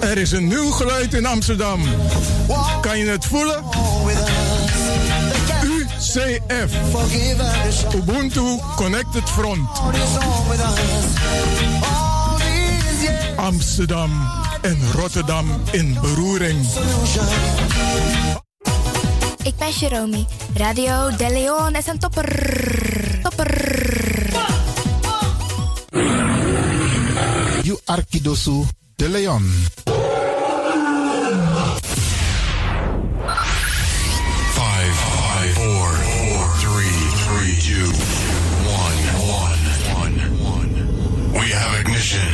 Er is een nieuw geluid in Amsterdam. Kan je het voelen? UCF. Ubuntu Connected Front. Amsterdam en Rotterdam in beroering. Ik ben Jeromy. Radio De Leon is een topper. Topper. You Arkidosu De Leon. Five, five, four, four, three, three, two, one, one, one, one. We have ignition.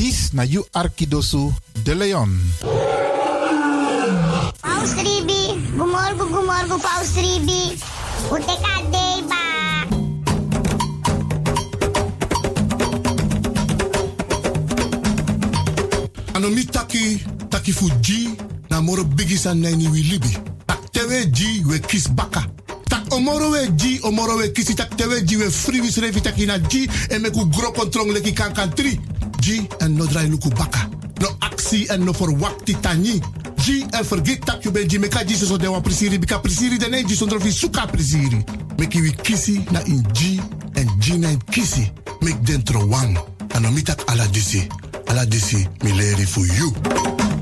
This na You Arkidosu De Leon. Paus Ribi, gumorgo gumorgo Paus Ribi. Uteka deba. Anomi taki, taki fuji, na moro nani wi libi. Tak tewe we kis baka. Tak omoro we ji, omoro we kisi tak tewe we free wis revi taki na ji en meku gro kontrong leki kan kan tri. Ji en no drai luku baka. No aksi en no forwakti tani. Ji en forget tak you ben ji meka ji so de wan prisiri bika prisiri de ne ji sondro fi suka prisiri. Meki wi kisi na in ji en ji na in kisi. Mek dentro wang. Anomi tak ala disi. Ala disi mi for you.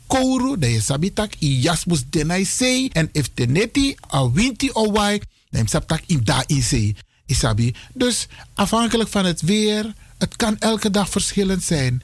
kouru, dan je sabitak i jasmus denai sei. En if teneti a winti o wai, dan sabtak i da i sei. Isabi. Dus afhankelijk van het weer, het kan elke dag verschillend zijn.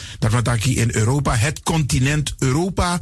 dat wat in Europa, het continent Europa.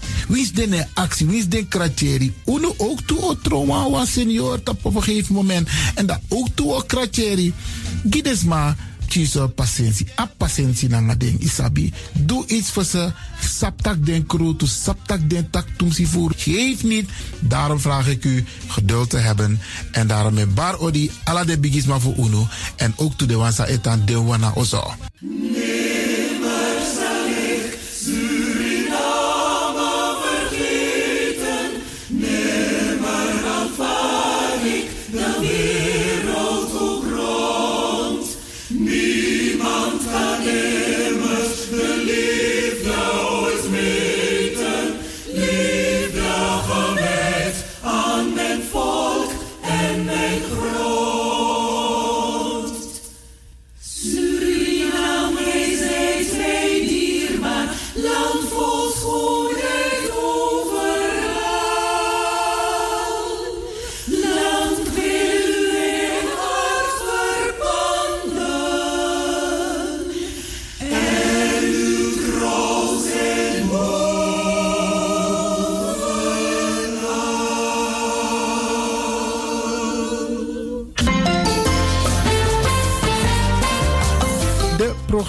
Wie is de actie? Wie is de kratjeri? Uno ook toe o trauma was senior op een gegeven moment. En dat ook toe o kratjeri. Gides maar kies patiëntie. A patiëntie na ding isabi. Doe iets voor ze. Saptak den kroto, saptak den tak tumsi voer. Geef niet. Daarom vraag ik u geduld te hebben. En daarom met bar odi ala de bigisma voor uno. En ook toe de wansa etan de wana ozo.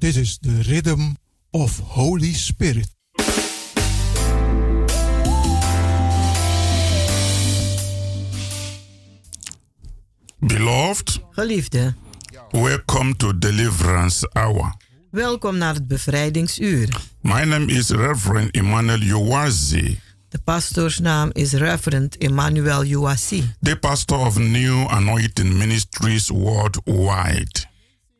This is the rhythm of Holy Spirit. Beloved, Geliefde, welcome to Deliverance Hour. welkom naar het bevrijdingsuur. My name is Reverend Emmanuel Uwazi, De pastoorsnaam is Reverend Emmanuel Uwasi. the pastor of New Anointing Ministries worldwide.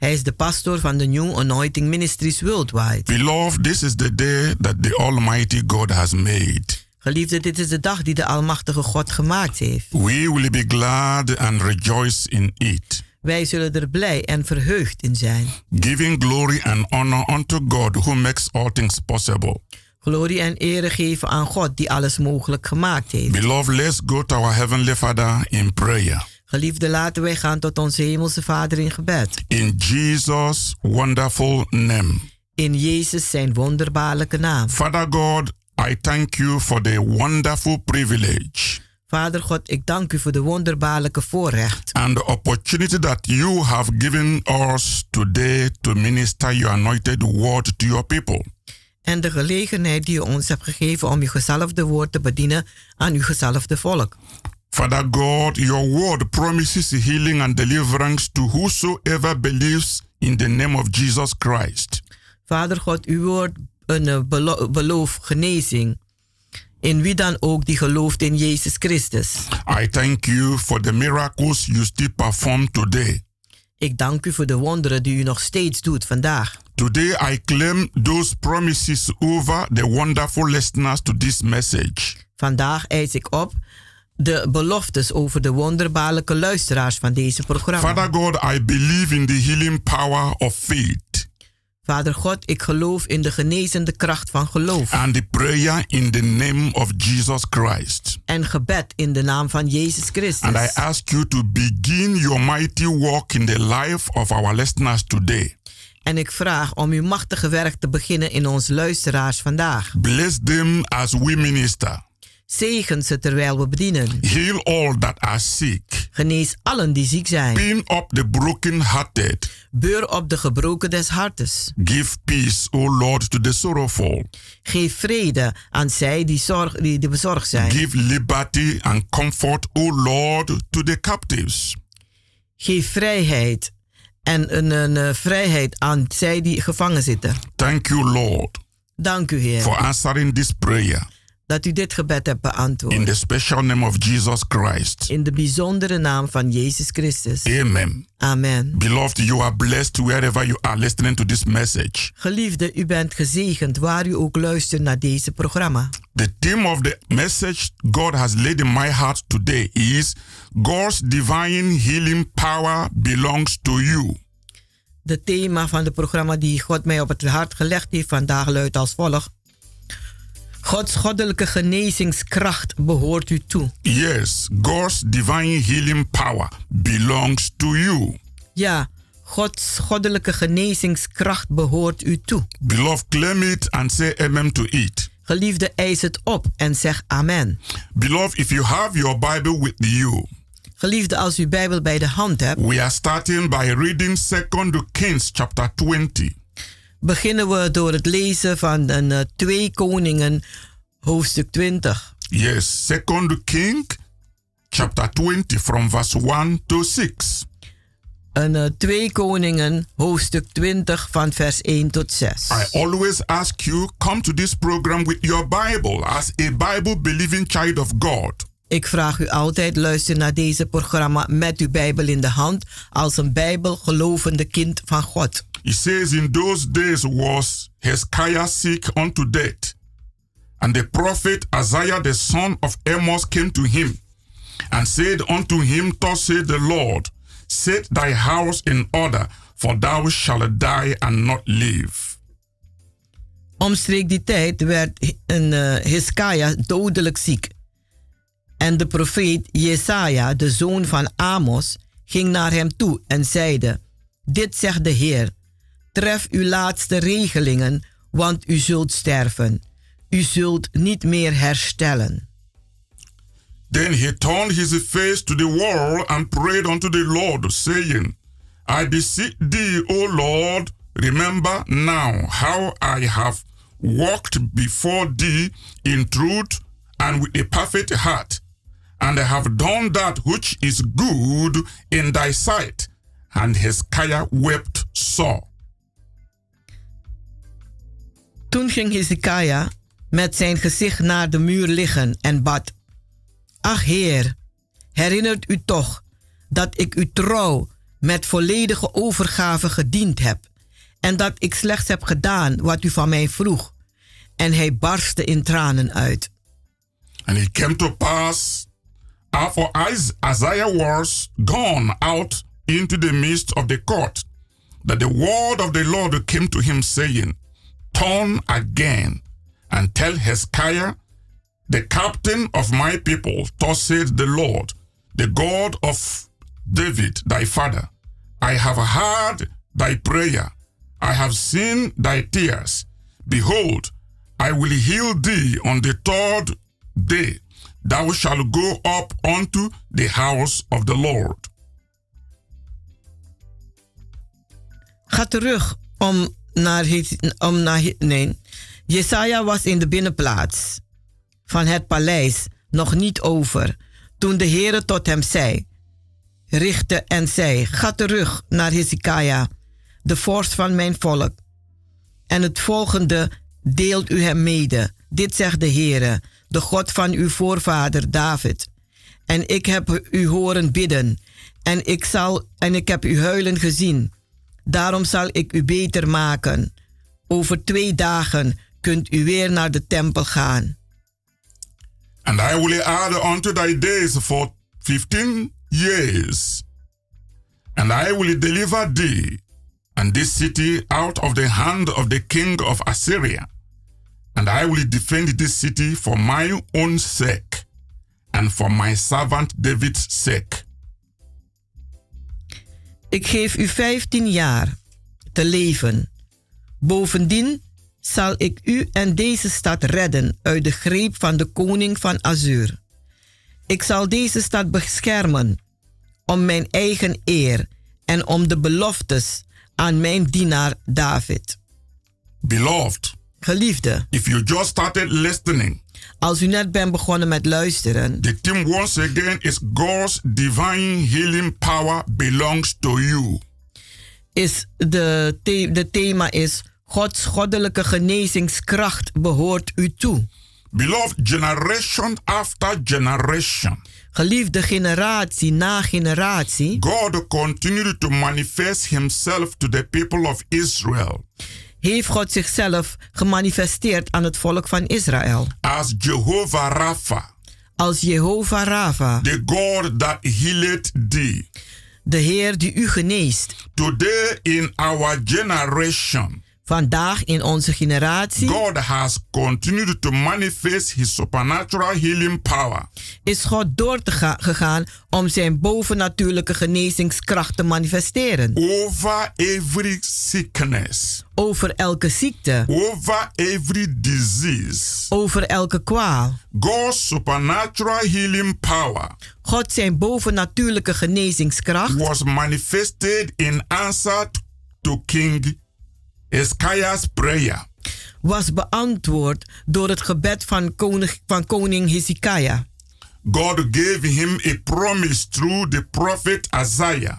Hij is de pastoor van de New Anointing Ministries Worldwide. Beloved, this is the day that the Almighty God has made. Geliefde, dit is de dag die de Almachtige God gemaakt heeft. We will be glad and rejoice in it, Wij zullen er blij en verheugd in zijn. giving glory and honor unto God who makes all things possible. Glorie en ere geven aan God die alles mogelijk gemaakt heeft. Beloved, let's go to our Heavenly Father in prayer. Geliefde, laten wij gaan tot onze Hemelse Vader in gebed. In Jesus' wonderful name. In Jezus zijn wonderbaarlijke naam. Father God, I thank you for the wonderful privilege Vader God, ik dank u voor de wonderbaarlijke voorrecht. and the opportunity that you have given us today to minister your anointed word to your people. En de gelegenheid die u ons hebt gegeven om uw gezalfde woord te bedienen aan uw gezalfde volk. Father God, your word promises healing and deliverance to whosoever believes in the name of Jesus Christ. Vader God, uw woord een eh, belo- beloof genezing. In wie dan ook die gelooft in Jezus Christus. I thank you for the miracles you still perform today. Ik dank u voor de wonderen die u nog steeds doet vandaag. Today I claim those promises over the wonderful listeners to this message. Vandaag eis ik op de beloftes over de wonderbaarlijke luisteraars van deze programma. Father God, I believe in the healing power of faith Vader God, ik geloof in de genezende kracht van geloof. and the prayer in the name of Jesus Christ. En gebed in de naam van Jezus And I Christus. ask you to begin your mighty work in the life of our listeners today. En ik vraag om uw machtige werk te beginnen in onze luisteraars vandaag. Bless them as we minister. Zegen ze terwijl we bedienen. Heal all that are sick. Genees allen die ziek zijn. Pin up the broken-hearted. Beur op de gebroken des hartes. Give peace, O Lord, to the sorrowful. Geef vrede aan zij die, zorg, die, die bezorgd zijn. Give liberty and comfort, O Lord, to the captives. Geef vrijheid en een, een, eh, vrijheid aan zij die gevangen zitten. Thank you, Lord, Dank u, Heer, for answering this prayer dat u dit gebed hebt in beantwoord. the special name of Jesus Christ. In de bijzondere naam van Jezus Christus. Amen. Amen. Beloved, you are blessed wherever you are listening to this message. Geliefde, u bent gezegend waar u ook luistert naar deze programma. The theme of the message God has laid in my heart today is God's divine healing power belongs to you. De thema van het programma die God mij op het hart gelegd heeft vandaag luidt als volgt. Gods goddelijke genezingskracht behoort u toe. Yes, God's divine healing power belongs to you. Ja, Gods goddelijke genezingskracht behoort u toe. Beloved, claim it and say amen to it. Geliefde, eis het op en zeg amen. Beloved, if you have your Bible with you, Geliefde, als u Bijbel bij de hand hebt, we are starting by reading 2 Kings chapter 20. Beginnen we door het lezen van een, eh, 2 Koningen, hoofdstuk 20. Yes, 2 King chapter 20 from verse 1 to 6. Een eh, 2 Koningen, hoofdstuk 20, van vers 1 tot 6. I always ask you, come to this program with your Bible as a Bible believing child of God. Ik vraag u altijd, luister naar deze programma met uw Bijbel in de hand, als een Bijbel gelovende kind van God. He says, In those days was Hezekiah sick unto death. And the prophet Isaiah the son of Amos came to him and said unto him, Thus saith the Lord, Set thy house in order, for thou shalt die and not live. Omstreeks die tijd werd een uh, Hiskaya dodelijk ziek. En de profeet Jesaja, de zoon van Amos, ging naar hem toe en zeide: Dit zegt de Heer: Tref uw laatste regelingen, want u zult sterven. U zult niet meer herstellen. Then he turned his face to the wall and prayed unto the Lord, saying, I beseech thee, O Lord, remember now how I have walked before thee in truth and with a perfect heart, and I have done that which is good in thy sight. And Hezekiah wept sore. Toen ging Hezekiah met zijn gezicht naar de muur liggen en bad. Ach Heer, herinnert u toch dat ik u trouw met volledige overgave gediend heb en dat ik slechts heb gedaan wat u van mij vroeg. En hij barstte in tranen uit. And it came to pass, after Isaiah was gone out into the midst of the court, that the word of the Lord came to him, saying, Turn again and tell Hezekiah, the captain of my people, thus said the Lord, the God of David, thy father, I have heard thy prayer, I have seen thy tears. Behold, I will heal thee on the third day. Thou shalt go up unto the house of the Lord. Ga terug om om naar nee. Jesaja was in de binnenplaats van het paleis nog niet over toen de Heere tot hem zei, richtte en zei, ga terug naar Hezekiah, de vorst van mijn volk. En het volgende deelt u hem mede. Dit zegt de Heere, de God van uw voorvader David. En ik heb u horen bidden, en ik, zal, en ik heb u huilen gezien. Daarom zal ik u beter maken. Over twee dagen kunt u weer naar de tempel gaan. And I will add unto thy days for fifteen years. And I will deliver thee and this city out of the hand of the king of Assyria. And I will defend this city for my own sake and for my servant David's sake. Ik geef u vijftien jaar te leven. Bovendien zal ik u en deze stad redden uit de greep van de koning van Azur. Ik zal deze stad beschermen om mijn eigen eer en om de beloftes aan mijn dienaar David. Beloved, Geliefde, if you just started listening, als u net bent begonnen met luisteren, the theme once again is God's divine healing power belongs to you. Is de, the de thema is Gods goddelijke genezingskracht behoort u toe. Beloved generation after generation. Geliefde generatie na generatie. God continued to manifest himself to the people of Israel. Heeft God zichzelf gemanifesteerd aan het volk van Israël. As Jehovah Rapha. Als Jehovah Rapha. The God that healed thee. De Heer die u geneest. Today in our generation. Vandaag in onze generatie. God has continued to manifest his supernatural healing power. Is God door te ga gegaan om zijn bovennatuurlijke genezingskracht te manifesteren. Over every sickness. Over elke ziekte. Over every disease. Over elke kwaal. God's supernatural healing power. God zijn bovennatuurlijke genezingskracht was manifested in answer to King Hezekiah's prayer. Was beantwoord door het gebed van koning, van koning Hezekiah. God gave him a promise through the prophet Isaiah.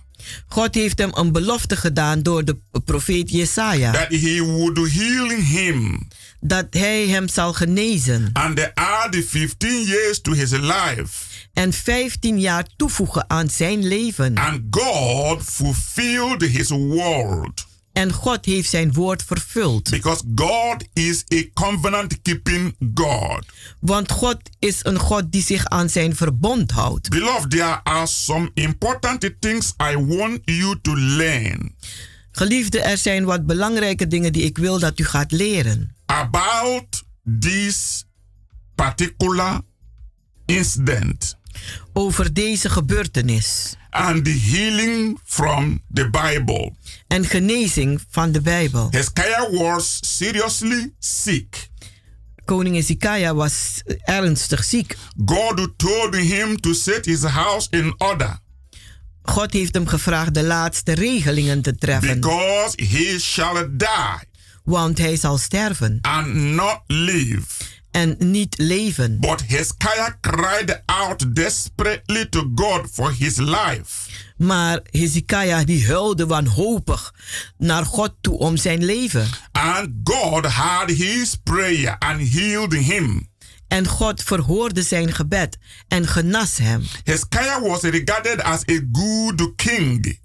God heeft hem een belofte gedaan door de profeet Jesaja. That he would heal him. Dat hij hem zal genezen. And add 15 years to his life. En 15 jaar toevoegen aan zijn leven. And God fulfilled his word. En God heeft zijn woord vervuld. Because God is a covenant keeping God. Want God is een God die zich aan zijn verbond houdt. Beloved, there are some important things I want you to learn. Geliefde, er zijn wat belangrijke dingen die ik wil dat u gaat leren. about this particular incident over deze gebeurtenis and the healing from the Bible. en genezing van de Bijbel. Hezekiah was seriously sick. Koning Hezekiah was ernstig ziek. God told him to set his house in order God heeft hem gevraagd de laatste regelingen te treffen, because he shall die want hij zal sterven and not live. En niet leven. But Hezekiah cried out desperately to God for his life. Maar Hezekiah die huilde wanhopig naar God toe om zijn leven. And God heard his prayer and healed him. En God verhoorde zijn gebed en genas hem. Hezekiah was regarded as a good king.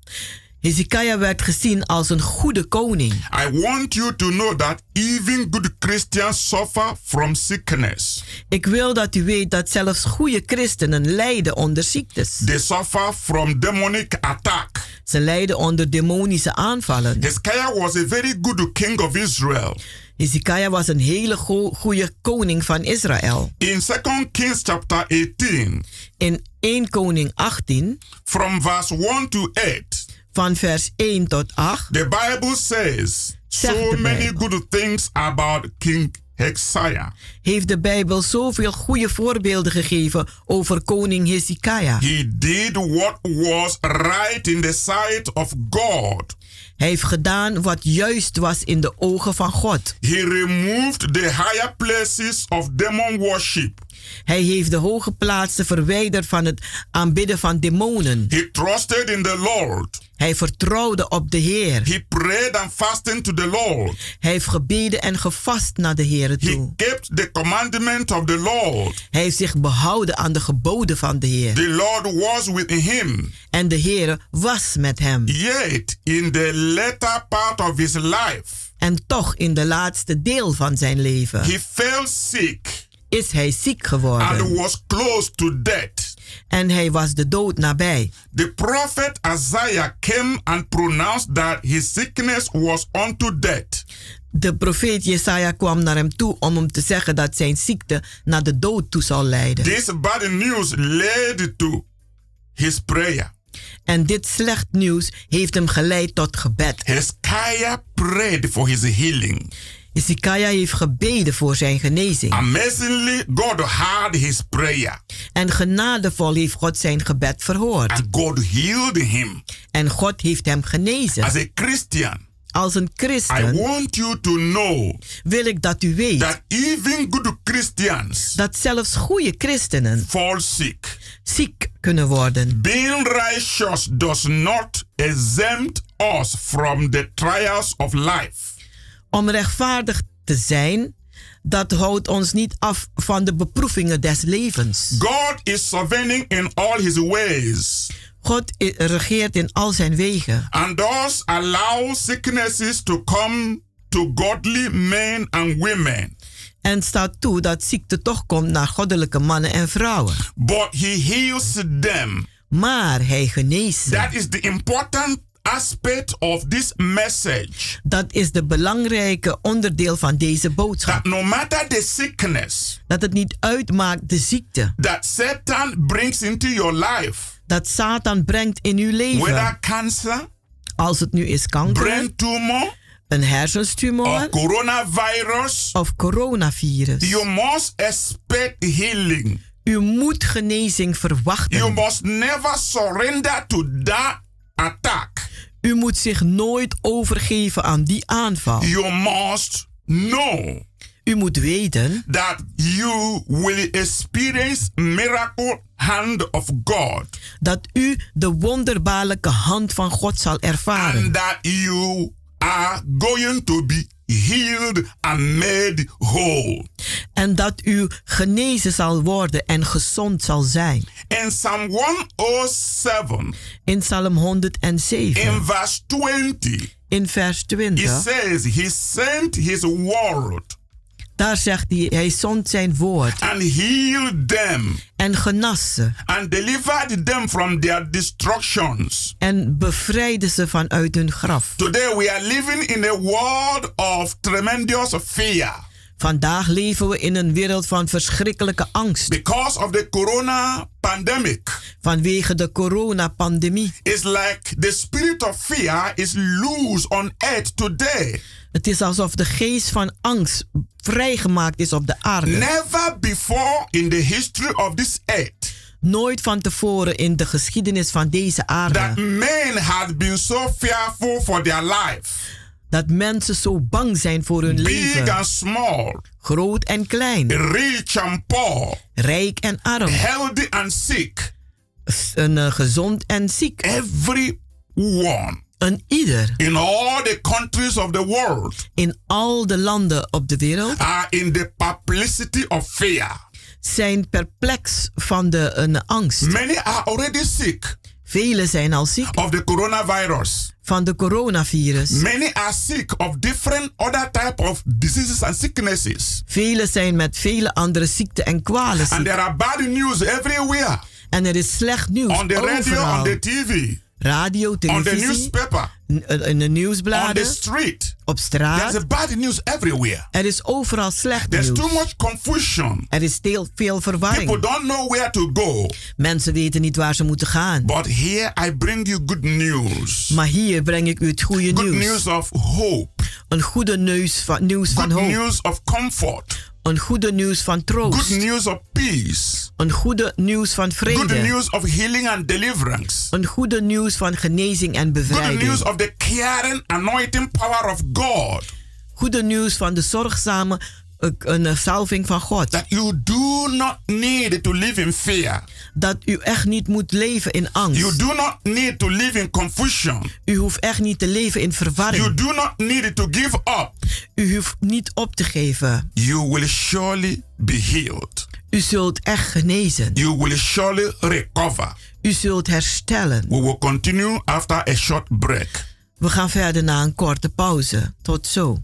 Hezekiah werd gezien als een goede koning. I want you to know that even good Christians suffer from sickness. Ik wil dat u weet dat zelfs goede christenen lijden onder ziektes. They suffer from demonic attack. Ze lijden onder demonische aanvallen. Hezekiah was a very good king of Israel. Hezekiah was een hele go- goede koning van Israël. In 2 Kings chapter 18, In 1 Koning 18, from verse 1 to 8, van vers 1 tot 8, the Bible says so many good things about King Hezekiah. heeft de Bijbel zoveel goede voorbeelden gegeven over koning Hezekiah. He did what was right in the sight of God. Hij heeft gedaan wat juist was in de ogen van God. He removed the higher places of demon worship. Hij heeft de hoge plaatsen verwijderd van het aanbidden van demonen. He trusted in the Lord. Hij vertrouwde op de Heer. He prayed and fasted to the Lord. Hij heeft gebeden en gevast naar de Heer He toe. kept the commandment of the Lord. Hij heeft zich behouden aan de geboden van de Heer. The Lord was with him. En de Heer was met hem. Yet, in the latter part of his life, En toch in de laatste deel van zijn leven he fell sick is hij ziek and geworden. was close to death. En hij was de dood nabij. The prophet Isaiah came and pronounced that his sickness was unto death. De profeet Jesaja kwam naar hem toe om hem te zeggen dat zijn ziekte naar de dood toe zal leiden. This bad news led to his prayer. En dit slecht nieuws heeft hem geleid tot gebed. Hezekiah prayed for his healing. Hezekiah heeft gebeden voor zijn genezing. Amazingly, God heard his prayer En genadevol heeft God zijn gebed verhoord. and God healed him. En God heeft hem genezen. As a Christian, Als een I christen want you to know wil ik dat u weet that even good Christians dat zelfs goede christenen fall sick. ziek kunnen worden. Being righteous does not exempt us from the trials of life. Om rechtvaardig te zijn, dat houdt ons niet af van de beproevingen des levens. God is sovereign in all his ways God regeert in al zijn wegen and thus allow sicknesses to come to godly men and women. en staat toe dat ziekte toch komt naar goddelijke mannen en vrouwen. But he heals them. Maar hij geneest. That is the important aspect of this message. Dat is de belangrijke onderdeel van deze That boodschap. no matter the sickness Dat het niet uitmaakt de ziekte that Satan brings into your life, dat Satan brengt in uw whether leven. cancer, Als het nu is kanker, brain tumor, een or hersenstumor coronavirus, of coronavirus. you must expect healing. U moet genezing You verwachten. must never surrender to that attack. U moet zich nooit overgeven aan die aanval. You must know U moet weten that you will experience miracle hand of God dat u de wonderbaarlijke hand van God zal ervaren. and that you are going to be healed and made whole. En dat u genezen zal worden en gezond zal zijn. In Psalm 107, In Psalm 107, in verse 20, in vers it 20, says, He sent His word daar zegt hij, hij zond zijn woord and healed them en genas ze and delivered them from their destructions. en bevrijdde ze vanuit hun graf. Today we are living in a world of tremendous fear. Vandaag leven we in een wereld van verschrikkelijke angst. Because of the corona pandemic. Vanwege de coronapandemie. It's like the spirit of fear is loose on earth today. Het is alsof de geest van angst vrijgemaakt is op de aarde. Never before in the history of this earth. Nooit van tevoren in de geschiedenis van deze aarde. That men had been so fearful for their life. Dat mensen zo bang zijn voor hun Big leven. and small. Groot en klein. Rich and poor. Rijk en arm. Healthy and sick. Een, eh, gezond en ziek. Everyone. Een ieder. In all the countries of the world. In al de landen op de wereld. Are in the publicity of fear. Zijn perplex van de een angst. Many are already sick. Velen zijn al ziek. Of the coronavirus. Van de coronavirus. Many are sick of different other type of diseases and sicknesses. Velen zijn met vele andere ziekten en kwalen And ziek. there are bad news everywhere. En er is slecht nieuws On the radio, overal. on the TV, Radio, on the televisie, newspaper, eh, in de on nieuwsbladen, the street. op straat. There's a bad news everywhere. Er is overal slecht There's nieuws. too much confusion. Er is veel, veel People verwarring. don't know where to go. Mensen weten niet waar ze moeten gaan. But here I bring you good news. Maar hier breng ik u het goede Good nieuws. news of hope. Een goede nieuws van, nieuws van Good hoop. news of comfort. Een goede nieuws van Good troost. news of peace. Een goede nieuws van Good vrede. news of healing and deliverance. Een goede nieuws van genezing en Good bevrijding. news of the caring, anointing power of God. Goede nieuws van de zorgzame een salving van God. That you do not need to live in fear. Dat u echt niet moet leven in angst. You do not need to live in confusion. U hoeft echt niet te leven in You verwarring. do not need to give up. U hoeft niet op te geven. You will surely be healed. U zult echt genezen. You will surely recover. U zult herstellen. We will continue after a short break. We gaan verder na een korte pauze. Tot zo.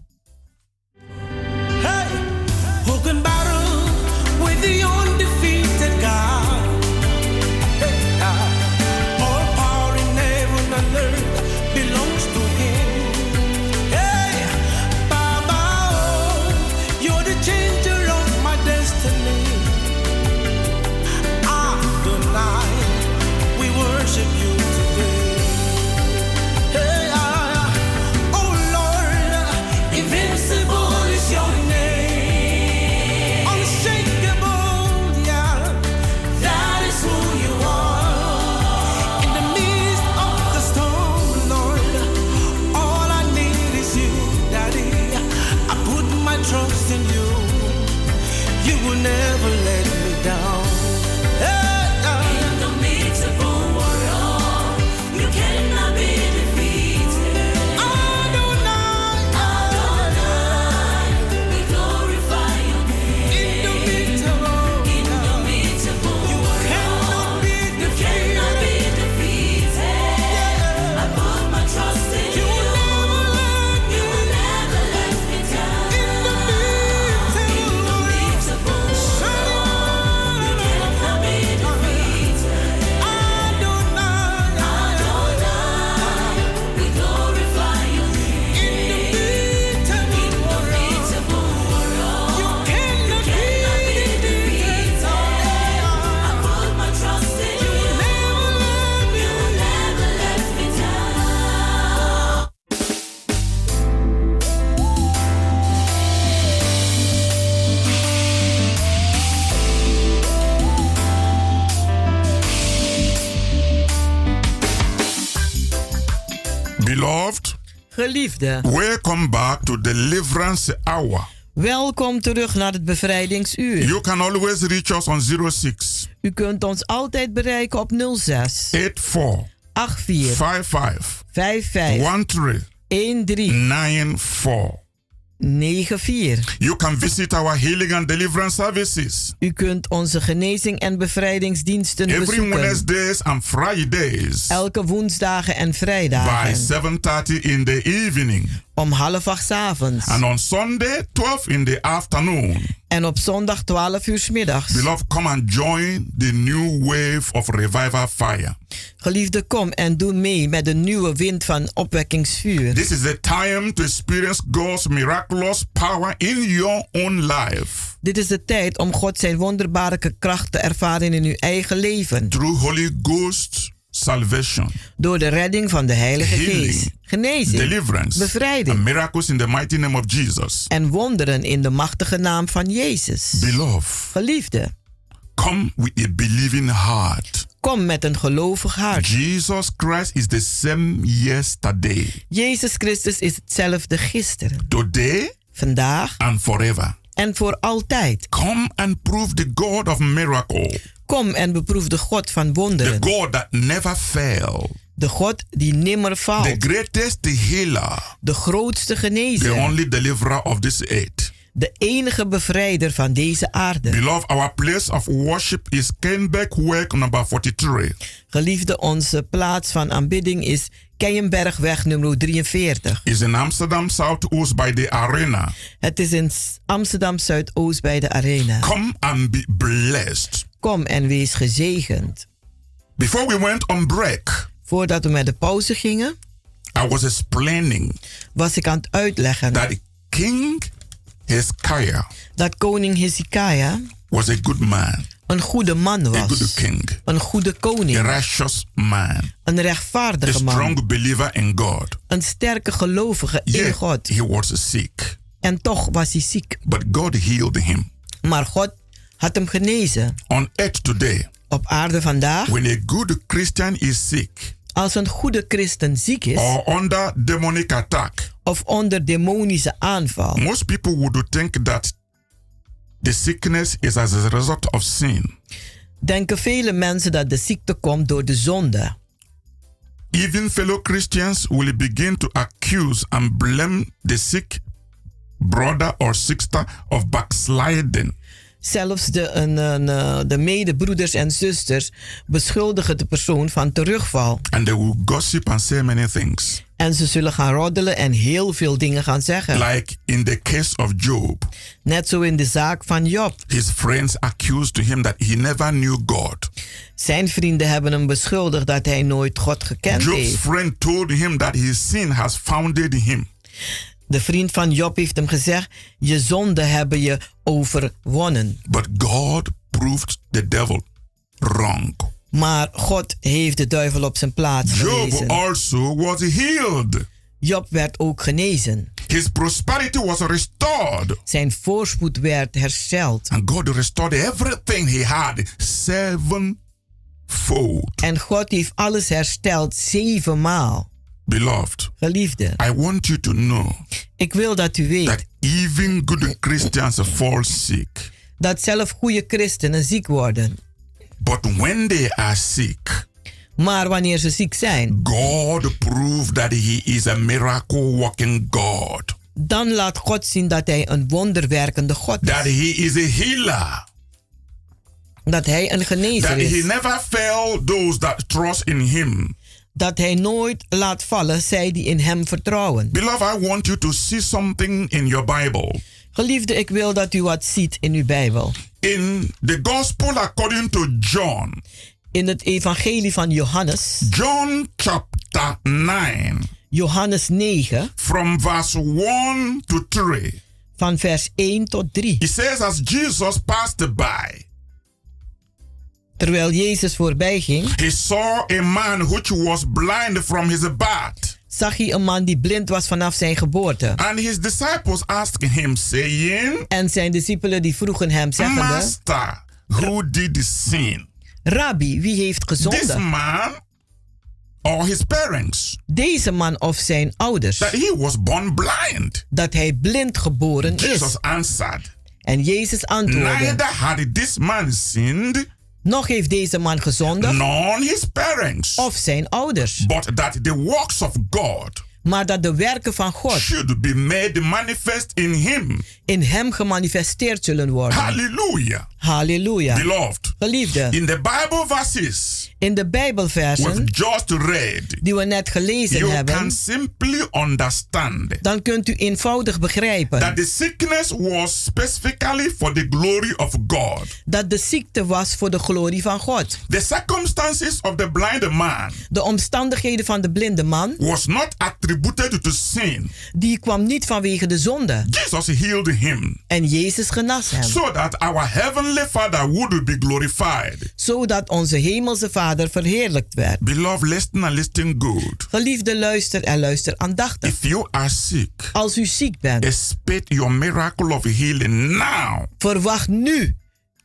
Beloved, Geliefde, welcome back to Deliverance Hour. welkom terug naar het bevrijdingsuur. You can always reach us on 06 U kunt ons altijd bereiken op 06 84 84 55 55 13 13 94. 94. You can visit our healing and deliverance services U kunt onze genezing en bevrijdingsdiensten every bezoeken. Wednesdays and Fridays Elke woensdagen en by vrijdagen. 7:30 in the evening Om half acht avonds. and on Sunday 12 in the afternoon. En op zondag 12 uur middags. Beloved, come and join the new wave of revival fire. Geliefde, kom en doe mee met de nieuwe wind van opwekkingsvuur. This is the time to experience God's miraculous power in your own life Dit is de tijd om God zijn wonderbaarlijke kracht te ervaren in uw eigen leven. through Holy Ghost salvation, Door de redding van de Heilige Healing, Geest. Genezing, deliverance, bevrijding and miracles in the mighty name of Jesus. en wonderen in de machtige naam van Jezus. Beloved, Geliefde, come with a believing heart. kom met een gelovig hart. Jesus Christ is the same yesterday, Jezus Christus is hetzelfde gisteren, today, vandaag and forever. en voor altijd. Come and prove the God of miracle, Kom en beproef de God van the wonderen. God that never fail, De God die nimmer the faalt. greatest healer, De grootste the genezer. only deliverer of this earth. De enige bevrijder van deze aarde. Beloved, our place of worship is Kenbeck number 43. Geliefde, onze plaats van aanbidding is Keienbergweg nummer 43. Is in Amsterdam Southoost by the arena. Het is in Amsterdam Zuidoost bij de Arena. Come and be blessed. Kom en wees gezegend. Before we went on break, Voordat we met de pauze gingen, I was explaining was ik aan het uitleggen that King Hezekiah dat koning Hezekiah was a good man, een goede man a good was. king, Een goede a koning. righteous man, Een a rechtvaardige man. strong believer in God. Een sterke gelovige in Yet God. he was sick, En toch was hij ziek. but God healed him. Maar God had hem genezen. On earth today, Op aarde vandaag, when a good Christian is sick als een goede christen ziek is or under demonic attack, of onder demonische aanval, most people would think that the sickness is as a result of sin. denken vele mensen dat de ziekte komt door de zonde. Even fellow Christians will begin to accuse and blame the sick brother or sister of backsliding. Zelfs de, een, een, eh, de medebroeders en zusters beschuldigen de persoon van terugval. And they will gossip and say many things. En ze zullen gaan roddelen en heel veel dingen gaan zeggen. Like in the case of Job, Net zo in de zaak van Job. his friends accused him that he never knew God. Zijn vrienden hebben hem beschuldigd dat hij nooit God gekend Job's heeft. friend told him that his sin has founded him. De vriend van Job heeft hem gezegd: Je zonden hebben je overwonnen. But God proved the devil wrong. Maar God heeft de duivel op zijn plaats Job gewezen. also was healed. Job werd ook genezen. His prosperity was restored. Zijn voorspoed werd hersteld. And God restored everything he had sevenfold. En God heeft alles hersteld zevenmaal. Beloved, Geliefde, I want you to know ik wil dat u weet that even good Christians fall sick. dat zelf goede christenen ziek worden. But when they are sick, Maar wanneer ze ziek zijn, God proved that He is a miracle working God. dan laat God zien dat hij een wonderwerkende God That is. He is a healer. Dat hij een genezer That He is. never failed those that trust in Him. Dat hij nooit laat vallen zij die in hem vertrouwen. Beloved, I want you to see something in your Bible. Geliefde, ik wil dat u wat ziet in uw Bijbel. In the Gospel according to John, In het evangelie van Johannes, John chapter 9, Johannes 9, from verse 1 to 3. van vers 1 tot 3. He says, As Jesus passed by, Terwijl Jezus voorbij ging, he saw a man which was blind from his birth. zag hij een man die blind was vanaf zijn geboorte. And his disciples asked him, saying, En zijn discipelen die vroegen hem zeggende, Master, who did the sin? Rabbi, wie heeft This gezonden? man or his parents? Deze man of zijn ouders? That he was born blind. Dat hij blind geboren is. Jesus answered, En Jezus antwoordde, Neither had this man sinned, nog heeft deze man gezondigd his parents, of zijn ouders. but that the works of God Maar dat de werken van God should be made manifest in him. in hem gemanifesteerd zullen worden. Hallelujah. Halleluja. Beloved, Geliefde, in the Bible verses, In de Bijbelversen we've just read, die we net gelezen you hebben, can simply understand dan kunt u eenvoudig begrijpen that the sickness was specifically for the glory of God. dat de ziekte was voor de glorie van God. The circumstances of the blind man De omstandigheden van de blinde man, was not attributed. Die kwam niet vanwege de zonde. Jesus healed him En Jezus genas hem. so that our heavenly Father would be glorified. Zodat onze hemelse Vader verheerlijkt werd. Beloved, listen and listen good. Geliefde luister en luister aandachtig. If you are sick, Als u ziek bent, expect your miracle of healing now. verwacht nu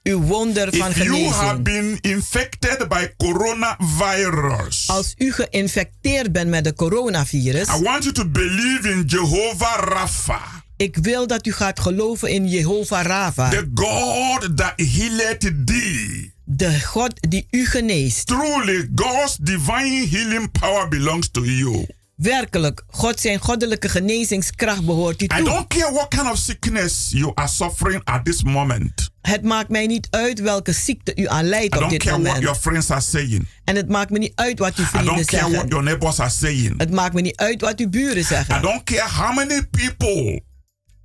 uw wonder van If you have genezing. been infected by coronavirus, Als u geïnfecteerd bent met de coronavirus, I want you to believe in Jehovah Rapha, ik wil dat u gaat geloven in Jehovah Rafa, the God that healeth thee. de God die u geneest. Truly, God's divine healing power belongs to you. Werkelijk, God zijn goddelijke genezingskracht behoort u I toe. don't care what kind of sickness you are suffering at this moment. Het maakt mij niet uit welke ziekte u aan I leidt op dit care what moment. your friends are saying. En het maakt me niet uit wat uw I vrienden don't care what zeggen. your neighbors are saying. Het maakt me niet uit wat uw buren I zeggen. don't care how many people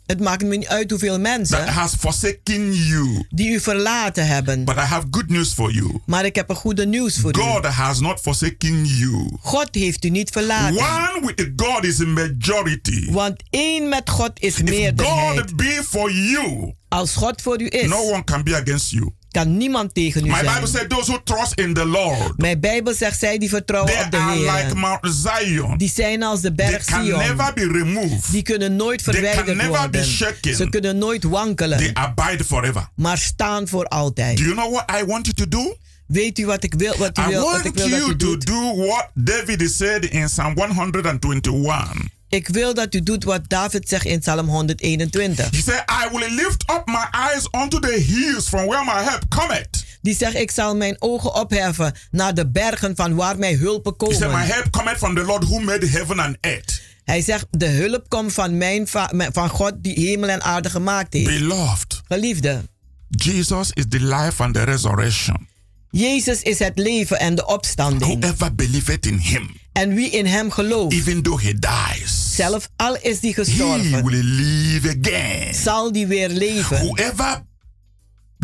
Het maakt me niet uit hoeveel mensen has forsaken you. die u verlaten hebben. But I have good news for you. Maar ik heb een goede nieuws voor u. God has not forsaken you. God heeft u niet verlaten. One with God is a majority. Want één met God is meerderheid. God be for you, Als God voor u is, no one can be against you. Kan niemand tegen u My Bible zijn. said those who trust in the Lord, Mijn Bijbel zegt zij die vertrouwen they op de are like Heer. Mount Zion. Die zijn als de They berg can never be removed. Die kunnen nooit They can verwijderd never be worden. shaken. Ze kunnen nooit wankelen. They abide forever. Maar staan voor altijd. Do you know what I want you to do? Weet u wat ik wil, wat u I wil, wat ik want wil dat u you to doet? do what David said in Psalm 121. Ik wil dat u doet wat David zegt in Psalm 121. He said, I will lift up my eyes unto the hills from where my help cometh. Die zegt, ik zal mijn ogen opheffen naar de bergen van waar mijn hulpen He said, My komen. help cometh from the Lord who made heaven and earth. Hij zegt, de hulp komt van, mijn va- van God die hemel en aarde gemaakt heeft. Beloved, Geliefde, Jesus is the life and the resurrection. Jezus is het leven en de opstanding. Whoever believeth in him, En wie in hem gelooft, even though he dies, zelf al is die he gestorven, will live again. zal die weer leven. Whoever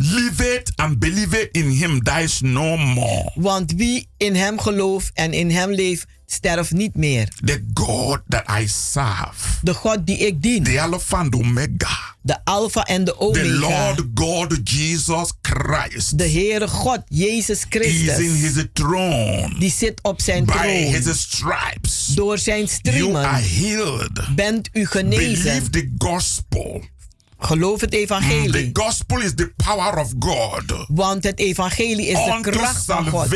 liveth and believeth in him dies no more. Want wie in hem gelooft en in hem leeft, sterft niet meer. The God that I serve, De God die ik dien, the Alpha and Omega, de Alpha en de the Omega, Lord God Jesus Christ, de Heere God, Jezus is in Christus, his throne. die zit op zijn By troon. his stripes, Door zijn you are striemen healed. bent u genezen. Believe the gospel. Geloof het The evangelie. gospel is the power of God Want het evangelie is de kracht van God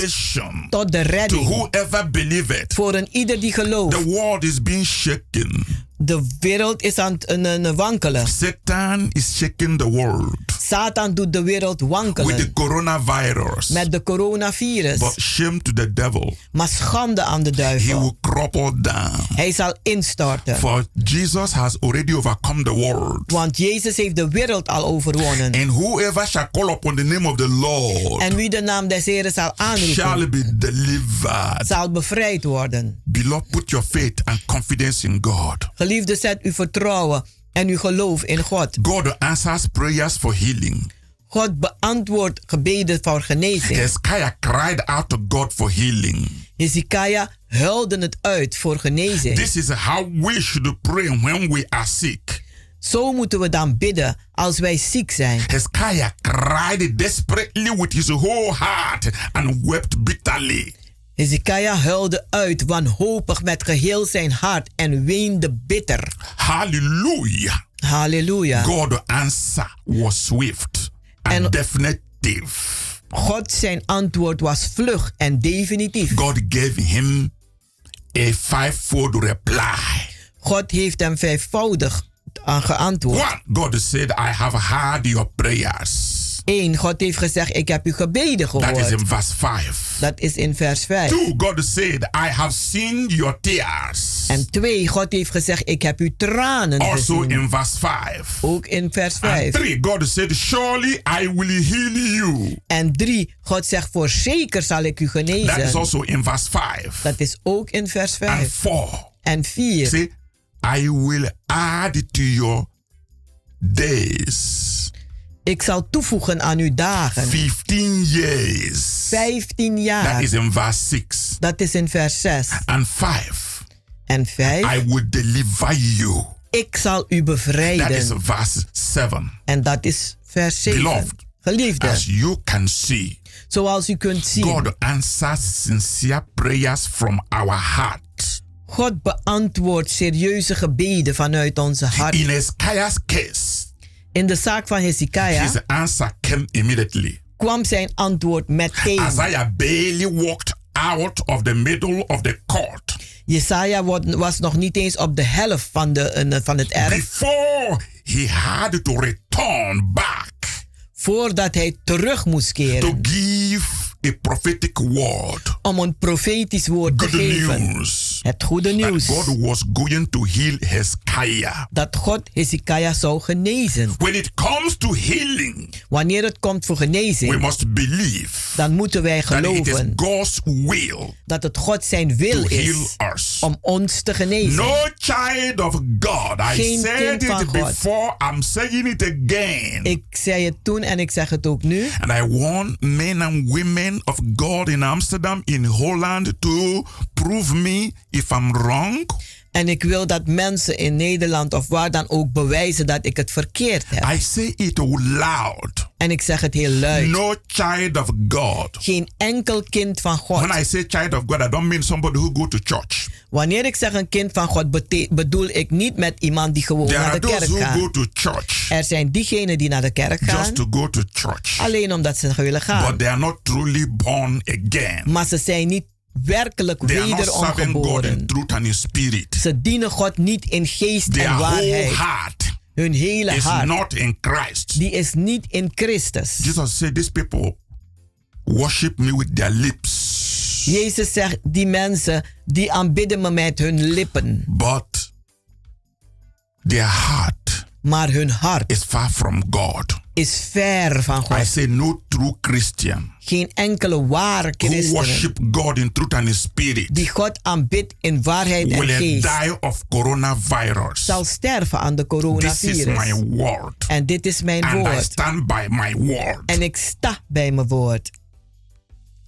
tot de to redding whoever believeth. voor een ieder die gelooft. The world is being shaken. De wereld is aan het wankelen. Satan is shaking the world Satan doet de wereld with the wankelen coronavirus. met de coronavirus. But shame to the devil. Maar schande aan de He duivel. will crumple down. Hij zal instorten. For Jesus has already overcome the world. Want Jezus heeft de wereld al overwonnen. And whoever shall call upon the name of the Lord En wie de naam des Heren zal shall aanroepen, be delivered. zal bevrijd worden. Beloved, put your faith and confidence in God. Geliefde, zet uw vertrouwen en uw geloof in God. God answers prayers for healing. God beantwoordt gebeden voor genezing. Hezekiah cried out to God for healing. Hezekiah huilde het uit voor genezing. This is how we should pray when we are sick. Zo moeten we dan bidden als wij ziek zijn. Hezekiah cried desperately with his whole heart and wept bitterly. Hezekiah huilde uit wanhopig met geheel zijn hart en weende bitter. Hallelujah. Halleluja. God's answer was swift and En- definitive. God zijn antwoord was vlug en definitief. God gave him a fivefold reply. God heeft hem vijfvoudig aan geantwoord. One, God said, I have heard your prayers. 1. God heeft gezegd, ik heb uw gebeden That is in gehoord. verse 5. Dat is in vers 5. 2. God said, I have seen your tears. En 2. God heeft gezegd, ik heb uw tranen Also gezien. in verse 5. Ook in vers And 5. 3. God said, Surely I will heal you. En 3. God zegt, voorzeker zal ik u That is genezen. also in verse 5. Dat is ook in vers And 5. 4. En 4. Say, I will add to your days Ik zal toevoegen aan uw dagen. 15 years. 15 That jaar. is in verse 6. Dat is in vers 6. And 5. En 5. I will deliver you. Ik zal u That is bevrijden. verse 7. En dat is vers 7. Beloved, Geliefde, As you can see, zoals u kunt zien, God answers sincere prayers from our heart. God beantwoordt serieuze gebeden vanuit onze hart. In Hezekiah's case, In de zaak van Hezekiah his answer came immediately. kwam zijn antwoord meteen. Isaiah barely walked out of the middle of the court Jesaja wa- was nog niet eens op de helft van, de, van het erf before he had to return back voordat hij terug moest to keren give a prophetic word. om een profetisch woord te Good geven. news. Het goede That nieuws God was going to heal Hezekiah. dat God Hezekiah zou genezen. When it comes to healing, Wanneer het komt voor we genezing, must believe dan moeten wij that it is geloven God's will dat het God zijn wil to is heal us. om ons te genezen. No child of God. I Geen said kind van it God. before. I'm saying it again. Ik zei het toen en ik zeg het ook nu. And I want men and women of God in Amsterdam, in Holland, to prove me if I'm wrong. En ik wil dat mensen in Nederland of waar dan ook bewijzen dat ik het verkeerd heb. I say it loud. En ik zeg het heel luid. No child of God. Geen enkel kind van God. When I say child of God, I don't mean somebody who go to church. Wanneer ik zeg een kind van God, bedoel ik niet met iemand die gewoon There naar de kerk who go gaat. to church Er zijn diegenen die naar de kerk gaan, just to go to church, alleen omdat ze willen gaan. but they are not truly born again. Maar ze zijn niet werkelijk wederom serving God in geboren. truth and in spirit. Ze dienen God niet in geest Their en waarheid. Hun hele is hart, not in Christ. die is niet in Christus. Jesus said, These people worship me with their lips, Jezus zegt, die mensen, die aanbidden me met hun lippen. but their heart Maar hun hart is far from God. Is ver van I God. say, No true Christian Geen enkele ware who christen worship God in truth and in spirit die God aanbidt in waarheid en will geest die of coronavirus. zal sterven aan de This is coronavirus. my word. En dit is mijn And I woord. stand by my word. En ik sta bij mijn woord.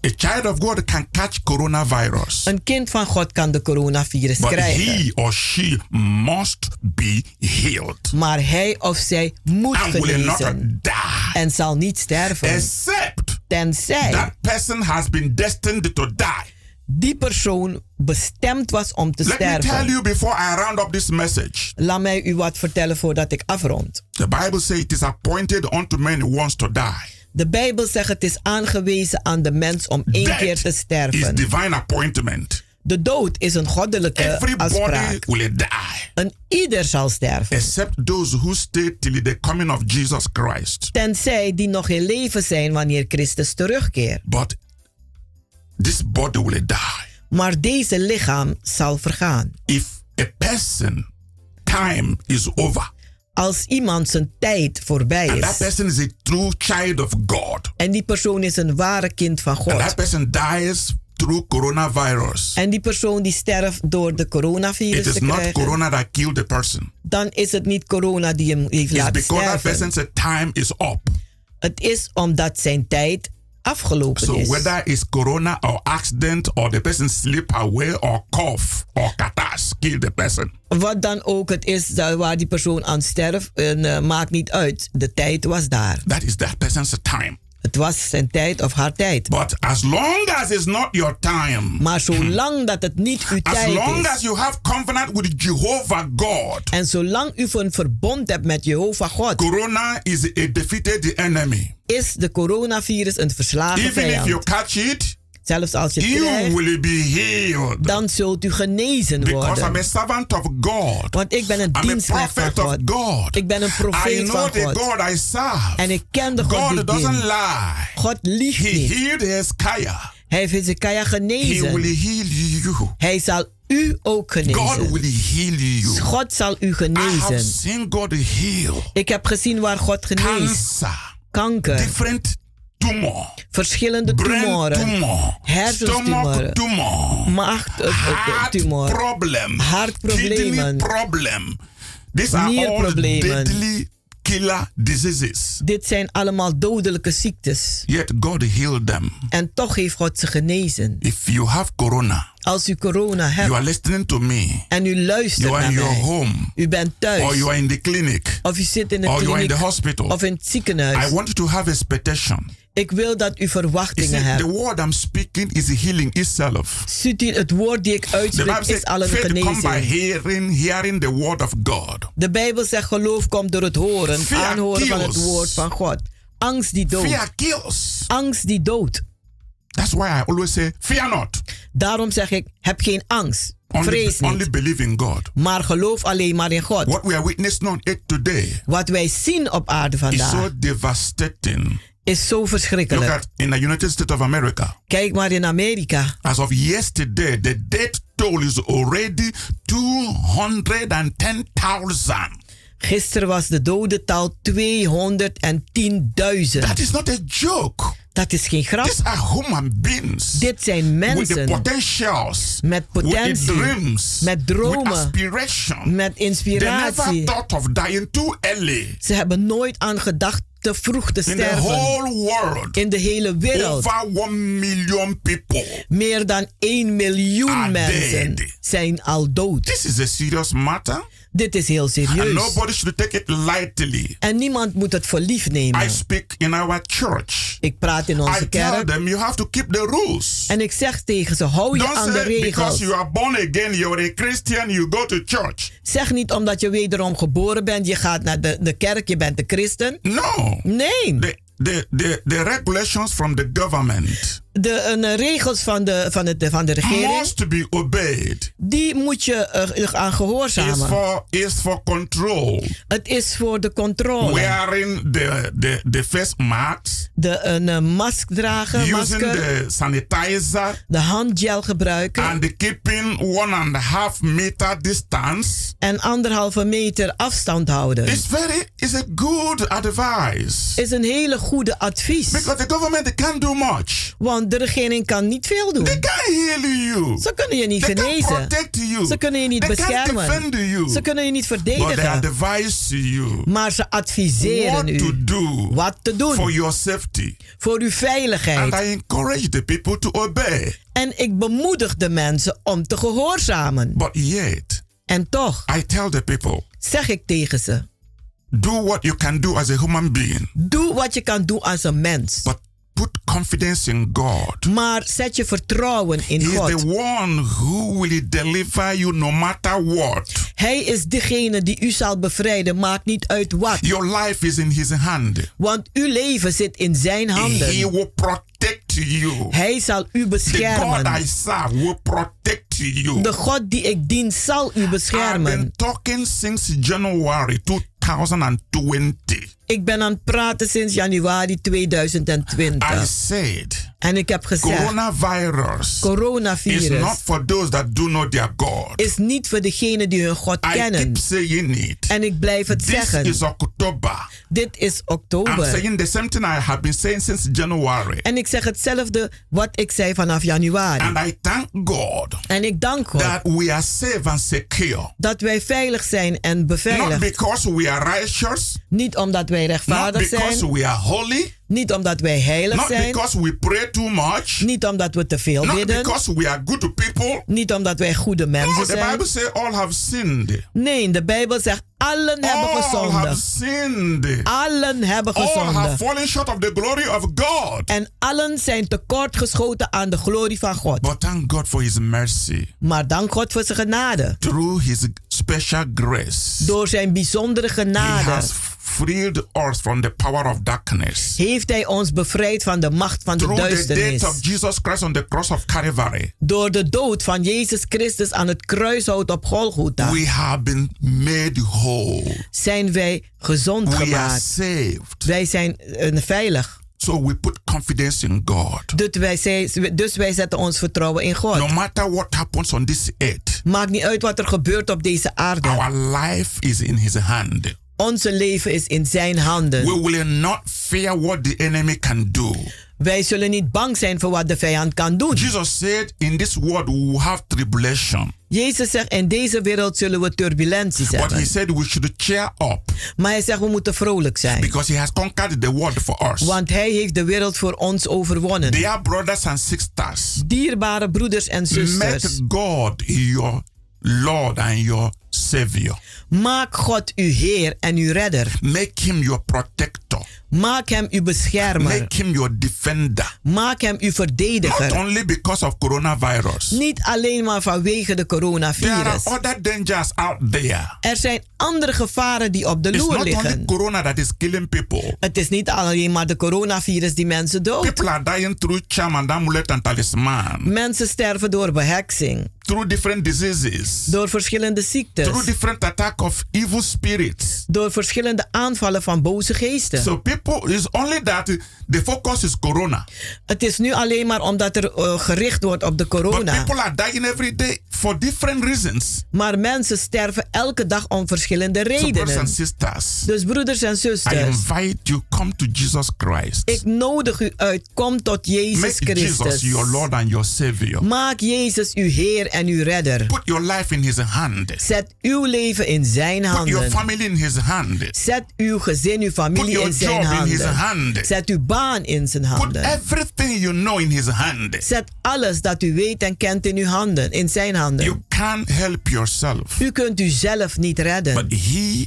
A child of God can catch coronavirus, Een kind van God kan de coronavirus but krijgen. he or she must be healed Maar hij of zij moet and will not genezen. die. En zal niet sterven. Except Tenzij that person has been destined to die. die persoon bestemd was om te Let me tell sterven. you before I round up this message. Laat mij u wat vertellen voordat ik afrond. The Bible says it is appointed unto man who wants to die. De Bijbel zegt het is aangewezen aan de mens om één keer te Is sterven. divine appointment. De dood is een goddelijke Everybody afspraak. will die. En ieder zal sterven. Except those who stay till the coming of Jesus Christ. Tenzij die nog in leven zijn wanneer Christus terugkeert. But this body will die. Maar deze lichaam zal vergaan. If a person time is over Als iemand zijn tijd voorbij and that is person is a true child of God en die persoon is een ware kind van and that God person dies through coronavirus, en die persoon die sterft door de it coronavirus is te not krijgen, corona that killed the person. dan is het niet corona die hem heeft It's laten because that sterven. person's time is up. Het is omdat zijn tijd afgelopen So is. whether it's corona or accident or the person slip away or cough or catarrh kill the person. Wat dan ook het is dat- waar die persoon aan sterft, en, eh, maakt niet uit. De tijd was daar. That is that person's time. Het was zijn tijd of haar tijd. But as long as it's not your time, Maar zolang dat het niet uw as tijd long is. as you have covenant with Jehovah God, En zolang u een verbond hebt met Jehovah God, corona is a defeated enemy. is de coronavirus een verslagen Even if you vijand. catch it, Zelfs als je krijgt, dan zult u genezen Because I'm a worden. servant of God. Want ik ben een dienstknecht van God. God. Ik ben een I profeet know van God. God I serve. En ik ken de God die God ik doesn't lie. God liegt He niet. healed Hezekiah. Hij heeft Hezekiah He will genezen. heal you. Hij zal u ook God genezen. will heal you. God zal u I have genezen. seen God heal Ik heb gezien waar God geneest. cancer, Kanker, different tumor, verschillende tumoren, tumor, heart maagtumor, problem, hartproblemen. kidney problem. These are all deadly killer diseases. Dit zijn allemaal dodelijke ziektes. Yet God healed them. En toch heeft God ze genezen. If you have corona, Als u corona you are hebt listening to me, en u luistert you are naar in your mij. home, U bent or thuis. you are in the clinic, Of u zit in de or you are in kliniek. the hospital. Of in het I ziekenhuis. want you to have expectation. Ik wil dat u verwachtingen see, the hebt. word I'm speaking is healing itself. Ziet u, het woord die ik uitspreek is al een faith comes by genezing. hearing, hearing the word of God. De Bijbel zegt geloof komt door het horen, Fear aanhoren van het kills. woord van God. Angst die doodt. Fear kills. Angst die doodt. That's why I always say, fear not. Daarom zeg ik, heb geen angst. Only, Vrees niet. only believe in God. Maar geloof alleen maar in God. What we are witnessing on it today Wat wij zien op aarde is vandaag so devastating. is zo Look verschrikkelijk. at in the United States of America. Kijk maar in Amerika. As of yesterday, the death toll is already 210,000. Gisteren was de dodental 210.000. That is not a joke. Dat is geen grap. These are human beings. Dit zijn with the mensen potentials, met with potentie, dreams, met with dromen, aspiration. met They never inspiratie. thought of dying too early. Ze hebben nooit aan gedacht te vroeg te In the sterven. whole world, In de hele wereld. over one million people. Meer dan 1 miljoen mensen dead. zijn al dood. This is a serious matter, Dit is heel and serieus. nobody should take it lightly. En niemand moet het voor lief I nemen. speak in our church. Ik praat in onze I tell kerk. them you have to keep the rules. En ik zeg tegen ze, hou je aan de say because regels. you are born again, you're a Christian, you go to church. Zeg niet omdat je wederom geboren bent, je gaat naar de, de kerk, je bent de christen. No. Nee. The, the, the, the regulations from the government De eh, regels van de, van, het, van de regering, be obeyed. die moet je eh, aan gehoorzamen. for, it's for control. Het is voor de controle. Wearing the, the, the face masks, De een eh, mask dragen, using masker, the sanitizer, de handgel gebruiken and the keeping one and a half meter distance. en anderhalve meter afstand houden. It's very, it's a good advice. Is een hele goede advies. Because the government can't do much. Want de regering kan niet veel doen. They can't heal you. Ze kunnen je niet They genezen. protect you. Ze kunnen je niet They beschermen. you. Ze kunnen je niet But they verdedigen. you Maar ze adviseren what to u do wat te for doen your safety. voor uw And veiligheid. I encourage the people to obey. En ik bemoedig de mensen om te gehoorzamen. But yet, En toch I tell the people, zeg ik tegen ze: do what you can do as a human being. doe wat je kan doen als een mens. But put confidence in God. Maar zet je vertrouwen in He is God. the one who will deliver you no matter what. Hij is degene die u zal bevrijden, maakt niet uit wat. Your life is in his hand. Want uw leven zit in zijn He handen. will protect you. Hij zal u The God beschermen. I serve will protect you. De God die ik dien zal u I've beschermen. been talking since January 2020. Ik ben aan het praten sinds januari I 2020. said, En ik heb gezegd, coronavirus is coronavirus not for those that do not their God. is niet voor degenen die hun God I kennen. keep saying it. En ik blijf het This zeggen. is October. Dit is I'm oktober. saying the same thing I have been saying since January. En ik zeg hetzelfde wat ik zei vanaf januari. And I thank God En ik dank God that we are safe and secure. dat wij veilig zijn en Not beveiligd. because we are righteous, Niet omdat wij not rechtvaardig because zijn. we are holy, Niet omdat wij heilig not zijn. because we pray too much, Niet omdat we te veel not bidden. because we are good people. Niet omdat wij goede No, mensen the zijn. Bible says all have sinned. Nee, de Bijbel zegt allen hebben All gezondigd. sinned. Allen hebben All have gezondigd. fallen short of the glory of God. En allen zijn tekortgeschoten aan de glorie van God. But thank God for His mercy. Maar dank God voor zijn genade. Through His special grace, Door zijn bijzondere He genade has freed us from the power of darkness. heeft Hij ons bevrijd van de macht van de Through the duisternis. death of Jesus Christ on the cross of Calvary, Door de dood van Jezus Christus aan het kruishout op Golgotha we have been made whole. zijn wij gezond We are gemaakt. saved. Wij zijn eh, veilig. So we put confidence in God. Dus wij, zijn- dus wij zetten ons vertrouwen in God. No matter what happens on this earth, Maakt niet uit wat er gebeurt op deze aarde. our life is in His hand. Onze leven is in zijn handen. We will not fear what the enemy can do. Wij zullen niet bang zijn voor wat de vijand kan doen. Jesus said, In this world we have tribulation. Jezus zegt, in deze wereld zullen we turbulenties But he said we should cheer up Maar hij zegt, we moeten vrolijk zijn. because he has conquered the world for us. Want hij heeft de wereld voor ons overwonnen. Dear brothers and sisters, Dierbare broeders en zusters. make God your Lord and your Savior. Maak God uw Heer en uw redder. Make him your protector. Maak hem uw beschermer. Make him your defender. Maak hem uw Not verdediger. only because of coronavirus. Niet alleen maar vanwege de There are coronavirus. other dangers out there. Er zijn andere gevaren die op de It's loer not only liggen. corona that is killing people. Het is niet alleen maar de coronavirus die mensen doodt. People are dying through charm and amulet and talisman. Mensen sterven door beheksing, Through different diseases. door verschillende ziektes, Through different attack of evil spirits. door verschillende aanvallen van boze geesten. So people is only that the focus is corona. Het is nu alleen maar omdat er eh, gericht wordt op de But corona. people are dying every day for different reasons. Maar mensen sterven elke dag om verschillende So brothers redenen. and sisters, Dus broeders en I zusters, invite you come to Jesus Christ. ik nodig u uit, kom tot Jezus Make Jesus your Lord and your Savior. Maak Jezus uw Heer en uw redder. Put your life in His hand. Zet uw leven in zijn Put your handen. family in His hand. Zet uw gezin, uw Put familie in zijn job in His handen. hand. Zet uw baan in zijn Put handen. everything you know in His hand. Zet alles dat u weet en kent in uw handen, in zijn handen. You can't help yourself, U kunt uzelf niet redden. but He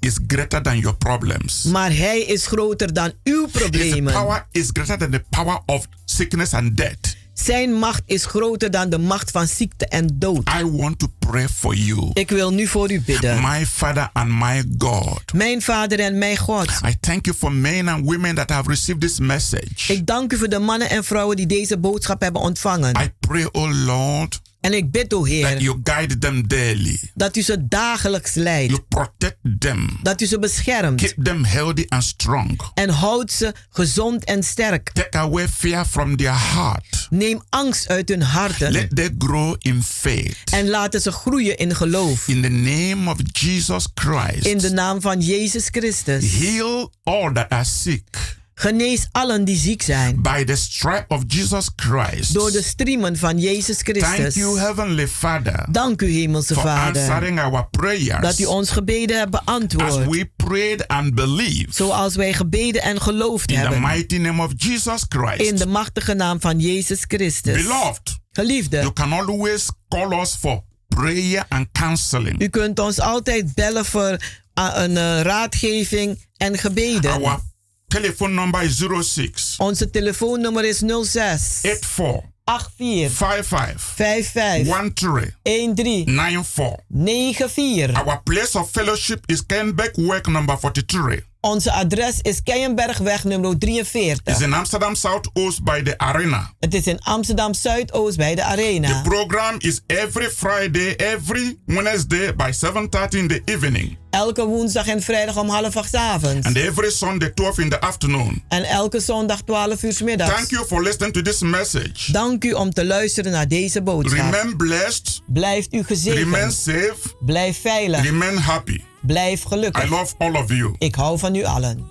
is greater than your problems. Maar hij is groter dan uw His problemen. power is greater than the power of sickness and death. Zijn macht is groter dan de macht van ziekte en dood. I want to pray for you, Ik wil nu voor u bidden. my Father and my God. Mijn Vader en mijn God. I thank you for men and women that have received this message. Ik dank u voor de mannen en vrouwen die deze boodschap hebben ontvangen. I pray, oh Lord, En ik bid, o that Heer, you guide them daily. dat u ze dagelijks leidt. You protect them. Dat u ze beschermt. Keep them healthy and strong. En houdt ze gezond en sterk. Take away fear from their heart. Neem angst uit hun harten. Let them grow in faith. En laten ze groeien in geloof. In the name of Jesus Christ. In de naam van Jezus Christus. Heal all that are sick. Genees allen die ziek zijn. By the stripe of Jesus Christ. Door de striemen van Jezus Thank Christus. you, Heavenly Father, Dank u, Hemelse for Vader. answering our prayers. Dat u ons gebeden hebt as beantwoord. we prayed and believed. Zoals wij gebeden en geloofd In the hebben. mighty name of Jesus Christ. In de machtige naam van Jezus Christus. Beloved, Geliefde. you can always call us for prayer and counseling. U kunt ons altijd bellen voor uh, een uh, raadgeving en gebeden. Our telephone number is 06 Onze telefoonnummer is 06 84 84 55 55 13 13 94. 94. Our place of fellowship is Kenbeck Work number 43. Onze adres is Keienbergweg nummer 43. It's in Amsterdam Southoost by the Arena. Het is in Amsterdam Zuidoost bij de Arena. The program is every Friday, every Wednesday by 7:30 in the evening, Elke woensdag en vrijdag om half acht avonds. and every Sunday 12 in the afternoon. En elke zondag 12 uur 's middags. Thank you for listening to this message. Dank u om te luisteren naar deze boodschap. Remain blessed, Blijft u gezegend. remain safe, Blijf veilig. remain happy. Blijf gelukkig. I love all of you. Ik hou van u allen.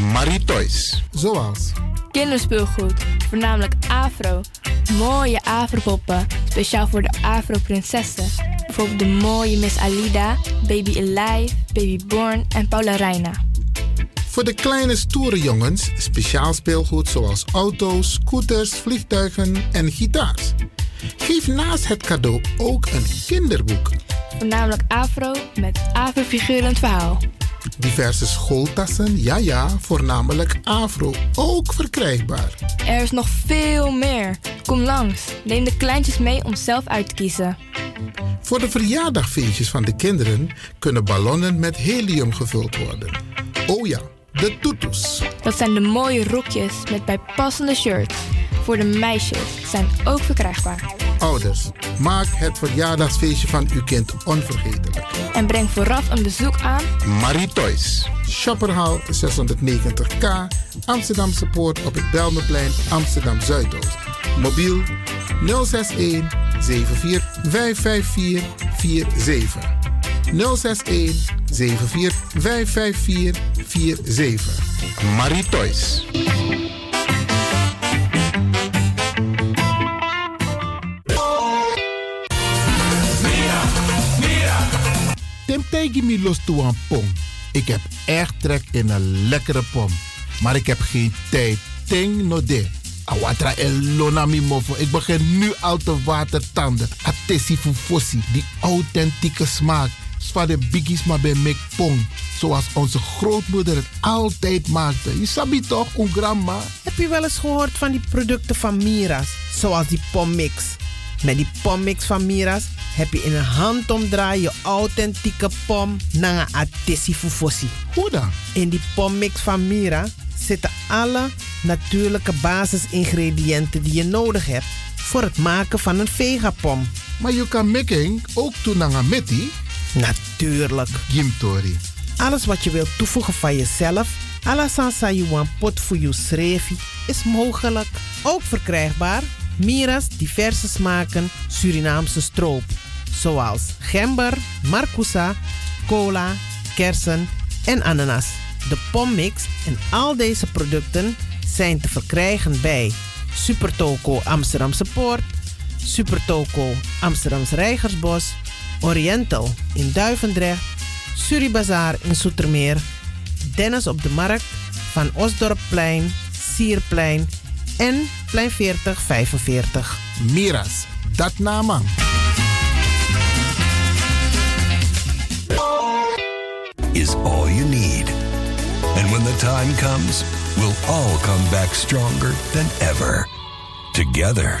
Van Maritoys. Zoals? Kinderspeelgoed, voornamelijk afro. Mooie afropoppen, speciaal voor de afro-prinsessen. Bijvoorbeeld de mooie Miss Alida, Baby Alive, Baby Born en Paula Reina. Voor de kleine stoere jongens speciaal speelgoed zoals auto's, scooters, vliegtuigen en gitaars. Geef naast het cadeau ook een kinderboek. Voornamelijk afro met afro-figurend verhaal. Diverse schooltassen, ja ja, voornamelijk afro, ook verkrijgbaar. Er is nog veel meer. Kom langs. Neem de kleintjes mee om zelf uit te kiezen. Voor de verjaardagfeestjes van de kinderen kunnen ballonnen met helium gevuld worden. Oh ja, de toetoes. Dat zijn de mooie rokjes met bijpassende shirts. Voor de meisjes zijn ook verkrijgbaar. Ouders, maak het verjaardagsfeestje van uw kind onvergetelijk. En breng vooraf een bezoek aan Marie Toys. Shopperhal 690K, Amsterdamse Poort op het Belmeplein, Amsterdam Zuidoost. Mobiel 061 74 554 47. 061 74 554 47. Marie Toys. Tim tegen me los toe aan pom. Ik heb echt trek in een lekkere pom. Maar ik heb geen tijd. Ting no de. Awatra elona mi mofo. Ik begin nu al te watertanden. Atesi fufosi. Die authentieke smaak. Zwa de biggies maar bij mek pom. Zoals onze grootmoeder het altijd maakte. Je sabi toch, een grandma? Heb je wel eens gehoord van die producten van Mira's? Zoals die pommix. Met die pommix van Mira's heb je in een handomdraai je authentieke pom naar een atesi fufosi. Hoe dan? In die pommix van Mira zitten alle natuurlijke basisingrediënten die je nodig hebt voor het maken van een vegapom. Maar je kan making ook doen meti? Natuurlijk. Gimtori. Alles wat je wilt toevoegen van jezelf, you want pot voor srevi, is mogelijk. Ook verkrijgbaar Mira's diverse smaken Surinaamse stroop. Zoals gember, marcousa, cola, kersen en ananas. De pommix en al deze producten zijn te verkrijgen bij Supertoco Amsterdamse Poort, Supertoco Amsterdamse Rijgersbos, Oriental in Duivendrecht, Suribazaar in Soetermeer, Dennis op de Markt, Van Osdorpplein, Sierplein en Plein 4045. Miras, dat naman. is all you need. And when the time comes, we'll all come back stronger than ever. Together.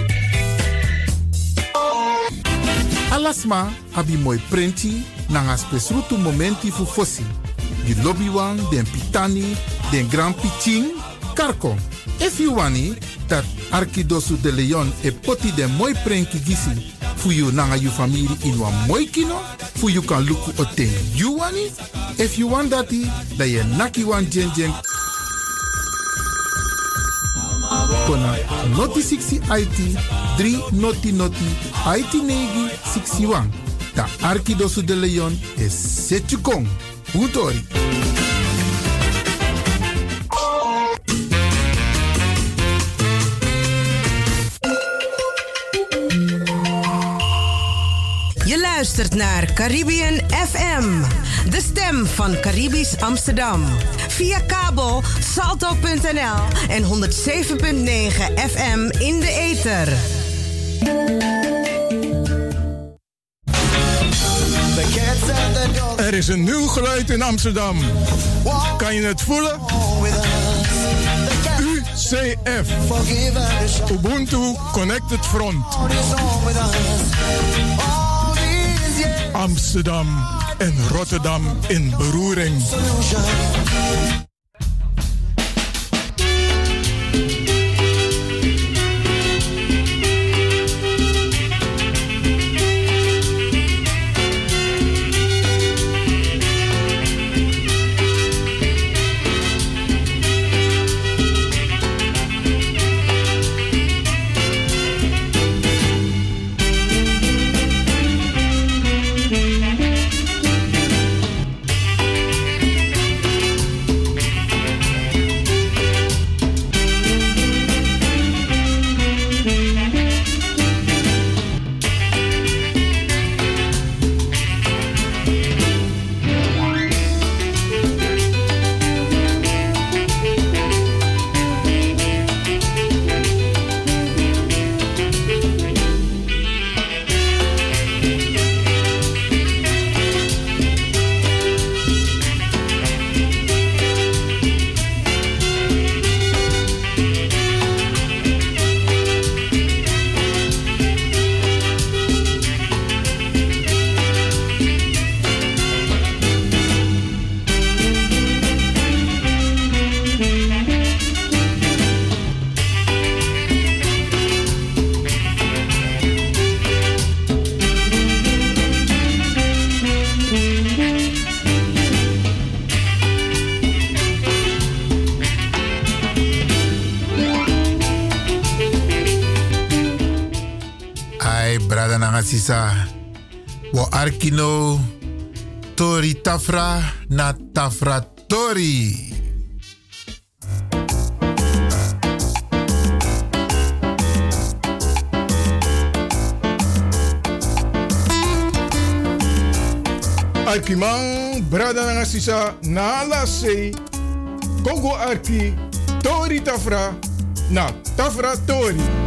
Alasma abi moi prenti nanga spesrutu momenti fu fosi. Di lobby wan, den pitani, den grand pitin, karko. If you wani, dat Arkidosu de Leon e poti den moi prenki gisi fu you nanga you family in wan moi kino, fu you kan luku o ten you wani. If you want dati, da ye naki wan jen jen kona noti 60 IT 3 noti noti IT negi 61 Da Arkidosu de Leon is Setjukong. Utori. Je luistert naar Caribbean FM, de stem van Caribisch Amsterdam. Via kabel salto.nl en 107.9 FM in de ether. Er is een nieuw geluid in Amsterdam. Kan je het voelen? UCF. Ubuntu Connected Front. Amsterdam en Rotterdam in beroering. Arkimang, brada nanga sisa, na sei. Kongo arki, tori tafra, na tafra tori.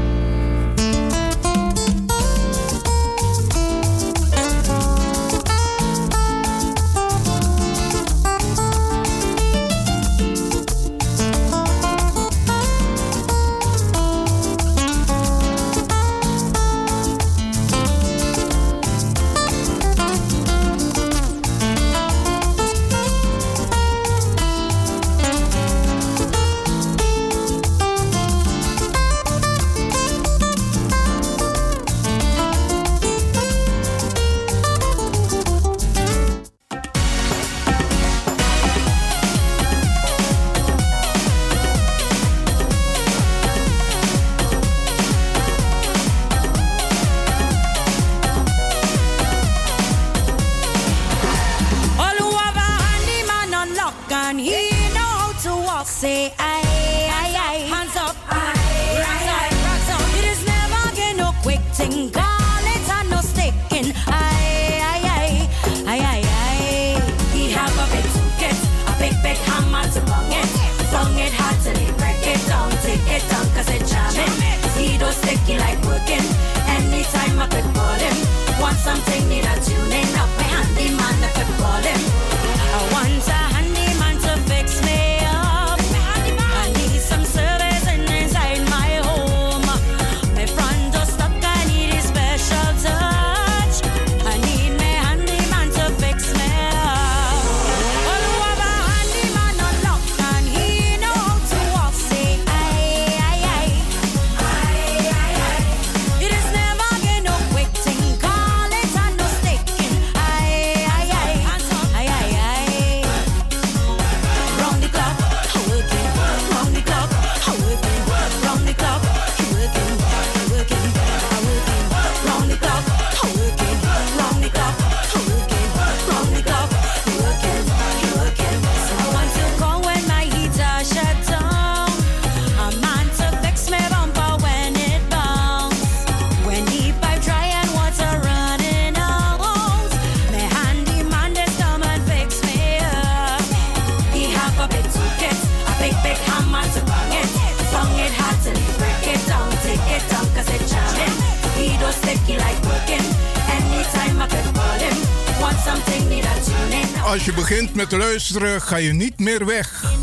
Als je begint met luisteren, ga je niet meer weg.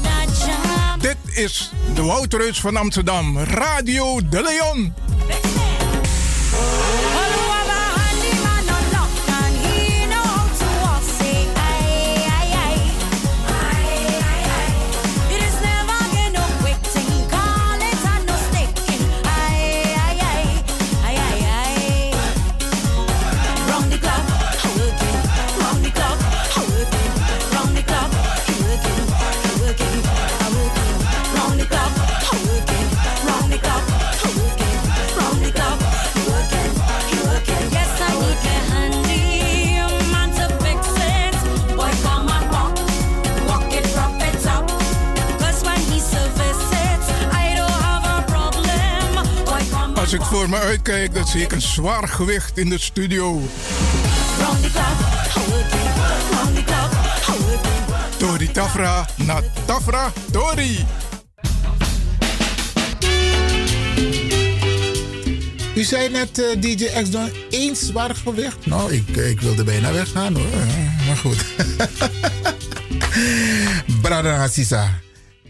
Dit is de Woutreus van Amsterdam, Radio De Leon. Me uitkijk, dan zie ik een zwaar gewicht in de studio. Tori Tafra naar Tafra Tori. U zei net, eh, DJ X dan één zwaar gewicht. Nou, ik, ik wilde bijna weggaan hoor. Eh, Maar goed. Brada Assisa,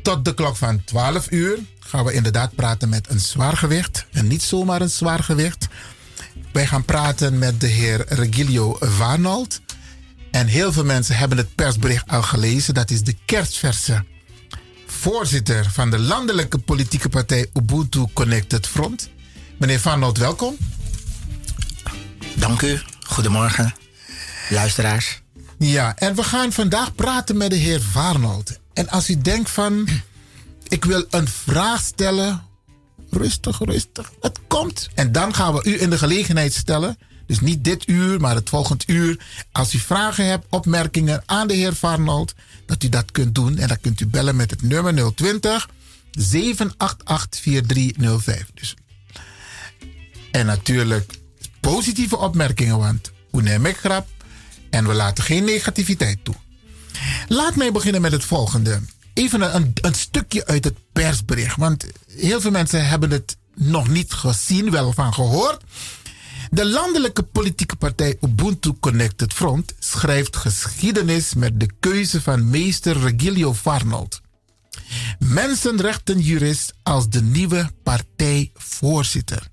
tot de klok van 12 uur gaan we inderdaad praten met een zwaar gewicht. En niet zomaar een zwaar gewicht. Wij gaan praten met de heer Regilio Warnold. En heel veel mensen hebben het persbericht al gelezen. Dat is de kerstverse voorzitter van de landelijke politieke partij Ubuntu Connected Front. Meneer Van welkom. Dank u. Goedemorgen, luisteraars. Ja, en we gaan vandaag praten met de heer Varnold. En als u denkt van, ik wil een vraag stellen, rustig, rustig, het komt. En dan gaan we u in de gelegenheid stellen, dus niet dit uur, maar het volgend uur. Als u vragen hebt, opmerkingen aan de heer Varnold, dat u dat kunt doen. En dan kunt u bellen met het nummer 020 788 4305. Dus en natuurlijk positieve opmerkingen, want hoe neem ik grap? En we laten geen negativiteit toe. Laat mij beginnen met het volgende. Even een, een, stukje uit het persbericht, want heel veel mensen hebben het nog niet gezien, wel van gehoord. De landelijke politieke partij Ubuntu Connected Front schrijft geschiedenis met de keuze van meester Regilio Farnold. Mensenrechtenjurist als de nieuwe partijvoorzitter.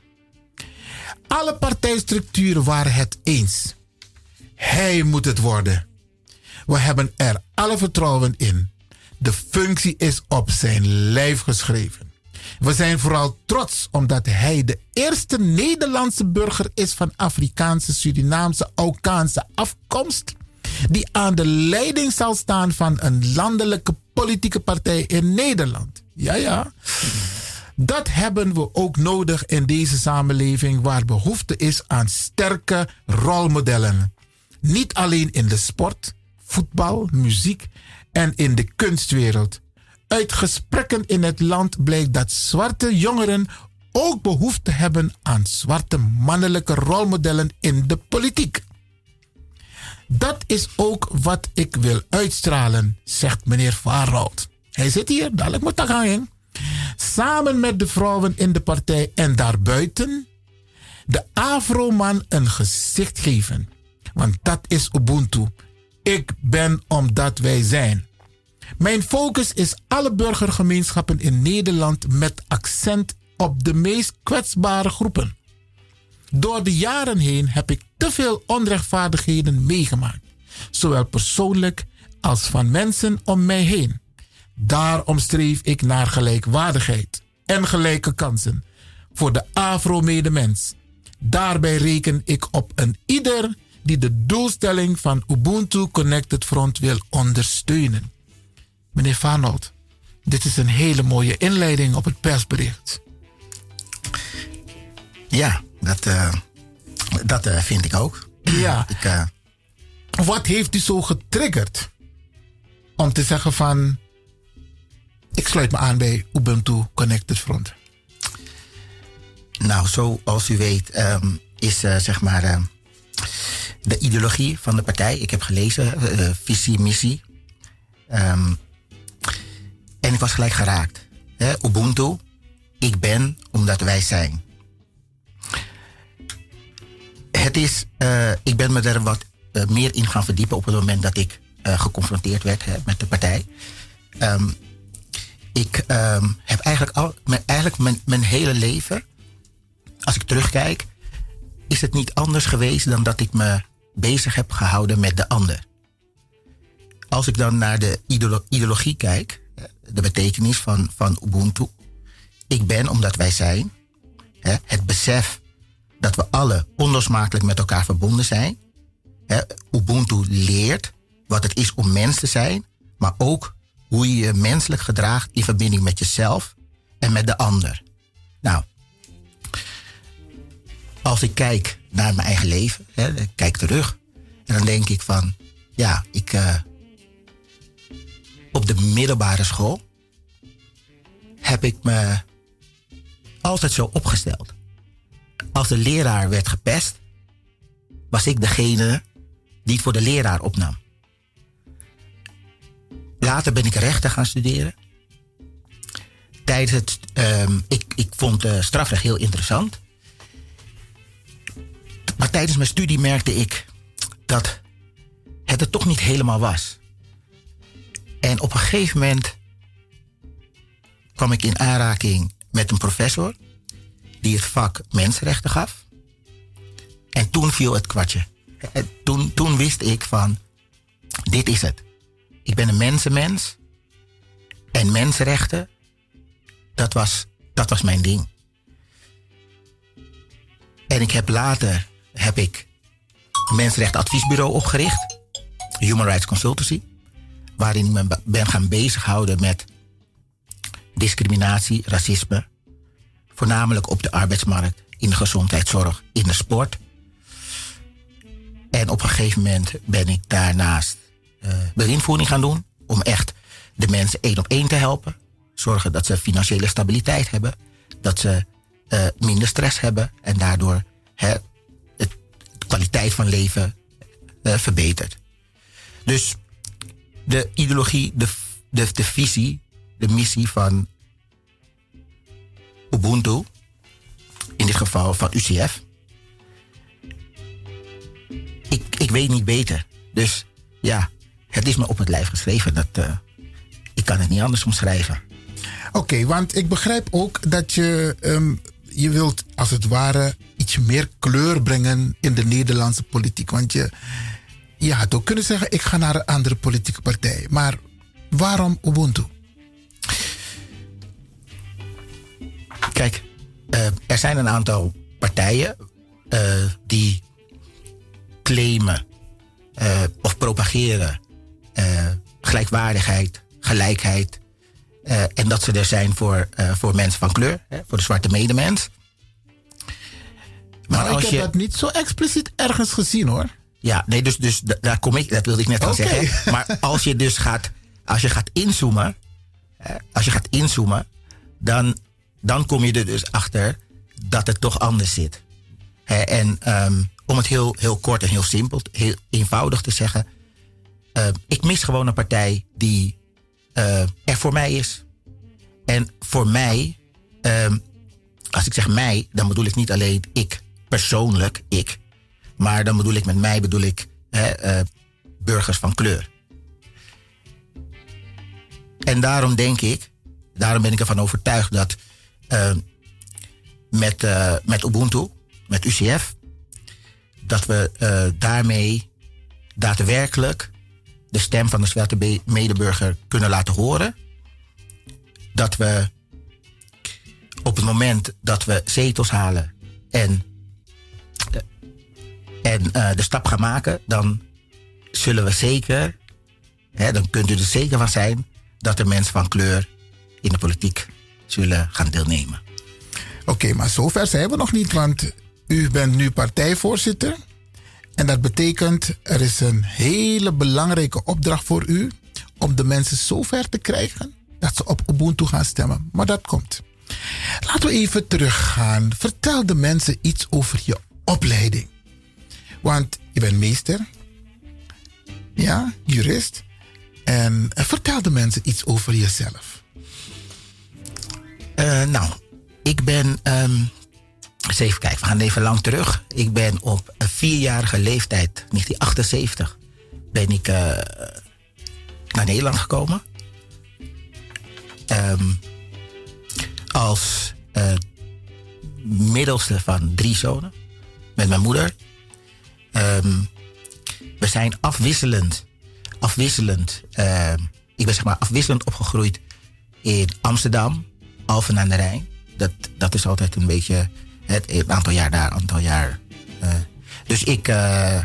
Alle partijstructuren waren het eens. Hij moet het worden. We hebben er alle vertrouwen in. De functie is op zijn lijf geschreven. We zijn vooral trots omdat hij de eerste Nederlandse burger is van Afrikaanse, Surinaamse, Aukaanse afkomst. Die aan de leiding zal staan van een landelijke politieke partij in Nederland. Ja, ja. Dat hebben we ook nodig in deze samenleving waar behoefte is aan sterke rolmodellen. Niet alleen in de sport, voetbal, muziek en in de kunstwereld. Uit gesprekken in het land blijkt dat zwarte jongeren ook behoefte hebben aan zwarte mannelijke rolmodellen in de politiek. Dat is ook wat ik wil uitstralen, zegt meneer Vaarhout. Hij zit hier, dadelijk moet ik gaan. Samen met de vrouwen in de partij en daarbuiten de Afro-man een gezicht geven. Want dat is Ubuntu. Ik ben omdat wij zijn. Mijn focus is alle burgergemeenschappen in Nederland met accent op de meest kwetsbare groepen. Door de jaren heen heb ik te veel onrechtvaardigheden meegemaakt, zowel persoonlijk als van mensen om mij heen. Daarom streef ik naar gelijkwaardigheid en gelijke kansen voor de Afro-medemens. Daarbij reken ik op een ieder die de doelstelling van Ubuntu Connected Front wil ondersteunen. Meneer Fanold, dit is een hele mooie inleiding op het persbericht. Ja, dat, eh, dat eh, vind ik ook. Ja. Ik, eh, Wat heeft u zo getriggerd om te zeggen van... ik sluit me aan bij Ubuntu Connected Front? nou, zoals u weet ehm, is zeg maar de ideologie van de partij. Ik heb gelezen, eh, visie, missie. Ehm, en ik was gelijk geraakt. Hè? Ubuntu, ik ben omdat wij zijn. Het is, eh, ik ben me er wat eh, meer in gaan verdiepen op het moment dat ik eh, geconfronteerd werd met de partij. Ehm, ik ehm, heb eigenlijk, al, eigenlijk mijn, mijn hele leven, als ik terugkijk, is het niet anders geweest dan dat ik me bezig heb gehouden met de ander. Als ik dan naar de ideolo- ideologie kijk, de betekenis van, van Ubuntu. Ik ben omdat wij zijn. hè, Het besef dat we alle onlosmakelijk met elkaar verbonden zijn. Hè, Ubuntu leert wat het is om mens te zijn, maar ook hoe je je menselijk gedraagt in verbinding met jezelf en met de ander. Nou, als ik kijk naar mijn eigen leven, hè, kijk terug, en dan denk ik van, ja, ik eh, op de middelbare school heb ik me altijd zo opgesteld. Als de leraar werd gepest, was ik degene die het voor de leraar opnam. Later ben ik rechten gaan studeren. Tijdens het, ehm, ik, ik vond eh, strafrecht heel interessant. Maar tijdens mijn studie merkte ik dat het er toch niet helemaal was. En op een gegeven moment kwam ik in aanraking met een professor die het vak mensenrechten gaf. En toen viel het kwartje. En Toen, toen wist ik van, dit is het. Ik ben een mensenmens. En mensenrechten, dat was, dat was mijn ding. En ik heb later heb ik mensenrechtenadviesbureau opgericht. Human Rights Consultancy. Waarin ik me be- ben gaan bezighouden met discriminatie, racisme. Voornamelijk op de arbeidsmarkt, in de gezondheidszorg, in de sport. En op een gegeven moment ben ik daarnaast beïnvoering gaan doen. Om echt de mensen één op één te helpen. Zorgen dat ze financiële stabiliteit hebben. Dat ze eh, minder stress hebben. En daardoor de kwaliteit van leven eh, verbetert. Dus de ideologie, de, de, de visie, de missie van Ubuntu. In dit geval van UCF. Ik, ik weet niet beter. Dus ja, het is me op het lijf geschreven. Dat, eh, ik kan het niet anders omschrijven. Oké, want ik begrijp ook dat je, ehm, je wilt als het ware iets meer kleur brengen in de Nederlandse politiek. Want je, je had ook kunnen zeggen, ik ga naar een andere politieke partij. Maar waarom Ubuntu? Kijk, eh, er zijn een aantal partijen eh, die claimen eh, of propageren gelijkwaardigheid, gelijkheid. Eh, en dat ze er zijn voor, eh, voor mensen van kleur, hè, voor de zwarte medemens. Maar ik heb dat niet zo expliciet ergens gezien hoor. Ja, nee, dus, dus da- daar kom ik, dat wilde ik net al zeggen. Maar als je dus gaat, als je gaat inzoomen, hè, als je gaat inzoomen, dan, dan kom je er dus achter dat het toch anders zit. Hè, en ehm, om het heel, heel kort en heel simpel, heel eenvoudig te zeggen, eh, ik mis gewoon een partij die eh, er voor mij is. En voor mij, ehm, als ik zeg mij, dan bedoel ik niet alleen ik persoonlijk, ik. Maar dan bedoel ik met mij bedoel ik hè, eh, burgers van kleur. En daarom denk ik, daarom ben ik ervan overtuigd dat eh, met, eh, met Ubuntu, met UCF, dat we daarmee daadwerkelijk de stem van de zwarte medeburger kunnen laten horen. Dat we op het moment dat we zetels halen en, eh, en eh, de stap gaan maken, dan zullen we zeker, hè, dan kunt u er zeker van zijn dat er mensen van kleur in de politiek zullen gaan deelnemen. Oké, maar zover zijn we nog niet, want u bent nu partijvoorzitter. En dat betekent, er is een hele belangrijke opdracht voor u om de mensen zover te krijgen dat ze op Ubuntu gaan stemmen. Maar dat komt. Laten we even teruggaan. Vertel de mensen iets over je opleiding. Want je bent meester, ja, jurist. En vertel de mensen iets over jezelf. Eh, nou, ik ben. ehm, eens even kijken, we gaan even lang terug. Ik ben op een vierjarige leeftijd, 1978, ben ik eh, naar Nederland gekomen. Ehm, als eh, middelste van drie zonen. Met mijn moeder. Ehm, we zijn afwisselend. Afwisselend. ehm, ik ben zeg maar afwisselend opgegroeid in Amsterdam, Alphen aan de Rijn. Dat, dat is altijd een beetje een aantal jaar daar, aantal jaar. eh. dus ik eh,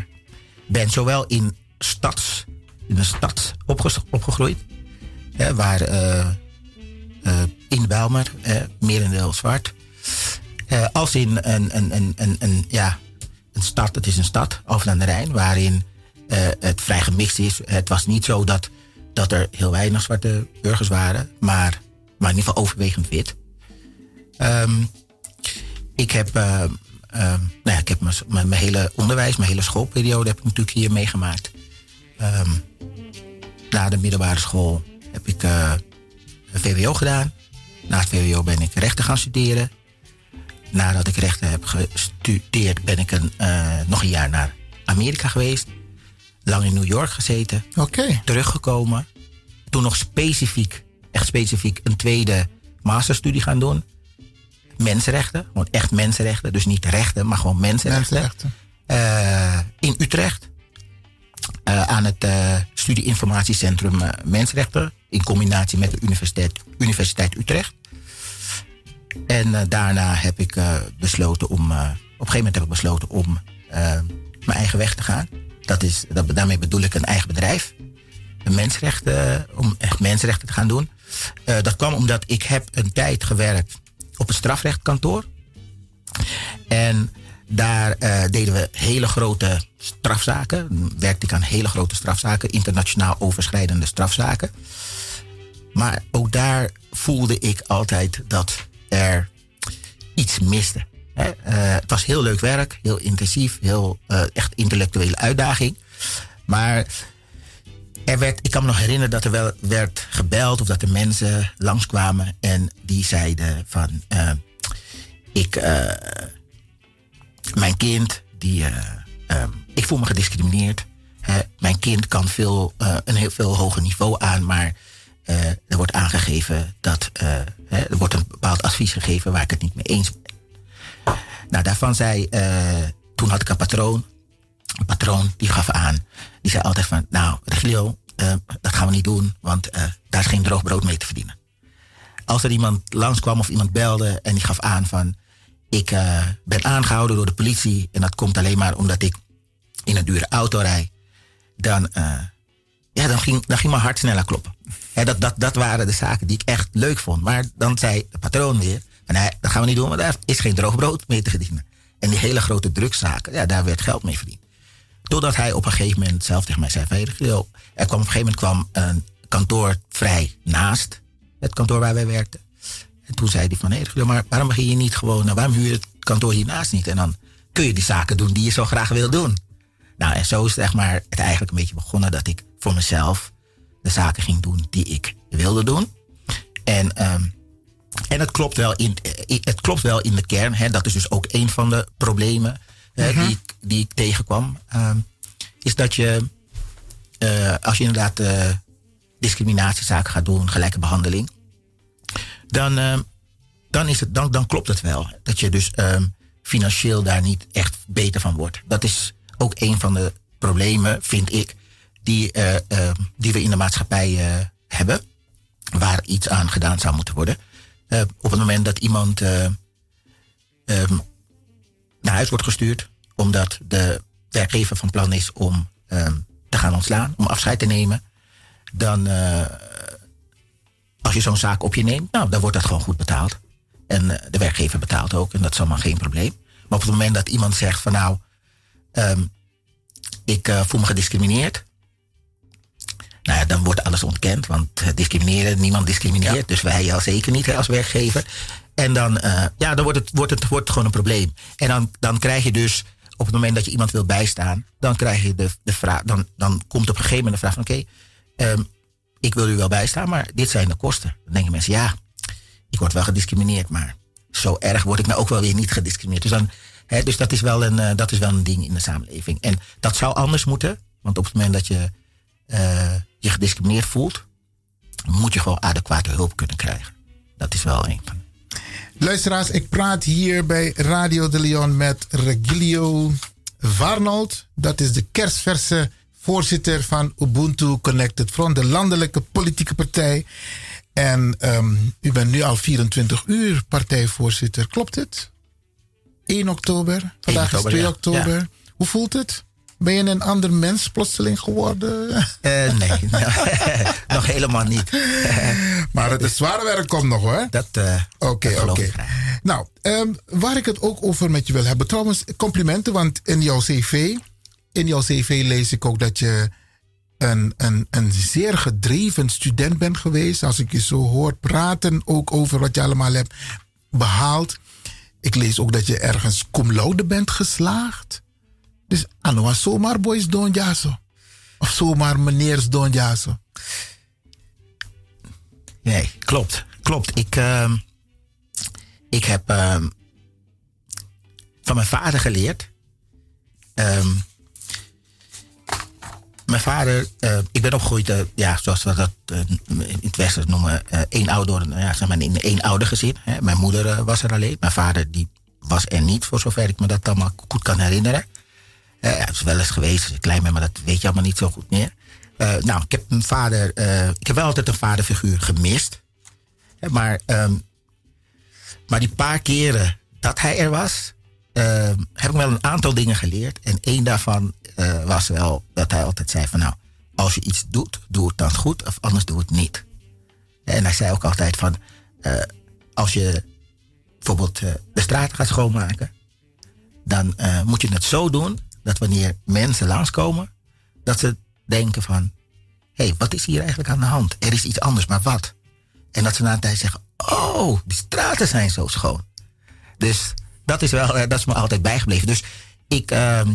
ben zowel in stads, in de stad opges- opgegroeid, hè, waar eh, eh, in Bijlmer, eh, merendeel zwart, eh, als in een, een, een, een, een, ja, een stad, het is een stad, Alphen aan de Rijn, waarin eh, het vrij gemixt is. Het was niet zo dat, dat er heel weinig zwarte burgers waren, maar, maar in ieder geval overwegend wit. Ehm, ik heb, eh, ehm, nou ja, ik heb mijn, mijn, mijn hele onderwijs, mijn hele schoolperiode heb ik natuurlijk hier meegemaakt. Ehm, na de middelbare school heb ik eh, een VWO gedaan. Na het VWO ben ik rechten gaan studeren. Nadat ik rechten heb gestudeerd, ben ik een, eh, nog een jaar naar Amerika geweest. Lang in New York gezeten. Oké. Teruggekomen. Toen nog specifiek, echt specifiek, een tweede masterstudie gaan doen. Mensenrechten. Gewoon echt mensenrechten. Dus niet rechten, maar gewoon mensenrechten. Mensenrechten. Eh, in Utrecht. Eh, aan het eh, Studieinformatiecentrum Mensenrechten. In combinatie met de Universiteit, Universiteit Utrecht. En daarna heb ik besloten om. op een gegeven moment heb ik besloten om mijn eigen weg te gaan. Dat is, dat, daarmee bedoel ik een eigen bedrijf. Mensenrechten, om echt mensenrechten te gaan doen. Dat kwam omdat ik heb een tijd gewerkt op een strafrechtkantoor. En daar eh, deden we hele grote strafzaken. Werkte ik aan hele grote strafzaken, internationaal overschrijdende strafzaken. Maar ook daar voelde ik altijd dat er iets miste. Eh, het was heel leuk werk, heel intensief, heel eh, echt intellectuele uitdaging. Maar er werd, ik kan me nog herinneren dat er wel werd gebeld of dat er mensen langskwamen en die zeiden van eh, ik, eh, mijn kind, die, eh, ehm, ik voel me gediscrimineerd. Hè, mijn kind kan veel, een heel veel hoger niveau aan, maar er wordt aangegeven dat hè, er wordt een bepaald advies gegeven waar ik het niet mee eens ben. Nou, daarvan zei, toen had ik een patroon. Een patroon die gaf aan. Die zei altijd van, nou, Regilio, eh, dat gaan we niet doen, want eh, daar is geen droog brood mee te verdienen. Als er iemand langskwam of iemand belde en die gaf aan van, ik eh, ben aangehouden door de politie en dat komt alleen maar omdat ik in een dure auto rijd, dan, ja, dan, ging, ging mijn hart sneller kloppen. Dat, dat, dat waren de zaken die ik echt leuk vond. Maar dan zei de patroon weer, dat gaan we niet doen, want daar is geen droog brood mee te verdienen. En die hele grote drugszaken, ja, daar werd geld mee verdiend. Totdat hij op een gegeven moment zelf tegen mij zei: hey, Er kwam op een gegeven moment kwam een kantoor vrij naast het kantoor waar wij werkten. En toen zei hij van, hé, maar waarom begin je niet gewoon, nou, waarom huur je het kantoor hiernaast niet? En dan kun je die zaken doen die je zo graag wil doen. Nou, en zo is het, maar, het eigenlijk een beetje begonnen dat ik voor mezelf de zaken ging doen die ik wilde doen. En, ehm, en het, klopt wel in, eh, het klopt wel in de kern. Hè, dat is dus ook een van de problemen Mhm. die, ik, die ik tegenkwam. ehm, is dat je, eh, als je inderdaad eh, discriminatiezaken gaat doen, gelijke behandeling, dan, ehm, dan, is het, dan, dan klopt het wel. Dat je dus ehm, financieel daar niet echt beter van wordt. Dat is ook een van de problemen, vind ik, die, eh, die we in de maatschappij hebben. Waar iets aan gedaan zou moeten worden. Op het moment dat iemand naar huis wordt gestuurd, omdat de werkgever van plan is om ehm, te gaan ontslaan, om afscheid te nemen, dan eh, als je zo'n zaak op je neemt, nou, dan wordt dat gewoon goed betaald. En eh, de werkgever betaalt ook, en dat is allemaal geen probleem. Maar op het moment dat iemand zegt van nou, ehm, ik eh, voel me gediscrimineerd, nou ja, dan wordt alles ontkend, want discrimineren, niemand discrimineert, dus wij al zeker niet hè, als werkgever. En dan, eh, ja, dan wordt het, wordt, het, wordt gewoon een probleem. En dan, dan krijg je dus, op het moment dat je iemand wil bijstaan, dan krijg je de, de vraag, dan, dan komt op een gegeven moment de vraag van oké, ehm, ik wil u wel bijstaan, maar dit zijn de kosten. Dan denken mensen, ja, ik word wel gediscrimineerd, maar zo erg word ik nou ook wel weer niet gediscrimineerd. Dus, dan, hè, dus dat, is wel een, eh, dat is wel een ding in de samenleving. En dat zou anders moeten, want op het moment dat je eh, je gediscrimineerd voelt, moet je gewoon adequate hulp kunnen krijgen. Dat is wel een van. Luisteraars, ik praat hier bij Radio de Leon met Regilio Varnold. Dat is de kerstverse voorzitter van Ubuntu Connected Front, de landelijke politieke partij. En ehm, u bent nu al 24 uur partijvoorzitter. Klopt het? 1 oktober. Vandaag oktober, is 2 ja. oktober. Ja. Hoe voelt het? Ben je een ander mens plotseling geworden? Eh, nee, nog helemaal niet. maar het is zware werk komt nog hoor. Dat. eh, Oké, oké. Nou, ehm, waar ik het ook over met je wil hebben. Trouwens, complimenten, want in jouw cv, in jouw cv lees ik ook dat je een, een, een zeer gedreven student bent geweest. Als ik je zo hoor praten, ook over wat je allemaal hebt behaald. Ik lees ook dat je ergens cum laude bent geslaagd. Dus Anoa zomaar boys don jaso. Of zomaar meneers don jaso. Nee, klopt. Klopt. Ik, ehm, ik heb ehm, van mijn vader geleerd. Ehm, mijn vader, eh, ik ben opgegroeid, eh, ja, zoals we dat eh, in het Westen noemen, één ouder, ja, zeg maar in één ouder gezin. Hè. Mijn moeder was er alleen. Mijn vader die was er niet, voor zover ik me dat allemaal goed kan herinneren. Eh, hij is wel eens geweest, ik klein maar dat weet je allemaal niet zo goed meer. Eh, nou, ik heb een vader, eh, ik heb wel altijd een vaderfiguur gemist. Maar, ehm, maar die paar keren dat hij er was, ehm, heb ik wel een aantal dingen geleerd. En één daarvan eh, was wel dat hij altijd zei van nou, als je iets doet, doe het dan goed of anders doe het niet. En hij zei ook altijd van, eh, als je bijvoorbeeld eh, de straten gaat schoonmaken, dan eh, moet je het zo doen dat wanneer mensen langskomen, dat ze denken van, hé, hey, wat is hier eigenlijk aan de hand? Er is iets anders, maar wat? En dat ze na een tijd zeggen, oh, die straten zijn zo schoon. Dus dat is wel, eh, dat is me altijd bijgebleven. Dus ik, ehm,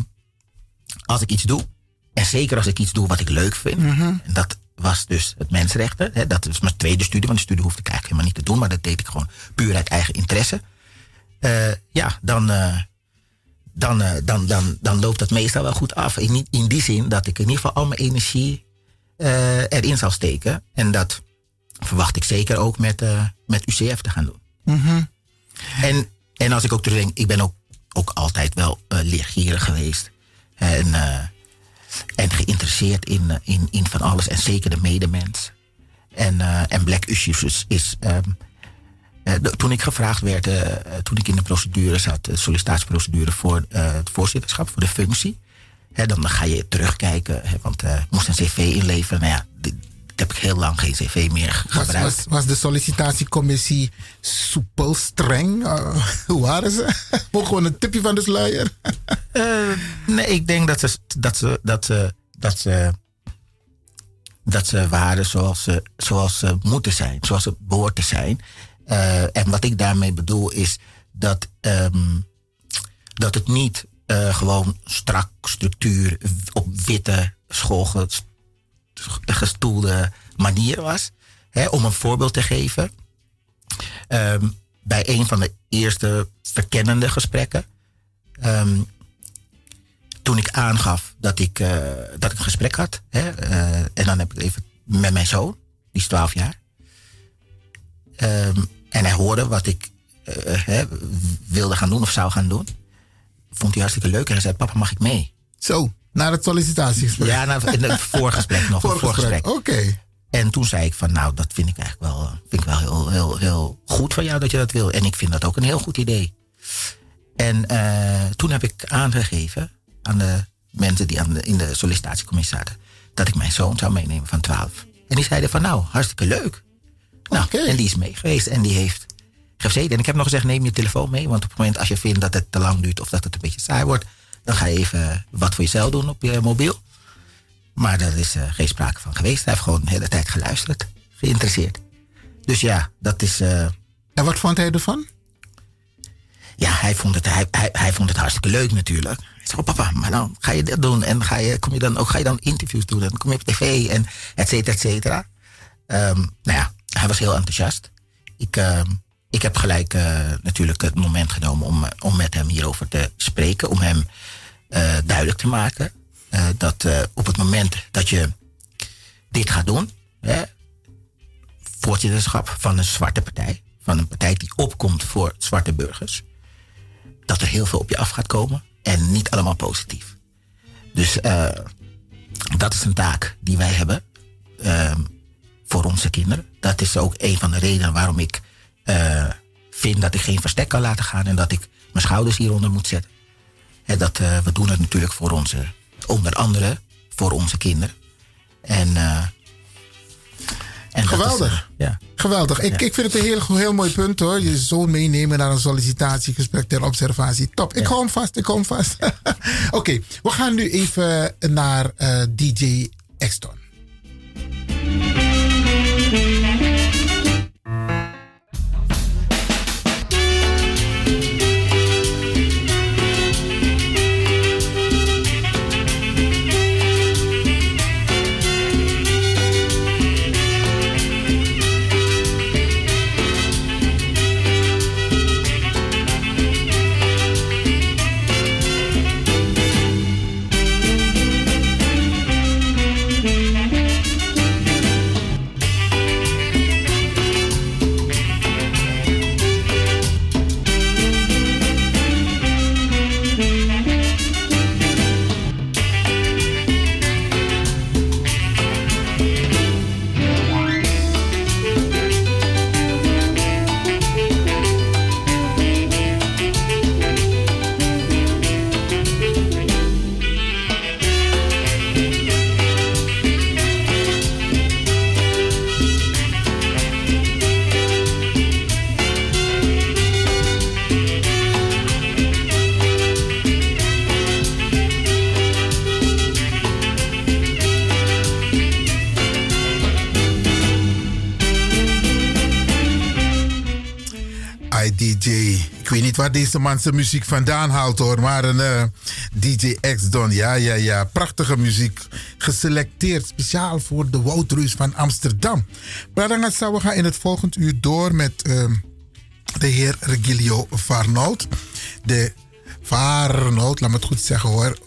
als ik iets doe, en zeker als ik iets doe wat ik leuk vind, en dat was dus het mensenrechten. Hè, dat is mijn tweede studie, want de studie hoefde ik eigenlijk helemaal niet te doen, maar dat deed ik gewoon puur uit eigen interesse. Eh, ja, dan, eh, dan, eh, dan, dan, dan loopt dat meestal wel goed af. In, in die zin dat ik in ieder geval al mijn energie eh, erin zal steken. En dat verwacht ik zeker ook met, eh, met UCF te gaan doen. Mhm. En, en als ik ook terugdenk, ik ben ook, ook altijd wel leergierig geweest. En, en geïnteresseerd in, in, in van alles. En zeker de medemens. En, en Black Issues is... is ehm, eh, de- toen ik gevraagd werd, eh, eh, toen ik in de procedure zat, de sollicitatieprocedure voor eh, het voorzitterschap, voor de functie. Hè, dan ga je terugkijken, hè, want eh, ik moest een cv inleveren. Nou ja, dit, heb ik heel lang geen cv meer gebruikt. was, was de sollicitatiecommissie soepel, streng? Eh, hoe waren ze? Ook gewoon een tipje van de sluier? Eh, nee, ik denk dat ze, dat ze, dat ze, dat ze, dat ze waren zoals ze, zoals ze moeten zijn, zoals ze behoort te zijn. Eh, en wat ik daarmee bedoel is dat, ehm, dat het niet eh, gewoon strak structuur op witte schoolgestoelde manier was. Hè, om een voorbeeld te geven. Ehm, bij een van de eerste verkennende gesprekken. ehm, toen ik aangaf dat ik, eh, dat ik een gesprek had. Hè, en dan heb ik even met mijn zoon, die is 12 jaar. En hij hoorde wat ik eh, hè, wilde gaan doen of zou gaan doen. Vond hij hartstikke leuk en hij zei: Papa, mag ik mee? Zo, naar het sollicitatiegesprek. Ja, in het voorgesprek nog. Voorgesprek, voorgesprek. Oké. En toen zei ik van, nou, dat vind ik eigenlijk wel, vind ik wel heel, heel, heel goed van jou dat je dat wil. En ik vind dat ook een heel goed idee. En eh, toen heb ik aangegeven aan de mensen die aan de, in de sollicitatiecommissie zaten, dat ik mijn zoon zou meenemen van 12. En die zeiden van, nou, hartstikke leuk. Nou, en die is mee geweest en die heeft gezeten. En ik heb nog gezegd, neem je telefoon mee. Want op het moment als je vindt dat het te lang duurt of dat het een beetje saai wordt, dan ga je even wat voor jezelf doen op je mobiel. Maar daar is eh, geen sprake van geweest. Hij heeft gewoon de hele tijd geluisterd, geïnteresseerd. Dus ja, dat is. eh, en wat vond hij ervan? Ja, hij vond het, hij, hij, hij vond het hartstikke leuk natuurlijk. Hij zei, oh, papa, maar dan ga je dit doen. En ga je, kom je dan ook ga je dan interviews doen. En kom je op tv en et cetera, et cetera. Ehm, nou ja, hij was heel enthousiast. Ik, ehm, ik heb gelijk eh, natuurlijk het moment genomen om, eh, om met hem hierover te spreken. Om hem eh, duidelijk te maken dat op het moment dat je dit gaat doen, hè, voorzitterschap van een zwarte partij, van een partij die opkomt voor zwarte burgers, dat er heel veel op je af gaat komen en niet allemaal positief. Dus dat is een taak die wij hebben ehm, voor onze kinderen. Dat is ook een van de redenen waarom ik eh, vind dat ik geen verstek kan laten gaan en dat ik mijn schouders hieronder moet zetten. En dat, eh, we doen het natuurlijk voor onze, onder andere voor onze kinderen. En, eh, en dat is, Geweldig. ja. Geweldig. Ik, ik vind het een heel, heel mooi punt hoor. Je zoon meenemen naar een sollicitatiegesprek ter observatie. Top. Ik hou hem vast. Ik hou hem vast. Oké, we gaan nu even naar DJ Exton. I deze man muziek vandaan haalt hoor. Maar een eh, DJ X Don. Ja, ja, ja. Prachtige muziek. Geselecteerd speciaal voor de Woudreus van Amsterdam. Maar dan we gaan in het volgend uur door met eh, de heer Regilio Varnold. De Varnold, laat me het goed zeggen hoor.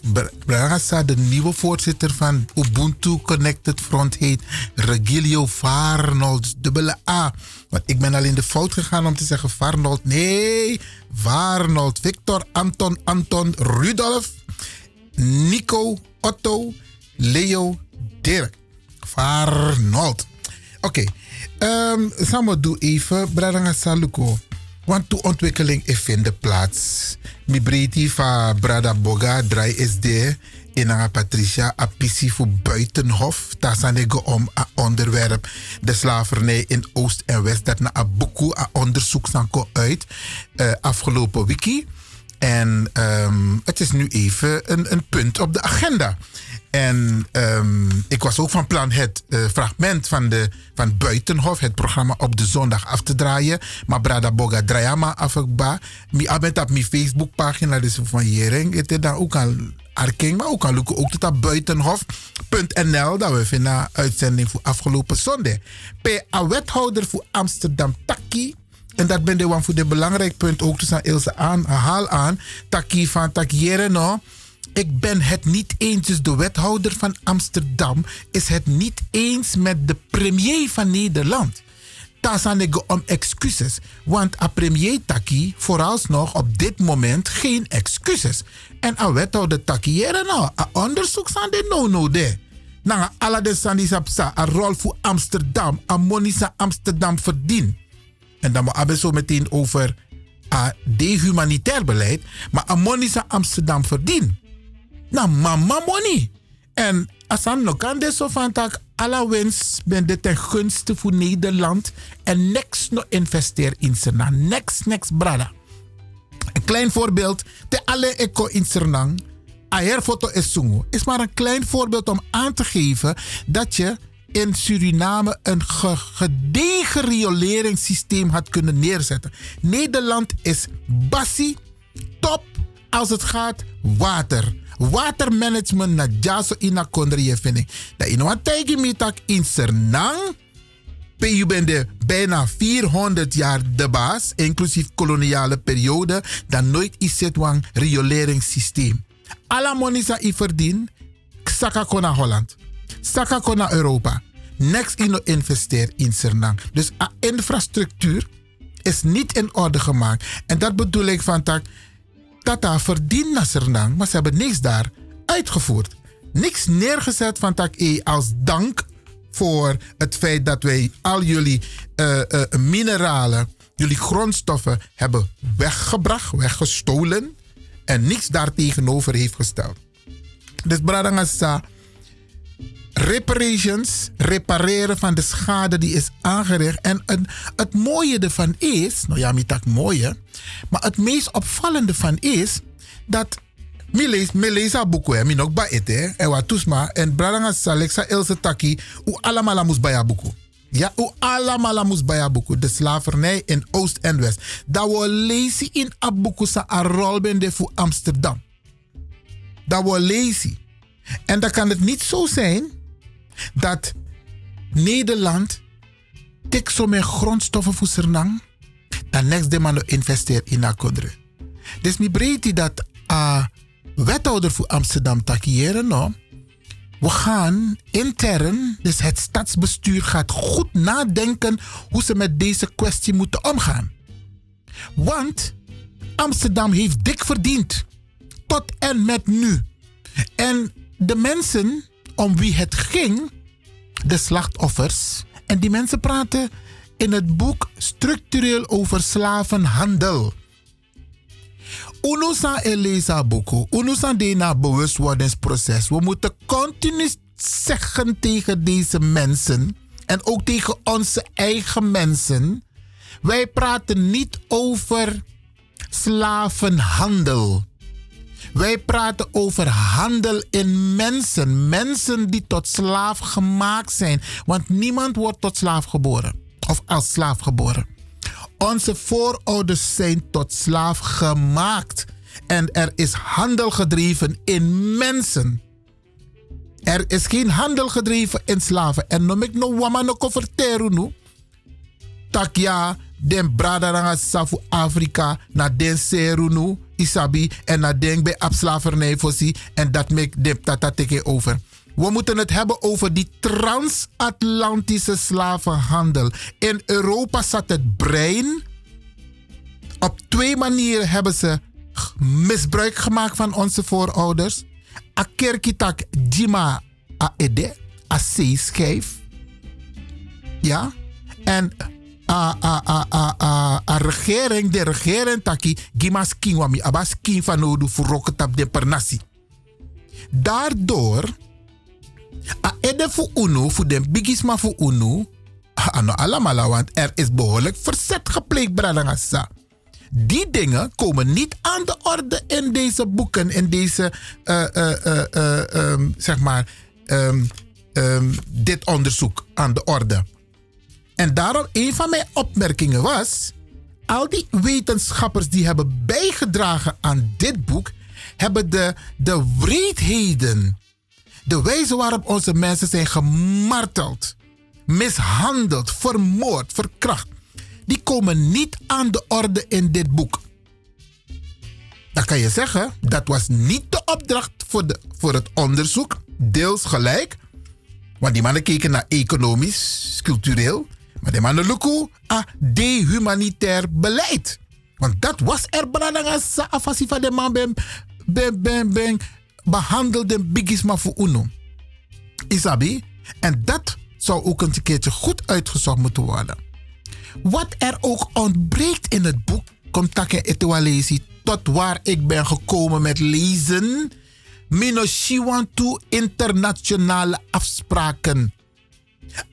De nieuwe voorzitter van Ubuntu Connected Front, heet Regilio Varnold, dubbele A. Want ik ben al in de fout gegaan om te zeggen Varnold. Nee, Varnold. Victor, Anton, Anton, Rudolf, Nico, Otto, Leo, Dirk. Varnold. Oké, ehm samen doe even, Bragasa. Want de ontwikkeling is vinden plaats. Mi breedte van Brada Boga, draai SD. In een Patricia Apisi voor Buitenhof. Daar zijn om een onderwerp. De slavernij in Oost en West. Dat na een boeku, een onderzoek zijn uit. eh, afgelopen wiki. En ehm, het is nu even een, een punt op de agenda. En ehm, ik was ook van plan het eh, fragment van, de, van Buitenhof, het programma op de zondag af te draaien. Maar Brada Boga Drayama afgeba. Mi abent op mijn Facebookpagina, dus van Jering. Het is daar ook al arking, maar ook al lukken ook tot buitenhof.nl. Dat we vinden uitzending voor afgelopen zondag. P. A wethouder voor Amsterdam Taki. En dat ben de one voor de belangrijk punt ook. Aan Ilse aan, haal aan. Taki van Takiere. Ik ben het niet eens, dus de wethouder van Amsterdam is het niet eens met de premier van Nederland. Ik om excuses. Want a premier Taki vooralsnog op dit moment geen excuses. En a wethouder Taki, nou, a onderzoek aan de no no de. Nou, alle de sandis op sa, a rol voor Amsterdam, a monisa Amsterdam verdient. En dan hebben we zo meteen over a dehumanitair beleid, maar a monisa Amsterdam verdient. Nou, mama money. En als aan nog dit zo van tak, alle ben dit ten gunste voor Nederland. En niks no investeer in Suriname. Niks, niks, brada. Een klein voorbeeld. Te alle eco in Suriname. Aher foto is. Is maar een klein voorbeeld om aan te geven dat je in Suriname een ge- gedegen rioleringssysteem had kunnen neerzetten. Nederland is bassie, top als het gaat water. Watermanagement na jaso ina kondrie ik. Dat in wat tegen me tak in Sernang. Je bent de bijna 400 jaar de baas, inclusief koloniale periode, dan nooit is het een rioleringssysteem. Alla monisa i verdien, saka kon naar Holland. Saka kon naar Europa. niks in investeert in Suriname. Dus a infrastructuur is niet in orde gemaakt. En dat bedoel ik van tak. Tata verdient naar Suriname, maar ze hebben niks daar uitgevoerd. Niks neergezet van tak e als dank voor het feit dat wij al jullie eh, eh, mineralen, jullie grondstoffen hebben weggebracht, weggestolen en niks daartegenover heeft gesteld. Dus Bradangasa, reparations, repareren van de schade die is aangericht. En het, het mooie ervan is, nou ja, niet dat mooie, maar het meest opvallende van is dat mi lees a boek hè, mi nog ba ete, en wat toesma, en bradanga Alexa Ilse Taki, u allemaal moest bij boek. Ja, u allemaal moest bij boek. De slavernij in Oost en West. Dat we lezen in sa a rol bende voor Amsterdam. Dat we lezen. En dan kan het niet zo zijn dat Nederland tik zo grondstoffen voor Suriname, dan next de man investeert in Akodre. Dus mi breed dat a wethouder voor Amsterdam takieren no. We gaan intern, dus het stadsbestuur gaat goed nadenken hoe ze met deze kwestie moeten omgaan. Want Amsterdam heeft dik verdiend. Tot en met nu. En de mensen om wie het ging, de slachtoffers. En die mensen praten in het boek structureel over slavenhandel. Uno sa eleza boeko. Uno sa de na bewustwordingsproces. We moeten continu zeggen tegen deze mensen. En ook tegen onze eigen mensen. Wij praten niet over slavenhandel. Wij praten over handel in mensen. Mensen die tot slaaf gemaakt zijn. Want niemand wordt tot slaaf geboren. Of als slaaf geboren. Onze voorouders zijn tot slaaf gemaakt. En er is handel gedreven in mensen. Er is geen handel gedreven in slaven. En noem ik no wama no converteru nu. Tak ja, den bradaranga safu Afrika na den seru nu, isabi. En na den bij abslavernij voorzie. En dat mek de tata teke over. We moeten het hebben over die transatlantische slavenhandel. In Europa zat het brein. Op twee manieren hebben ze misbruik gemaakt van onze voorouders. A kerkitak jima a a schijf. Ja. En a, a, a, a, a, a regering, de regering taki, gima skin wami, abas skin van nodu voor de pernasi. Daardoor A ede voor UNO, voor de bigisma voor UNO. Ano allemaal, want er is behoorlijk verzet gepleegd, Bradangasa. Die dingen komen niet aan de orde in deze boeken, in deze, uh, uh, uh, um, zeg maar, um, um, dit onderzoek aan de orde. En daarom, een van mijn opmerkingen was, al die wetenschappers die hebben bijgedragen aan dit boek, hebben de, de wreedheden de wijze waarop onze mensen zijn gemarteld, mishandeld, vermoord, verkracht, die komen niet aan de orde in dit boek. Dan kan je zeggen, dat was niet de opdracht voor, de, voor het onderzoek, deels gelijk. Want die mannen keken naar economisch, cultureel. Maar die mannen lukken aan dehumanitair beleid. Want dat was er belangrijk afasi van de man ben, ben, ben, ben behandelde bigisma voor UNO. Isabi? En dat zou ook een keertje goed uitgezocht moeten worden. Wat er ook ontbreekt in het boek, komt takke etualesi, tot waar ik ben gekomen met lezen. Minoshiwantu internationale afspraken.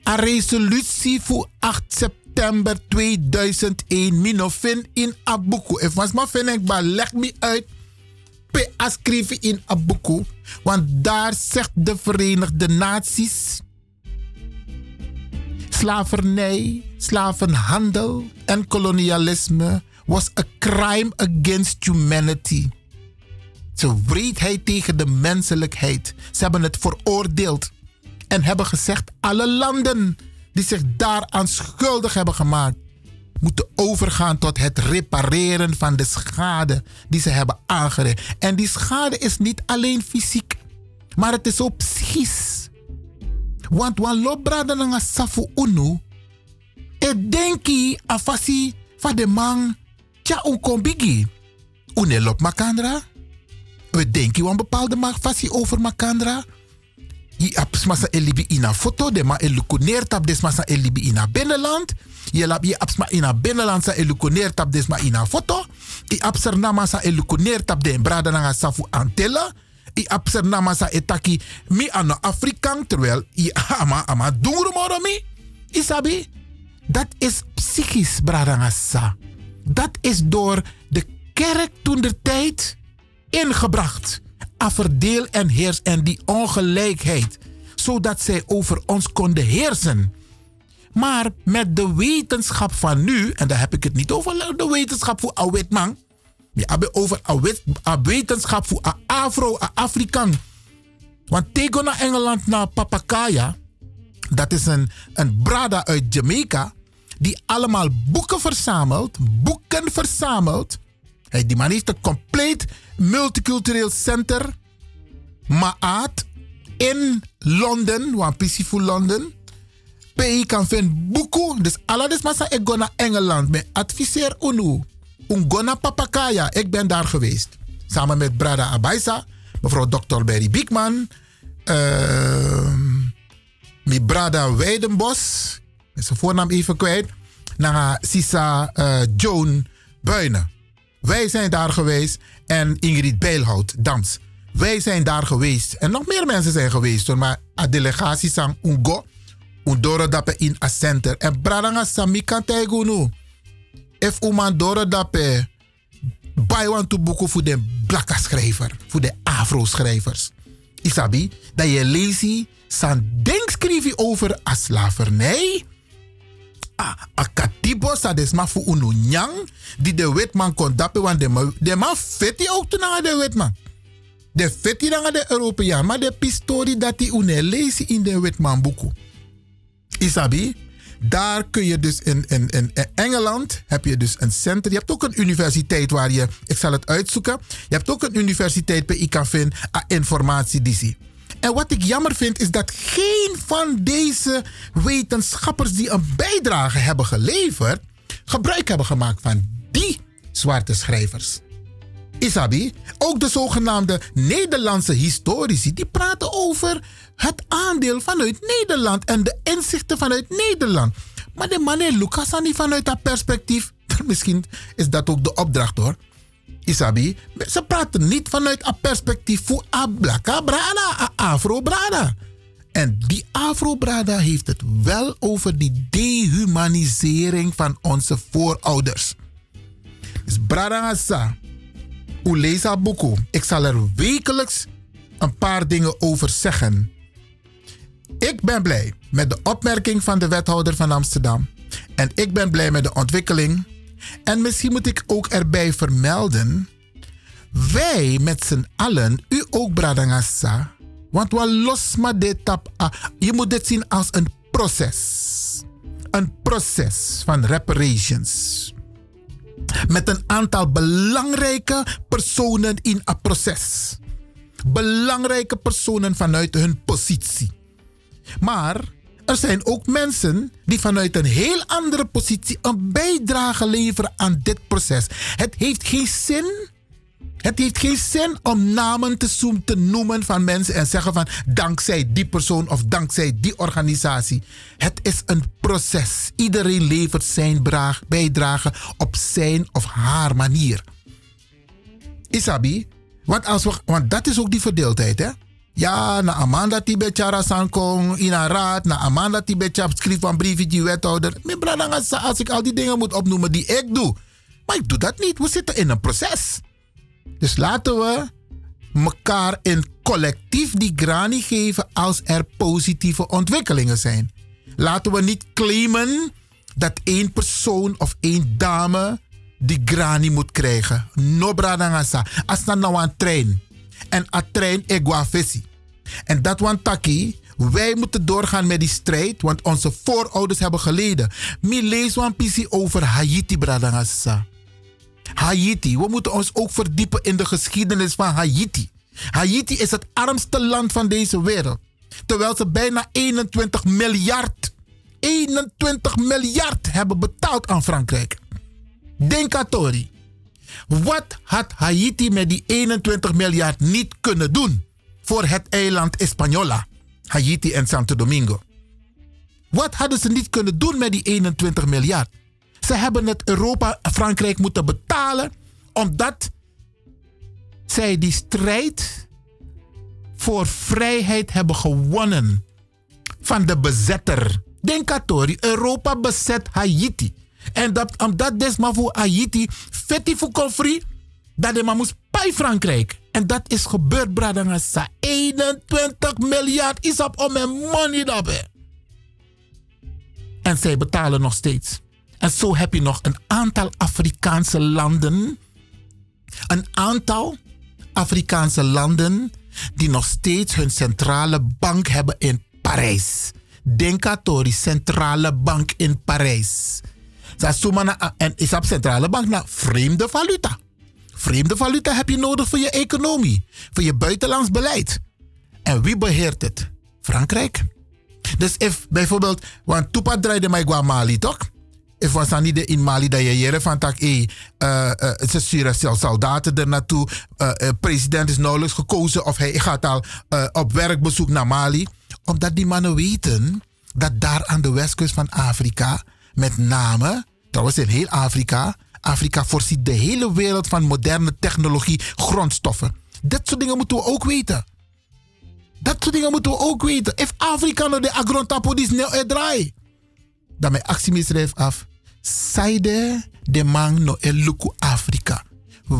Een resolutie voor 8 september 2001. Minofin in Abuku. Was maar vind ik, leg me uit pe ascrivi in Abuku. Want daar zegt de Verenigde Naties. Slavernij, slavenhandel en kolonialisme was a crime against humanity. Ze wreedheid tegen de menselijkheid. Ze hebben het veroordeeld. En hebben gezegd: alle landen die zich daaraan schuldig hebben gemaakt, moeten overgaan tot het repareren van de schade die ze hebben aangericht. En die schade is niet alleen fysiek, maar het is ook psychisch. Want wan brada nanga safu unu, e denki afasi fa de man tja kombigi. Une makandra. We denken wan bepaalde mag fasi over makandra. Hebt massa elibi ina foto, de ma elukuneert op des massa elibi ina binnenland. Je lap je absma ina binnenland sa elukuneert op des ma ina foto. I abser na massa elukuneert op de brada safu antilla. I etaki mi ano terwijl i ama ama dungru moro mi. Isabi? Dat is psychisch brada sa. Dat is door de kerk toen de tijd ingebracht. Verdeel en heers en die ongelijkheid. Zodat zij over ons konden heersen. Maar met de wetenschap van nu, en daar heb ik het niet over de wetenschap voor een wit man. Ja, heb over een een wetenschap voor een Afro, een Afrikaan. Want tegen naar Engeland, naar Papakaya, dat is een, een brada uit Jamaica, die allemaal boeken verzamelt, boeken verzamelt. Hij, die man heeft een compleet multicultureel center, Maat, in Londen, want voor Londen. Pei kan vinden boeken, dus alle des massa ik ga naar Engeland. Me adviseer unu, naar Papakaya. Ik ben daar geweest. Samen met Brada Abaisa, mevrouw Dr. Berry Biekman, ehm mijn Brada Weidenbos, zijn voornaam even kwijt, naar Sisa eh, Joan Buinen. Wij zijn daar geweest en Ingrid Bijlhout, Dams. Wij zijn daar geweest en nog meer mensen zijn geweest, hoor, maar a delegatie sang Ungo, Undoro dape in a center. En Bradanga Sami nu. If uman doro dape, bij want to boeken voor de blakke schrijver, voor de afro-schrijvers. Isabi, dat je leest, san denkschrijven over a slavernij. A, a katibo sa desma voor unu nyang, die de wetman kon dapen, want de, ma- de man feti ook de wetman. De feti dan de Europeaan, maar de pistori dat die une lezen in de wetman boeken. Isabi, daar kun je dus in, in, in Engeland heb je dus een center. Je hebt ook een universiteit waar je, ik zal het uitzoeken. Je hebt ook een universiteit bij vinden aan informatie die zie. En wat ik jammer vind is dat geen van deze wetenschappers die een bijdrage hebben geleverd, gebruik hebben gemaakt van die zwarte schrijvers. Isabi, ook de zogenaamde Nederlandse historici, die praten over het aandeel vanuit Nederland en de inzichten vanuit Nederland. Maar de meneer Lucas niet vanuit dat perspectief. Misschien is dat ook de opdracht hoor. Isabi, ze praten niet vanuit een perspectief voor a blaka brada, a afro brada. En die afro brada heeft het wel over die dehumanisering van onze voorouders. Dus brada asa, u leest haar boek. Ik zal er wekelijks een paar dingen over zeggen. Ik ben blij met de opmerking van de wethouder van Amsterdam. En ik ben blij met de ontwikkeling. En misschien moet ik ook erbij vermelden. Wij met z'n allen, u ook Bradangasa. Want wat los maar dit tap. Je moet dit zien als een proces. Een proces van reparations met een aantal belangrijke personen in een proces. Belangrijke personen vanuit hun positie. Maar er zijn ook mensen die vanuit een heel andere positie een bijdrage leveren aan dit proces. Het heeft geen zin. Het heeft geen zin om namen te, zoom- te noemen van mensen en zeggen van dankzij die persoon of dankzij die organisatie. Het is een proces. Iedereen levert zijn bijdrage op zijn of haar manier. Isabi, want, als we, want dat is ook die verdeeldheid, hè? Ja, na Amanda Tibetjara Sankong, in een raad, na Amanda Tibetjara schreef van briefje die wethouder. Mijn als ik al die dingen moet opnoemen die ik doe. Maar ik doe dat niet. We zitten in een proces. Dus laten we elkaar in collectief die grani geven als er positieve ontwikkelingen zijn. Laten we niet claimen dat één persoon of één dame die grani moet krijgen. No bradangasa. Als dat nou een trein. En een trein egwa visie. En dat want taki. Wij moeten doorgaan met die strijd, want onze voorouders hebben geleden. Mi lees pisi over Haiti, bradangasa. Haiti. We moeten ons ook verdiepen in de geschiedenis van Haiti. Haiti is het armste land van deze wereld. Terwijl ze bijna 21 miljard, 21 miljard hebben betaald aan Frankrijk. Denkatori. Wat had Haiti met die 21 miljard niet kunnen doen voor het eiland Española, Haiti en Santo Domingo? Wat hadden ze niet kunnen doen met die 21 miljard? Ze hebben het Europa Frankrijk moeten betalen omdat zij die strijd voor vrijheid hebben gewonnen van de bezetter. Denkatori, Europa bezet Haiti. En dat, omdat desma voor Haiti, fetti voor confri, dat de moest bij Frankrijk. En dat is gebeurd, Bradangasa. 21 miljard is op om mijn money daarbij. En zij betalen nog steeds. En zo heb je nog een aantal Afrikaanse landen. Een aantal Afrikaanse landen die nog steeds hun centrale bank hebben in Parijs. Denkatori, centrale bank in Parijs. Zasumana en is op centrale bank naar vreemde valuta. Vreemde valuta heb je nodig voor je economie, voor je buitenlands beleid. En wie beheert het? Frankrijk. Dus if bijvoorbeeld, want Tupa draaide mij qua Mali toch? If was dan niet in Mali dat je jaren van tak, eh, eh, eh, ze sturen zelfs soldaten er naartoe. Eh, president is nauwelijks gekozen of hij gaat al op werkbezoek naar Mali. Omdat die mannen weten dat daar aan de westkust van Afrika, met name, trouwens in heel Afrika, Afrika voorziet de hele wereld van moderne technologie, grondstoffen. Dat soort dingen moeten we ook weten. Dat soort dingen moeten we ook weten. If Afrika no de agrontapo dis neo e draai. Dan mijn actie schrijf af. Saide de man no e luku Afrika.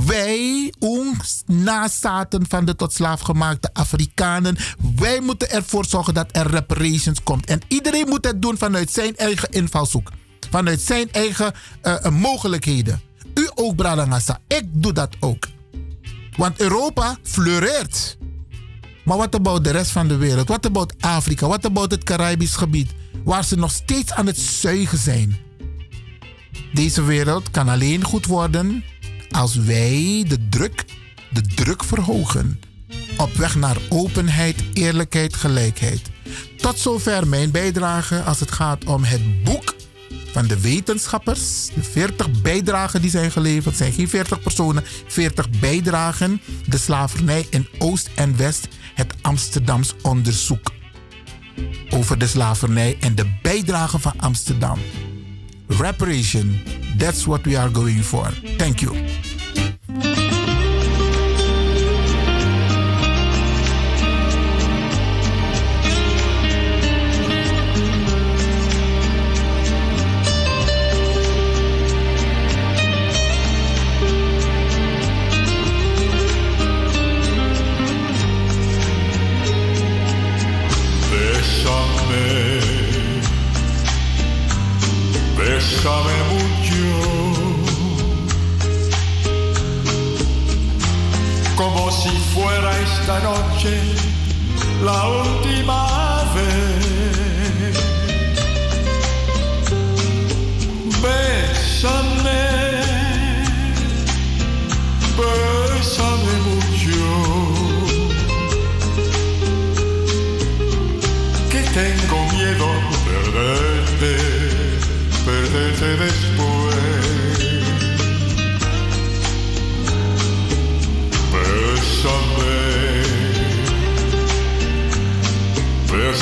Wij, ons nazaten van de tot slaaf gemaakte Afrikanen, wij moeten ervoor zorgen dat er reparations komt. En iedereen moet het doen vanuit zijn eigen invalshoek. Vanuit zijn eigen eh, eh, mogelijkheden. U ook, Bradangasa. Ik doe dat ook. Want Europa fleureert. Maar wat about de rest van de wereld? Wat about Afrika? Wat about het Caribisch gebied? Waar ze nog steeds aan het zuigen zijn. Deze wereld kan alleen goed worden als wij de druk, de druk verhogen. Op weg naar openheid, eerlijkheid, gelijkheid. Tot zover mijn bijdrage als het gaat om het boek van de wetenschappers. De 40 bijdragen die zijn geleverd. Zijn geen 40 personen, 40 bijdragen. De slavernij in Oost en West. Het Amsterdams onderzoek over de slavernij en de bijdrage van Amsterdam. Reparation, that's what we are going for. Thank you. Noche la última vez. Bésame, bésame mucho. que tengo miedo perderte, perderte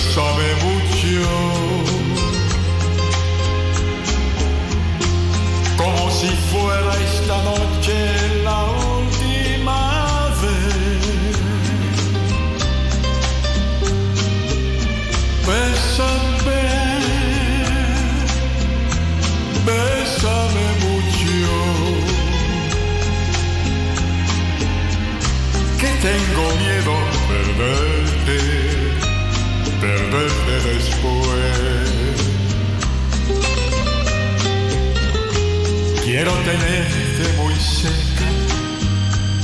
bésame mucho, como si fuera esta noche la última vez. Bésame, bésame mucho, que tengo miedo perderte, perderte después. Quiero tenerte muy cerca,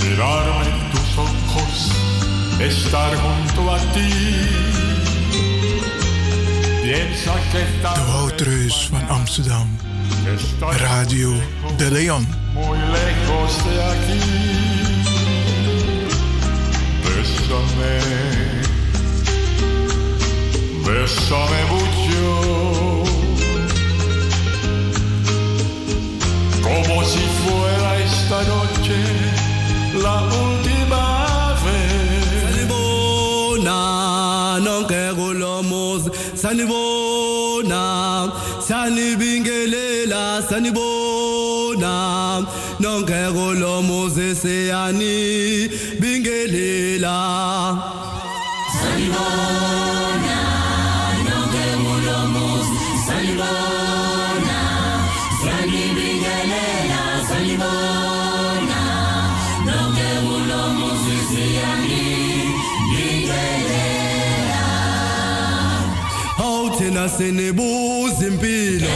mirarme en tus ojos, estar junto a ti. De Woutreus van Amsterdam. Radio De Leon. muy lejos de aquí. Bésame, besame mucho. Como si fuera esta noche la última vez. sanibona nonke kulomuzi sanibona sanibingelela sanibona nonke kulomuzi siyanibingelela Sanibona, Impilo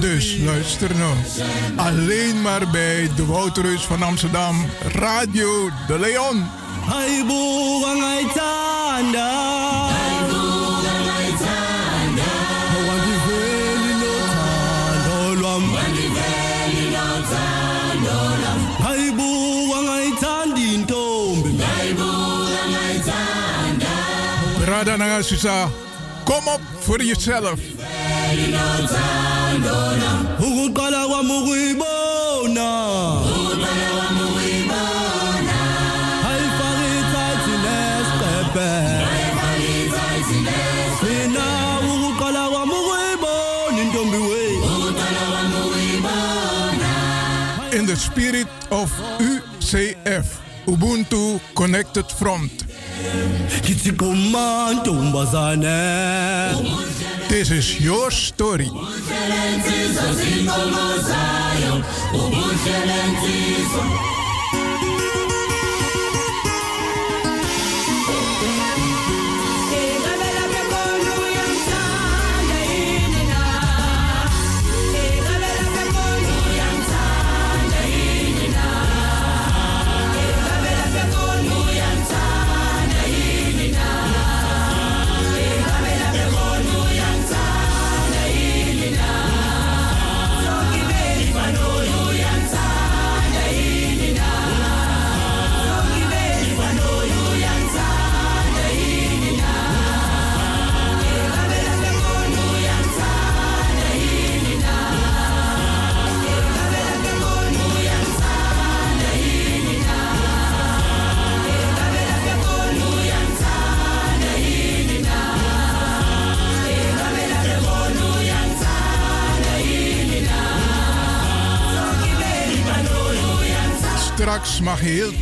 Dus luister nou. Alleen maar bij de Wouterus van Amsterdam, Radio de Leon. Ngayithanda Brada Nagasusa, kom op voor jezelf. ukuyibona intombi we In the spirit of UCF, Ubuntu Connected Front. This is your story.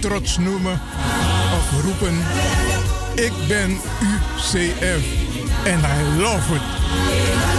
Trots noemen of roepen: Ik ben UCF en I love it.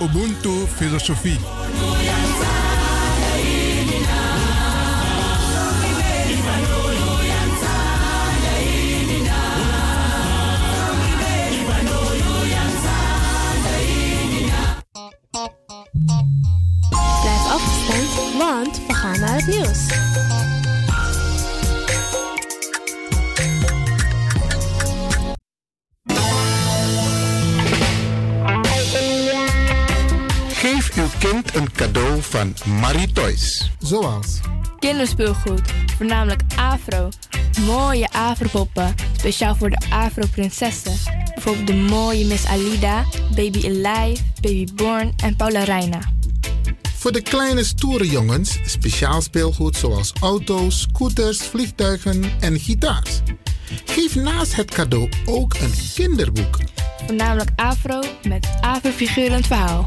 About Zoals? Kinderspeelgoed, voornamelijk Afro. Mooie Afro-poppen, speciaal voor de Afro-prinsessen. Bijvoorbeeld de mooie Miss Alida, Baby Alive, Baby Born en Paula Reina. Voor de kleine stoere jongens speciaal speelgoed zoals auto's, scooters, vliegtuigen en gitaars. Geef naast het cadeau ook een kinderboek. Voornamelijk Afro met Afro-figuren het verhaal.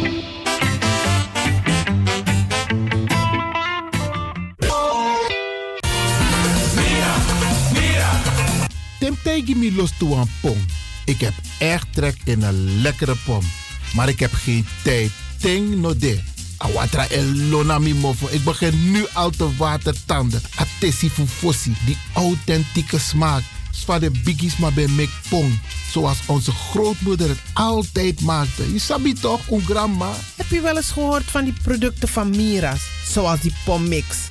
Tegen me los toe aan pom. Ik heb echt trek in een lekkere pom. Maar ik heb geen tijd. Ting no de. Awatra elona mi. Ik begin nu al te watertanden. Atesi fufosi. Die authentieke smaak. Zwa de biggies maar bij mek pong. Zoals onze grootmoeder het altijd maakte. Je sabi toch, een grandma? Heb je wel eens gehoord van die producten van Mira's? Zoals die pommix.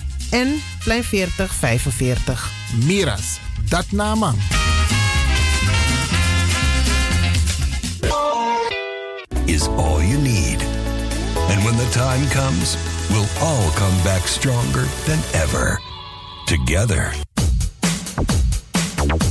en Plein 40 45. Miras, dat naam. is all you need. And when the time comes, we'll all come back stronger than ever. Together.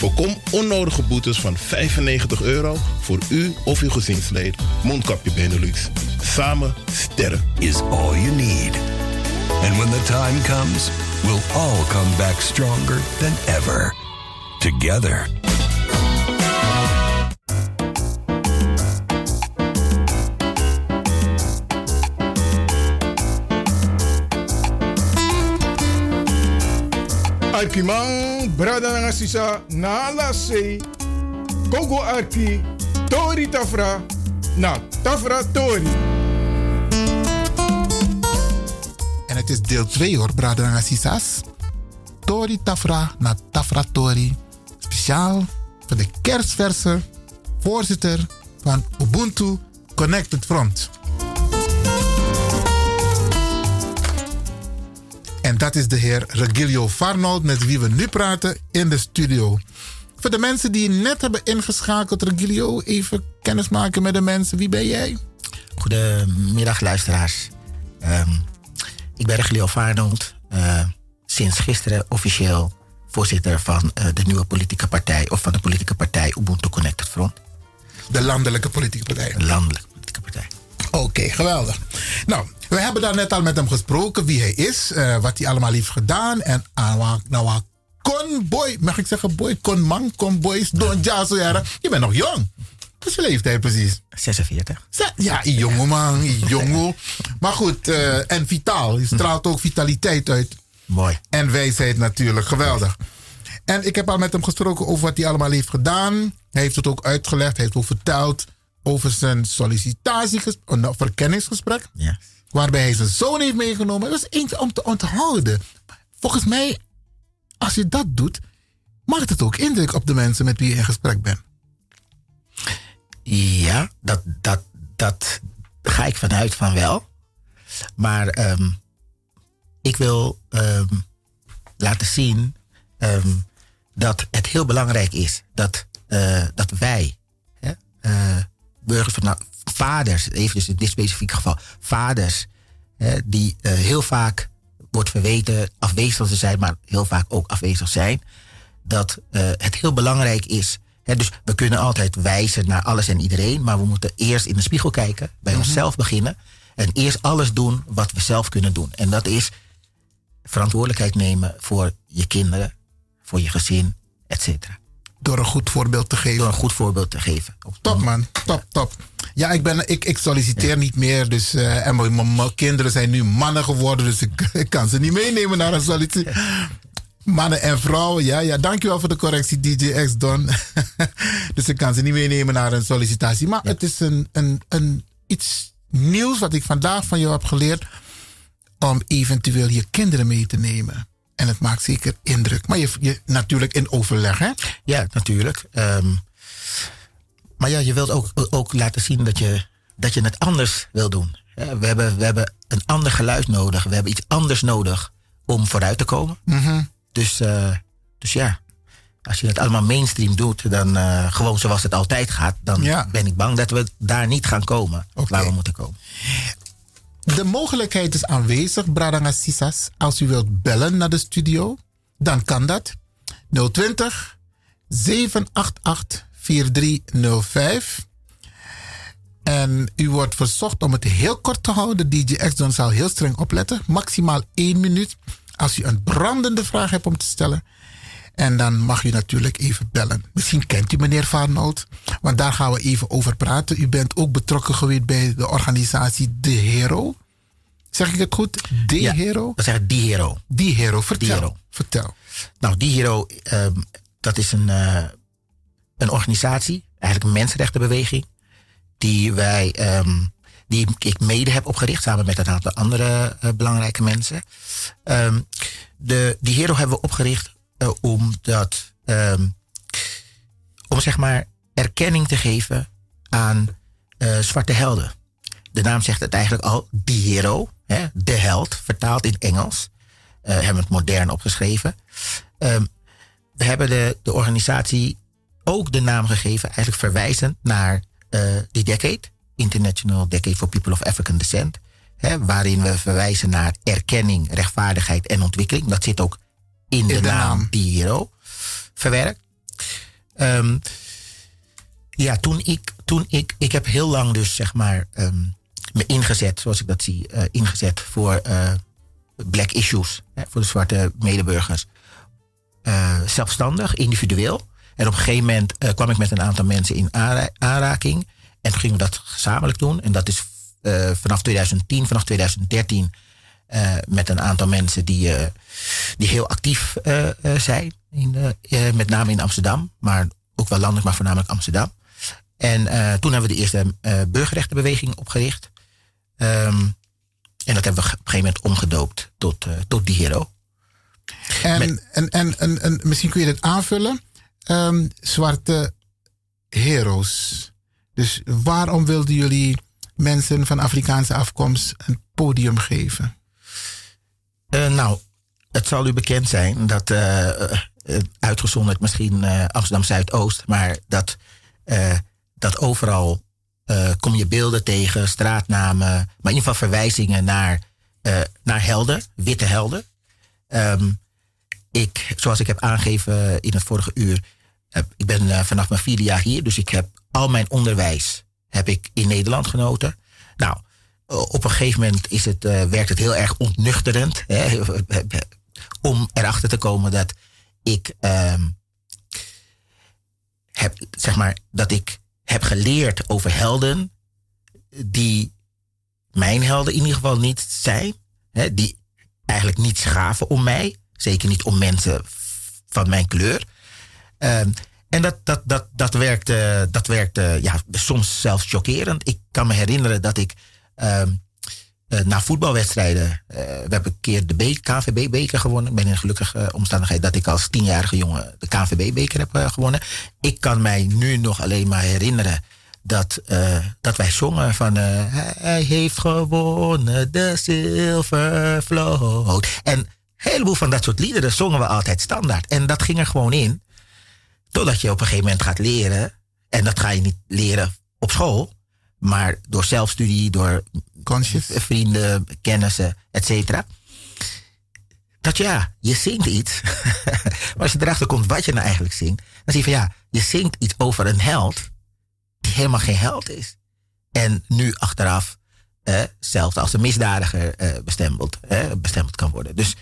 Voorkom onnodige boetes van 95 euro voor u of uw gezinslid. Mondkapje Benelux. Samen sterren. Is all you need. And when the time comes, we'll all come back stronger than ever. Together. Arkimang, brada nga sisa, na la se, Kogo Arki, Tori Tafra, na Tafra Tori. En het is deel 2 hoor, Brada Nassisas. Tori Tafra na Tafra Tori. Speciaal voor de kerstverse voorzitter van Ubuntu Connected Front. En dat is de heer Regilio Farnold met wie we nu praten in de studio. Voor de mensen die net hebben ingeschakeld, Regilio, even kennis maken met de mensen. Wie ben jij? Goedemiddag luisteraars. Ehm, ik ben Regilio Farnold. eh, sinds gisteren officieel voorzitter van eh, de nieuwe politieke partij... of van de politieke partij Ubuntu Connected Front. De landelijke politieke partij. Landelijk. Oké, geweldig. Nou, we hebben daar net al met hem gesproken wie hij is, eh, wat hij allemaal heeft gedaan. En aan nou wat kon Kon boy, mag ik zeggen boy? Kon man, kon boys, don ja, zo jaren. Je bent nog jong. Wat is je leeftijd precies? 46. Ja, een jonge man, een jongen. Maar goed, eh, en vitaal. Je straalt ook vitaliteit uit. Mooi. En wijsheid natuurlijk, geweldig. En ik heb al met hem gesproken over wat hij allemaal heeft gedaan. Hij heeft het ook uitgelegd, hij heeft ook verteld over zijn sollicitatiegesprek, een verkenningsgesprek. Ja. Waarbij hij zijn zoon heeft meegenomen. Dat is eentje om te onthouden. Volgens mij, als je dat doet, maakt het ook indruk op de mensen met wie je in gesprek bent. Ja, dat, dat, dat ga ik vanuit van wel. Maar ehm, ik wil ehm, laten zien ehm, dat het heel belangrijk is dat, eh, dat wij, hè, eh, burgers van nou, vaders, even dus in dit specifieke geval, vaders, hè, die eh, heel vaak wordt verweten afwezig te zijn, maar heel vaak ook afwezig zijn, dat eh, het heel belangrijk is. Hè, dus we kunnen altijd wijzen naar alles en iedereen, maar we moeten eerst in de spiegel kijken, bij Mhm. onszelf beginnen en eerst alles doen wat we zelf kunnen doen. En dat is verantwoordelijkheid nemen voor je kinderen, voor je gezin, et cetera. Door een goed voorbeeld te geven. Door een goed voorbeeld te geven. Top man, top, top. Ja, ik, ben, ik, ik solliciteer niet meer. Dus, eh, en mijn, kinderen zijn nu mannen geworden. Dus ik, ik kan ze niet meenemen naar een sollicitatie. Mannen en vrouwen, ja, ja. Dankjewel voor de correctie, DJ X Don. dus ik kan ze niet meenemen naar een sollicitatie. Maar het is een, een, een, iets nieuws wat ik vandaag van jou heb geleerd. Om eventueel je kinderen mee te nemen. En het maakt zeker indruk. Maar je, je natuurlijk in overleg, hè? Ja, natuurlijk. Ehm, maar ja, je wilt ook, ook laten zien dat je, dat je het anders wil doen. We hebben, we hebben een ander geluid nodig. We hebben iets anders nodig om vooruit te komen. Mhm. Dus, eh, dus ja, als je het allemaal mainstream doet, dan eh, gewoon zoals het altijd gaat, dan Ja. ben ik bang dat we daar niet gaan komen waar we moeten komen. De mogelijkheid is aanwezig, Bradanga Sisas. Als u wilt bellen naar de studio, dan kan dat. 020 788 4305. En u wordt verzocht om het heel kort te houden. DJ X-Don zal heel streng opletten. Maximaal één minuut. Als u een brandende vraag hebt om te stellen. En dan mag u natuurlijk even bellen. Misschien kent u meneer Vaarnout. Want daar gaan we even over praten. U bent ook betrokken geweest bij de organisatie De Hero. Zeg ik het goed? De Ja, Hero? Dat zegt Die Hero. Die Hero, vertel. Die Hero. Vertel. Nou, Die Hero, ehm, dat is een, eh, een organisatie, eigenlijk een mensenrechtenbeweging, die wij, ehm, die ik mede heb opgericht samen met een aantal andere eh, belangrijke mensen. Ehm, de, die Hero hebben we opgericht eh, omdat, ehm, om zeg maar erkenning te geven aan eh, zwarte helden. De naam zegt het eigenlijk al, die hero, hè, de held, vertaald in Engels. Eh hebben het modern opgeschreven. Ehm, we hebben de, de organisatie ook de naam gegeven, eigenlijk verwijzend naar die decade, International Decade for People of African Descent. Hè, waarin we verwijzen naar erkenning, rechtvaardigheid en ontwikkeling. Dat zit ook in de, de naam, hero verwerkt. Ehm, ja, toen ik, toen ik, ik heb heel lang dus zeg maar ehm, me ingezet, zoals ik dat zie, eh, ingezet voor eh, black issues, hè, voor de zwarte medeburgers. Eh, zelfstandig, individueel. En op een gegeven moment kwam ik met een aantal mensen in aanra- aanraking. En toen gingen we dat gezamenlijk doen. En dat is vanaf 2010, vanaf 2013 eh, met een aantal mensen die, eh, die heel actief eh, zijn. In, de- met name in Amsterdam, maar ook wel landelijk, maar voornamelijk Amsterdam. En toen hebben we de eerste burgerrechtenbeweging opgericht. Ehm, en dat hebben we op een gegeven moment omgedoopt tot, tot die hero. En, en, en, en, en misschien kun je dit aanvullen. Ehm, zwarte heroes. Dus waarom wilden jullie mensen van Afrikaanse afkomst een podium geven? Eh, nou, het zal u bekend zijn dat, eh, eh, uitgezonderd misschien Amsterdam Zuidoost, maar dat, dat overal kom je beelden tegen, straatnamen, maar in ieder geval verwijzingen naar, naar helden, witte helden. Ehm, ik, zoals ik heb aangegeven in het vorige uur, ik ben vanaf mijn vierde jaar hier, dus ik heb al mijn onderwijs heb ik in Nederland genoten. Nou, op een gegeven moment is het, eh, werkt het heel erg ontnuchterend. Hè, om erachter te komen dat ik ehm, heb, zeg maar, dat ik heb geleerd over helden die mijn helden in ieder geval niet zijn. Hè, die eigenlijk niet schaven om mij. Zeker niet om mensen van mijn kleur. Ehm, en dat, dat, dat, dat werkte, dat werkte ja, soms zelfs chockerend. Ik kan me herinneren dat ik ehm, eh, na voetbalwedstrijden. eh, we hebben een keer de KNVB-beker gewonnen. Ik ben in een gelukkige eh, omstandigheid dat ik als tienjarige jongen de KNVB-beker heb gewonnen. Ik kan mij nu nog alleen maar herinneren dat, dat wij zongen van hij heeft gewonnen de zilvervloot. En een heleboel van dat soort liederen zongen we altijd standaard. En dat ging er gewoon in. Totdat je op een gegeven moment gaat leren. En dat ga je niet leren op school. Maar door zelfstudie, door vrienden, kennissen, et cetera. Dat ja, je zingt iets. maar als je erachter komt wat je nou eigenlijk zingt. Dan zie je van ja, je zingt iets over een held. Die helemaal geen held is. En nu achteraf eh, zelfs als een misdadiger eh, bestempeld, eh, bestempeld kan worden. Dus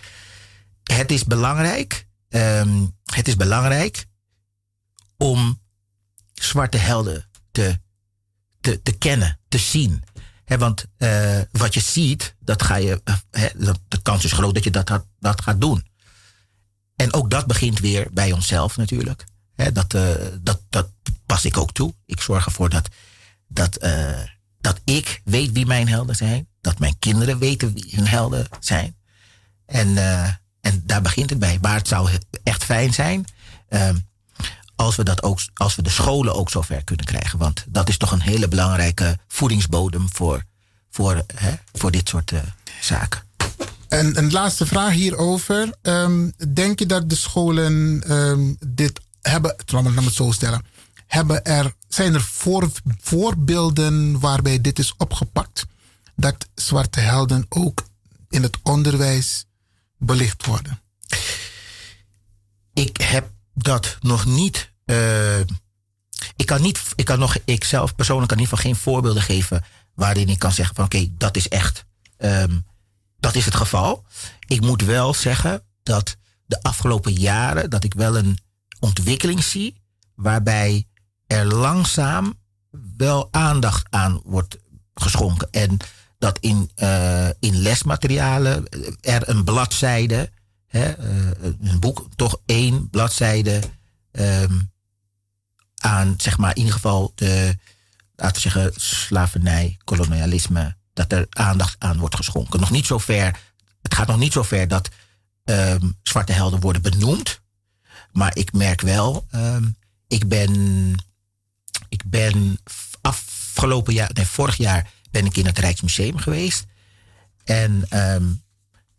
het is belangrijk. ehm, het is belangrijk om zwarte helden te, te, te kennen, te zien. Want eh, wat je ziet, dat ga je, eh, de kans is groot dat je dat, dat, gaat doen. En ook dat begint weer bij onszelf natuurlijk. Dat, eh, dat, dat pas ik ook toe. Ik zorg ervoor dat, dat, dat ik weet wie mijn helden zijn. Dat mijn kinderen weten wie hun helden zijn. En, en daar begint het bij. Maar het zou echt fijn zijn ehm, als we, dat ook, als we de scholen ook zover kunnen krijgen. Want dat is toch een hele belangrijke voedingsbodem voor, voor, hè, voor dit soort eh, zaken. En een laatste vraag hierover. Ehm, denk je dat de scholen ehm, dit hebben, laat me het zo stellen, hebben er, zijn er voor, voorbeelden waarbij dit is opgepakt? Dat zwarte helden ook in het onderwijs belicht worden? Ik heb dat nog niet. eh, ik kan niet. Ik kan nog. Ik zelf persoonlijk kan in ieder geval geen voorbeelden geven. waarin ik kan zeggen: van oké, dat is echt. ehm, dat is het geval. Ik moet wel zeggen dat de afgelopen jaren. dat ik wel een ontwikkeling zie. waarbij er langzaam wel aandacht aan wordt geschonken. En dat in, eh, in lesmaterialen er een bladzijde, eh, een boek, toch één bladzijde ehm, aan, zeg maar, in ieder geval de, laten we zeggen, slavernij, kolonialisme, dat er aandacht aan wordt geschonken. Nog niet zo ver, het gaat nog niet zo ver dat ehm, zwarte helden worden benoemd. Maar ik merk wel, ehm, ik ben, ik ben afgelopen jaar, nee, vorig jaar ben ik in het Rijksmuseum geweest. En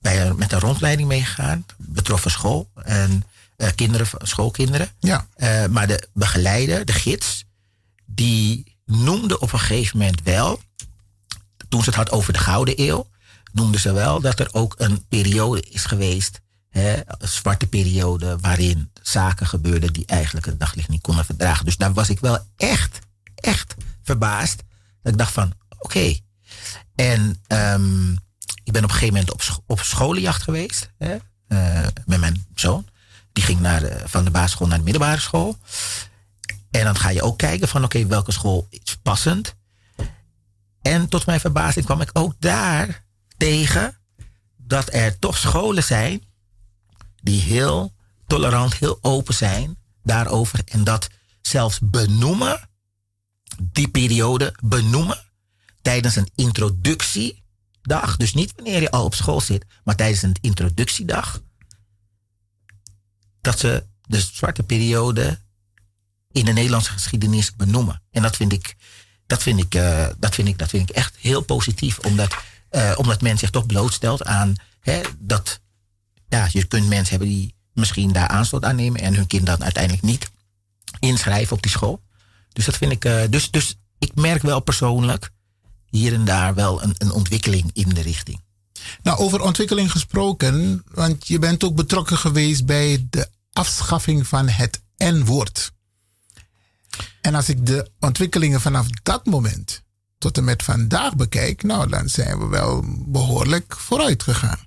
bij, met een rondleiding meegegaan, betroffen school en eh, kinderen, schoolkinderen. Ja. Eh, maar de begeleider, de gids, die noemde op een gegeven moment wel, toen ze het had over de Gouden Eeuw, noemde ze wel dat er ook een periode is geweest, hè, een zwarte periode, waarin zaken gebeurden die eigenlijk het daglicht niet konden verdragen. Dus daar was ik wel echt, echt verbaasd. Dat ik dacht van, oké. En ehm, ik ben op een gegeven moment op, op scholenjacht geweest, hè, eh, met mijn zoon. Die ging naar van de basisschool naar de middelbare school. En dan ga je ook kijken van oké, welke school is passend. En tot mijn verbazing kwam ik ook daar tegen dat er toch scholen zijn die heel tolerant, heel open zijn daarover. En dat zelfs benoemen, die periode benoemen tijdens een Dus niet wanneer je al op school zit, maar tijdens een introductiedag. Dat ze de zwarte periode in de Nederlandse geschiedenis benoemen. En dat vind ik, dat vind ik, eh, dat vind ik, dat vind ik echt heel positief. Omdat, eh, omdat men zich toch blootstelt aan hè, dat ja, je kunt mensen hebben die misschien daar aanstoot aan nemen en hun kind dan uiteindelijk niet inschrijven op die school. Dus dat vind ik. eh, dus, dus ik merk wel persoonlijk hier en daar wel een, een ontwikkeling in de richting. Nou, over ontwikkeling gesproken, want je bent ook betrokken geweest bij de afschaffing van het N-woord. En als ik de ontwikkelingen vanaf dat moment tot en met vandaag bekijk, nou, dan zijn we wel behoorlijk vooruit gegaan.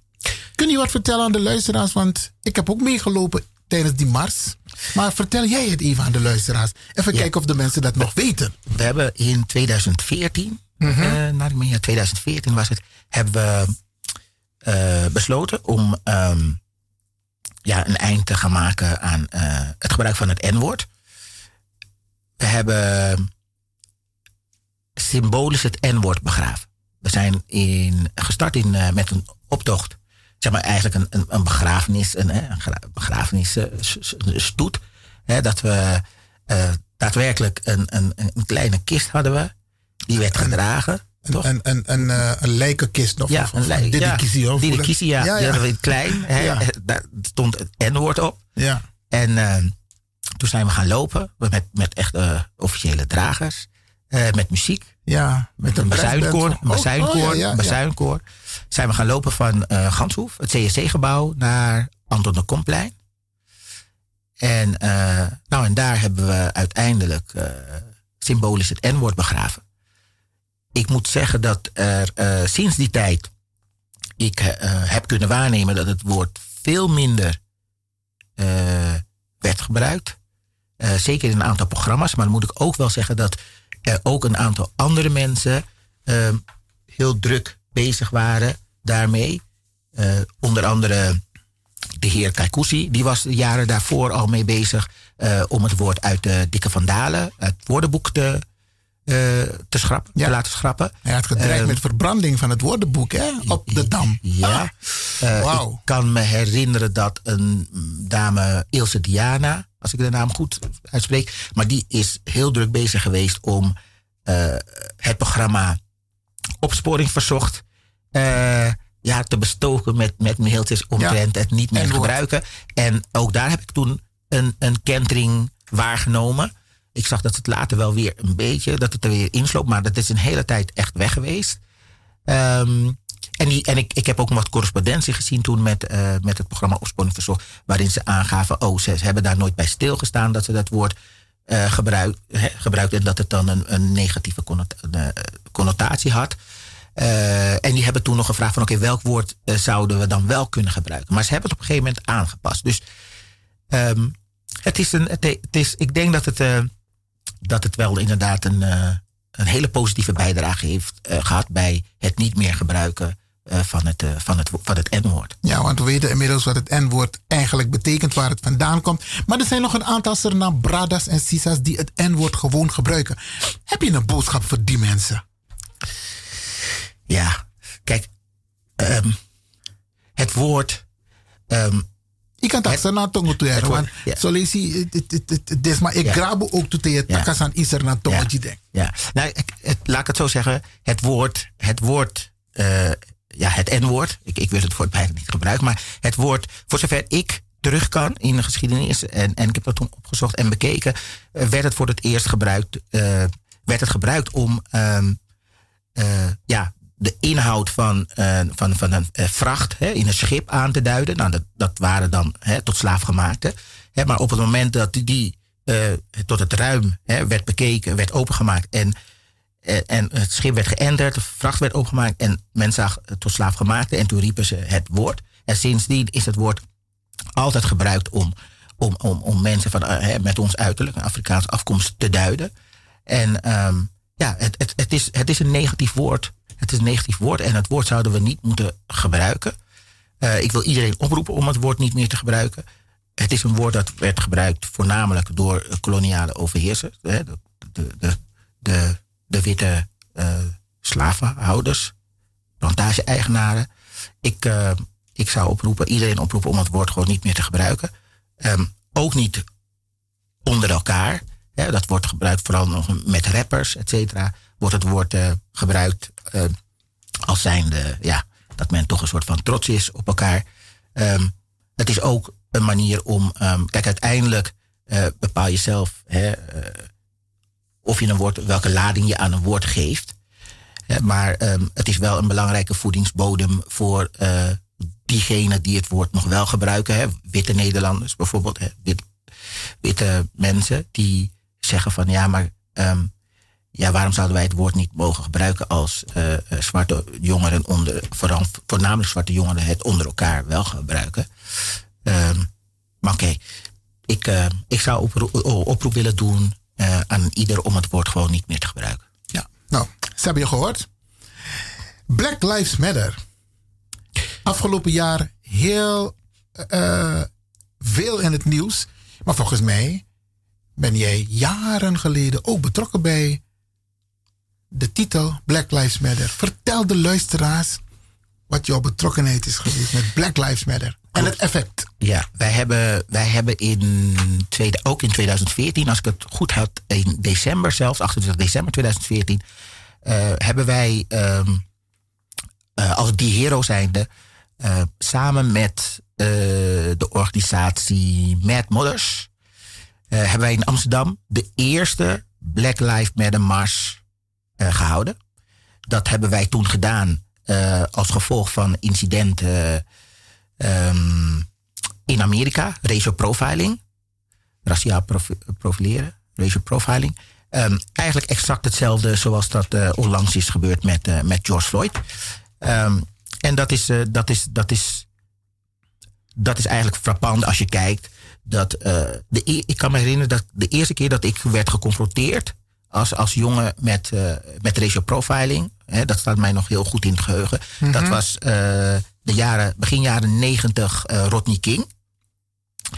Kun je wat vertellen aan de luisteraars? Want ik heb ook meegelopen tijdens die mars. Maar vertel jij het even aan de luisteraars. Even Ja. kijken of de mensen dat nog weten. We hebben in 2014, Eh, naar ja, 2014 was het, hebben we eh, besloten om ehm, ja, een eind te gaan maken aan eh, het gebruik van het N-woord. We hebben symbolisch het N-woord begraven. We zijn in, gestart in, met een optocht. Zeg maar eigenlijk een, een, een begrafenis, een, een gra- begrafenisstoet. Dat we daadwerkelijk een, een, een kleine kist hadden we. Die werd gedragen. toch? Een, een, een, eh, een lijkenkist of, Ja, een lijk- dedicatie, ja, dedicatie, ja. we in het klein. Hè, Ja. Daar stond het N-woord op. Ja. En eh, toen zijn we gaan lopen met, met echt eh, officiële dragers. eh, met muziek. Ja, met een een bazuinkoor. Een bazuinkoor. Ja, ja, een bazuinkoor. Zijn we gaan lopen van eh Ganshoef, het CSC-gebouw, naar Anton de Komplein. En, eh, nou, en daar hebben we uiteindelijk eh, symbolisch het N-woord begraven. Ik moet zeggen dat er eh, sinds die tijd ik eh, heb kunnen waarnemen dat het woord veel minder eh, werd gebruikt. Eh, zeker in een aantal programma's. Maar dan moet ik ook wel zeggen dat er ook een aantal andere mensen eh, heel druk bezig waren daarmee. Eh, onder andere de heer Kaikousi, die was jaren daarvoor al mee bezig eh, om het woord uit de Dikke Vandalen, het woordenboek te, eh, te, schrappen, te laten schrappen. Hij had gedreigd Ehm, met verbranding van het woordenboek hè, op de dam. ja. Eh, Wauw. Ik kan me herinneren dat een dame, Ilse Diana, als ik de naam goed uitspreek, maar die is heel druk bezig geweest om eh, het programma Opsporing Verzocht eh, ja, te bestoken met, met mailtjes omtrent het niet meer gebruiken. En ook daar heb ik toen een, een kentering waargenomen. Ik zag dat het later wel weer een beetje, dat het er weer insloop, maar dat is een hele tijd echt weg geweest. Ehm, en die, en ik, ik heb ook wat correspondentie gezien toen met, eh, met het programma Opsporing Verzocht. Waarin ze aangaven, oh, ze, hebben daar nooit bij stilgestaan dat ze dat woord eh gebruik. En dat het dan een, een negatieve eh, connotatie had. En die hebben toen nog gevraagd van oké, welk woord zouden we dan wel kunnen gebruiken? Maar ze hebben het op een gegeven moment aangepast. Dus ehm, het is een, het, het is, ik denk dat het, dat het wel inderdaad een, eh, een hele positieve bijdrage heeft eh, gehad bij het niet meer gebruiken eh, van het, van het, van het N-woord. Ja, want we weten inmiddels wat het N-woord eigenlijk betekent, waar het vandaan komt. Maar er zijn nog een aantal Suriname bradas en sisas die het N-woord gewoon gebruiken. Heb je een boodschap voor die mensen? Ja, kijk, ehm, het woord. ehm, Ik kan tongo toe het je, het- het- het- het is maar ik Ja. grabo ook toe tegen Ja. takas aan iser naar tongetje denk. Ja, nou, het, laat ik het zo zeggen. Het woord, het woord, eh, ja, het N-woord. Ik, ik wil het woord bijna niet gebruiken, maar het woord, voor zover ik terug kan in de geschiedenis, en, en ik heb dat toen opgezocht en bekeken, eh, werd het voor het eerst gebruikt, eh, werd het gebruikt om, ehm, eh, ja, de inhoud van, eh, van, van een eh, vracht hè, in een schip aan te duiden. Nou, dat, dat waren dan hè, tot slaafgemaakte. Hè, maar op het moment dat die, eh, tot het ruim hè, werd bekeken, werd opengemaakt en, en het schip werd geënterd, de vracht werd opengemaakt en men zag tot slaafgemaakte en toen riepen ze het woord. En sindsdien is het woord altijd gebruikt om, om, om, om mensen van, hè, met ons uiterlijk, een Afrikaanse afkomst, te duiden. En ehm, ja, het, het, het, is, het is een negatief woord. Het is een negatief woord en het woord zouden we niet moeten gebruiken. Eh, ik wil iedereen oproepen om het woord niet meer te gebruiken. Het is een woord dat werd gebruikt voornamelijk door koloniale overheersers. De, de, de, de, witte eh, slavenhouders, plantage-eigenaren. Ik, eh, ik zou oproepen, iedereen oproepen om het woord gewoon niet meer te gebruiken. Ehm, ook niet onder elkaar. Dat wordt gebruikt vooral nog met rappers, et cetera. Wordt het woord eh, gebruikt eh, als zijnde, ja, dat men toch een soort van trots is op elkaar. Ehm, het is ook een manier om, ehm, kijk, uiteindelijk eh, bepaal je zelf of je een woord, welke lading je aan een woord geeft. Maar ehm, het is wel een belangrijke voedingsbodem voor diegenen die het woord nog wel gebruiken. Hè. Witte Nederlanders bijvoorbeeld, hè, wit, witte mensen die zeggen van ja, maar ja, waarom zouden wij het woord niet mogen gebruiken als eh, eh, zwarte jongeren onder, vooral, voornamelijk zwarte jongeren het onder elkaar wel gebruiken. Ehm, Maar oké, ik, eh, ik zou oproep, oproep willen doen aan ieder om het woord gewoon niet meer te gebruiken. Ja, nou, ze hebben je gehoord. Black Lives Matter. Afgelopen jaar heel veel in het nieuws. Maar volgens mij ben jij jaren geleden ook betrokken bij de titel Black Lives Matter. Vertel de luisteraars wat jouw betrokkenheid is geweest met Black Lives Matter. En het effect. Ja, wij hebben, wij hebben in tweede, ook in 2014, als ik het goed had, in december zelfs, 28 december 2014, eh, hebben wij ehm, eh, als die hero zijnde eh, samen met de organisatie Mad Mothers hebben wij in Amsterdam de eerste Black Lives Matter Mars gehouden. Dat hebben wij toen gedaan eh, als gevolg van incidenten ehm, in Amerika, racial profiling, raciaal profi- profileren, racial profiling. Ehm, eigenlijk exact hetzelfde zoals dat eh, onlangs is gebeurd met, eh, met George Floyd. Ehm, en dat is, eh, dat, is, dat, is, dat is eigenlijk frappant als je kijkt. Dat, eh, de, e- ik kan me herinneren dat de eerste keer dat ik werd geconfronteerd als, als jongen met, eh, met racial profiling, hè, dat staat mij nog heel goed in het geheugen. Mhm. Dat was eh, de jaren, begin jaren negentig eh, Rodney King.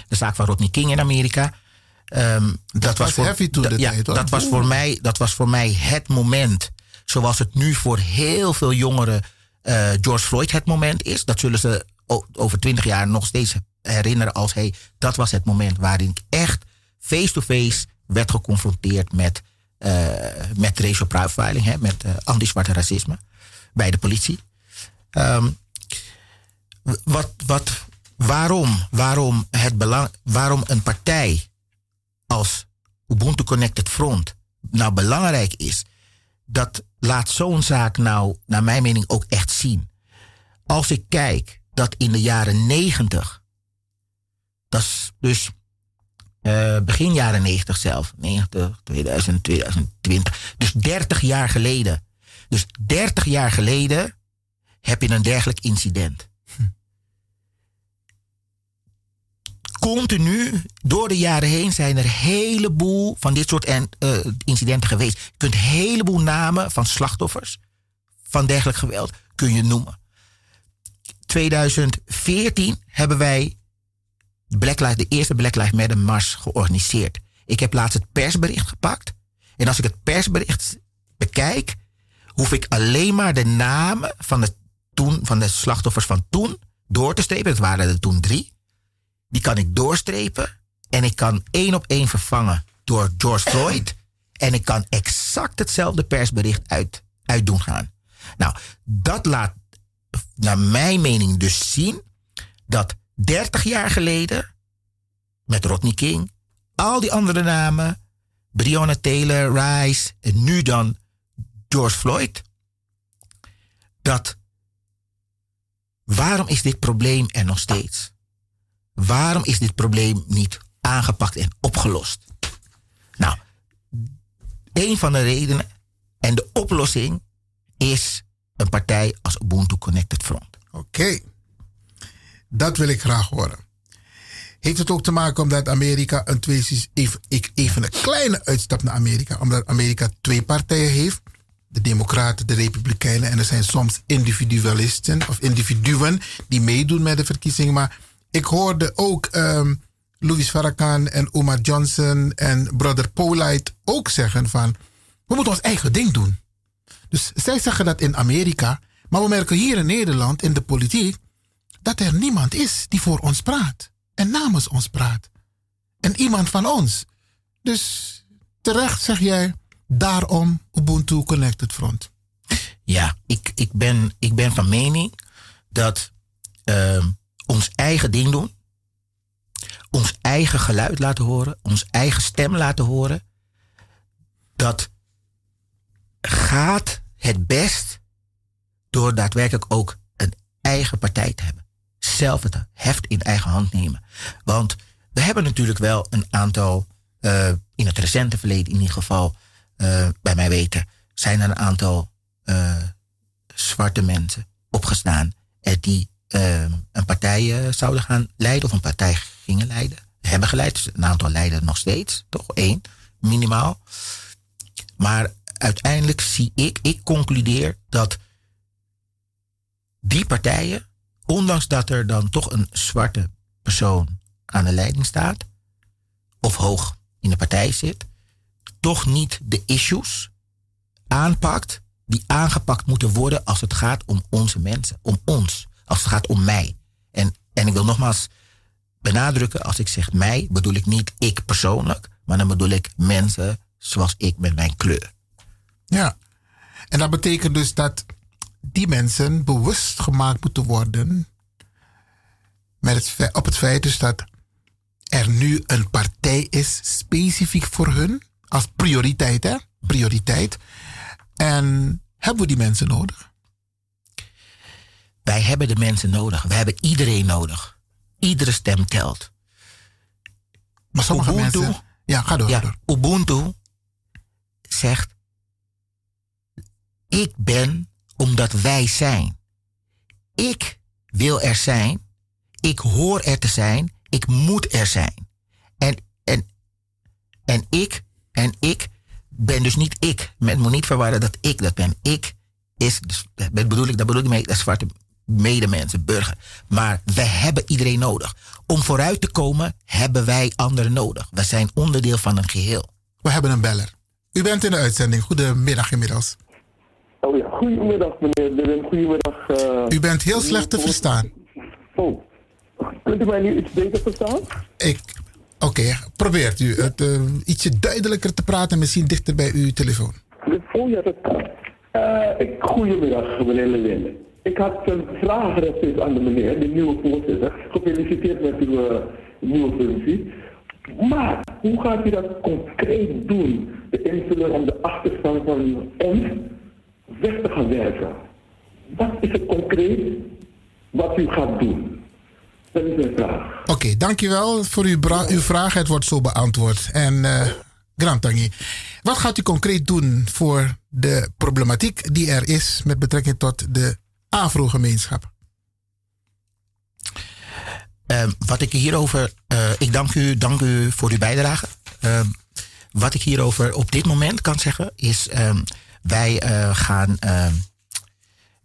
De zaak van Rodney King in Amerika. Ehm, dat, was heavy de ja, tijd. Dat was, voor mij, dat was voor mij het moment, zoals het nu voor heel veel jongeren George Floyd het moment is. Dat zullen ze over twintig jaar nog steeds herinneren als hey, dat was het moment waarin ik echt face-to-face werd geconfronteerd met, met racial profiling, hè, met eh, anti-zwarte racisme bij de politie. Ehm, wat, wat, waarom, waarom, het belang, waarom een partij als Ubuntu Connected Front nou belangrijk is, dat laat zo'n zaak nou, naar mijn mening, ook echt zien. Als ik kijk dat in de jaren 90, dat is dus eh, begin jaren 90 zelf, 90, 2000, 2020, dus 30 jaar geleden. Dus 30 jaar geleden heb je een dergelijk incident. Continu, door de jaren heen, zijn er een heleboel van dit soort en, eh, incidenten geweest. Je kunt een heleboel namen van slachtoffers van dergelijk geweld kun je noemen. 2014 hebben wij Black Lives, de eerste Black Lives Matter Mars georganiseerd. Ik heb laatst het persbericht gepakt. En als ik het persbericht bekijk, hoef ik alleen maar de namen van de, toen, van de slachtoffers van toen door te strepen. Het waren er toen drie. Die kan ik doorstrepen. En ik kan één op één vervangen door George Floyd. En ik kan exact hetzelfde persbericht uit, uit doen gaan. Nou, dat laat naar mijn mening dus zien dat 30 jaar geleden met Rodney King, al die andere namen, Breonna Taylor, Rice en nu dan George Floyd, dat waarom is dit probleem er nog steeds? Waarom is dit probleem niet aangepakt en opgelost? Nou, een van de redenen en de oplossing is een partij als Ubuntu Connected Front. Oké, dat wil ik graag horen. Heeft het ook te maken omdat Amerika een twee, even, ik- even een kleine uitstap naar Amerika, omdat Amerika twee partijen heeft, de Democraten, de Republikeinen, en er zijn soms individualisten of individuen die meedoen met de verkiezingen. Maar ik hoorde ook ehm, Louis Farrakhan en Omar Johnson en brother Polite ook zeggen van, we moeten ons eigen ding doen. Dus zij zeggen dat in Amerika, maar we merken hier in Nederland in de politiek dat er niemand is die voor ons praat en namens ons praat. En iemand van ons. Dus terecht zeg jij, daarom Ubuntu Connected Front. Ja, ik, ik, ben, ik ben van mening dat ehm, ons eigen ding doen, ons eigen geluid laten horen, ons eigen stem laten horen, dat gaat het best door daadwerkelijk ook een eigen partij te hebben. Zelf het heft in eigen hand nemen. Want we hebben natuurlijk wel een aantal, eh, in het recente verleden in ieder geval, eh, bij mij weten, zijn er een aantal eh, zwarte mensen opgestaan die een partij zouden gaan leiden of een partij gingen leiden. Hebben geleid. Dus een aantal leiden nog steeds. Toch één, minimaal. Maar uiteindelijk zie ik, ik concludeer dat die partijen, ondanks dat er dan toch een zwarte persoon aan de leiding staat, of hoog in de partij zit, toch niet de issues aanpakt die aangepakt moeten worden als het gaat om onze mensen, om ons, als het gaat om mij. En, en ik wil nogmaals benadrukken, als ik zeg mij, bedoel ik niet ik persoonlijk, maar dan bedoel ik mensen zoals ik met mijn kleur. Ja. En dat betekent dus dat die mensen bewust gemaakt moeten worden met het, op het feit dus dat er nu een partij is specifiek voor hun als prioriteit, hè? Prioriteit. En hebben we die mensen nodig? Wij hebben de mensen nodig. We hebben iedereen nodig. Iedere stem telt. Maar sommige Ubuntu, mensen... Ja, ga door. ja, ga door. Ubuntu zegt: Ik ben omdat wij zijn. Ik wil er zijn. Ik hoor er te zijn. Ik moet er zijn. En, en, en ik, en ik ben dus niet ik. Men moet niet verwarren dat ik dat ben. Ik is, dus, dat bedoel ik, dat bedoel ik mee, dat zwarte medemensen, burger. Maar we hebben iedereen nodig. Om vooruit te komen hebben wij anderen nodig. We zijn onderdeel van een geheel. We hebben een beller. U bent in de uitzending. Goedemiddag inmiddels. Oh ja, goedemiddag meneer Lewin, goedemiddag. eh, U bent heel slecht te verstaan. Oh, kunt u mij nu iets beter verstaan? Ik, oké, probeert u het eh, ietsje duidelijker te praten, misschien dichter bij uw telefoon. Oh ja, dat kan. Ik, goedemiddag meneer Lewin. Ik had een vraag rechtstreeks aan de meneer, de nieuwe voorzitter. Gefeliciteerd met uw eh, nieuwe functie. Maar hoe gaat u dat concreet doen? De invulling om de achterstand van ons weg te gaan werken. Wat is het concreet wat u gaat doen? Dat is mijn vraag. Oké, dankjewel voor uw, uw vraag. Het wordt zo beantwoord. En eh Grand Tangi, wat gaat u concreet doen voor de problematiek die er is met betrekking tot de Afro-gemeenschap? Ehm, wat ik hierover. eh, ik dank u, dank u voor uw bijdrage. Ehm, wat ik hierover op dit moment kan zeggen is. ehm, wij eh, gaan. ehm,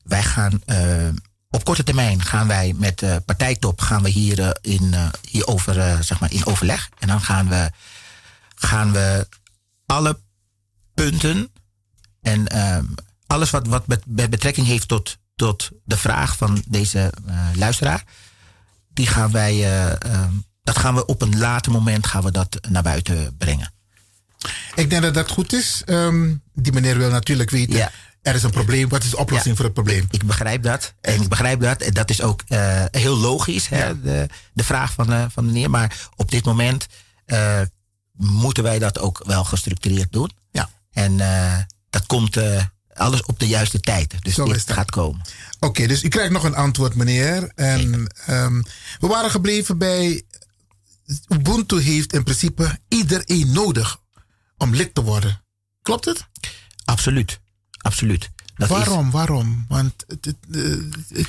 wij gaan. ehm, op korte termijn gaan wij met de partijtop gaan we hier, eh, in, eh, hierover eh, zeg maar in overleg. En dan gaan we, gaan we alle punten en ehm, alles wat, wat met, betrekking heeft tot, tot de vraag van deze eh, luisteraar die gaan wij, eh, ehm, dat gaan we op een later moment gaan we dat naar buiten brengen. Ik denk dat dat goed is. Ehm, die meneer wil natuurlijk weten, er is een probleem. Wat is de oplossing voor het probleem? Ik begrijp dat. En ik begrijp dat. En dat is ook eh, heel logisch, hè, de, de vraag van, de van meneer. Maar op dit moment eh, moeten wij dat ook wel gestructureerd doen. Ja. En dat komt alles op de juiste tijd. Dus Zo dit is dat. gaat komen. Oké, dus u krijgt nog een antwoord, meneer. En ehm, we waren gebleven bij. Ubuntu heeft in principe iedereen nodig om lid te worden. Klopt het? Absoluut. Absoluut. Dat is- waarom? Waarom? Want. eh,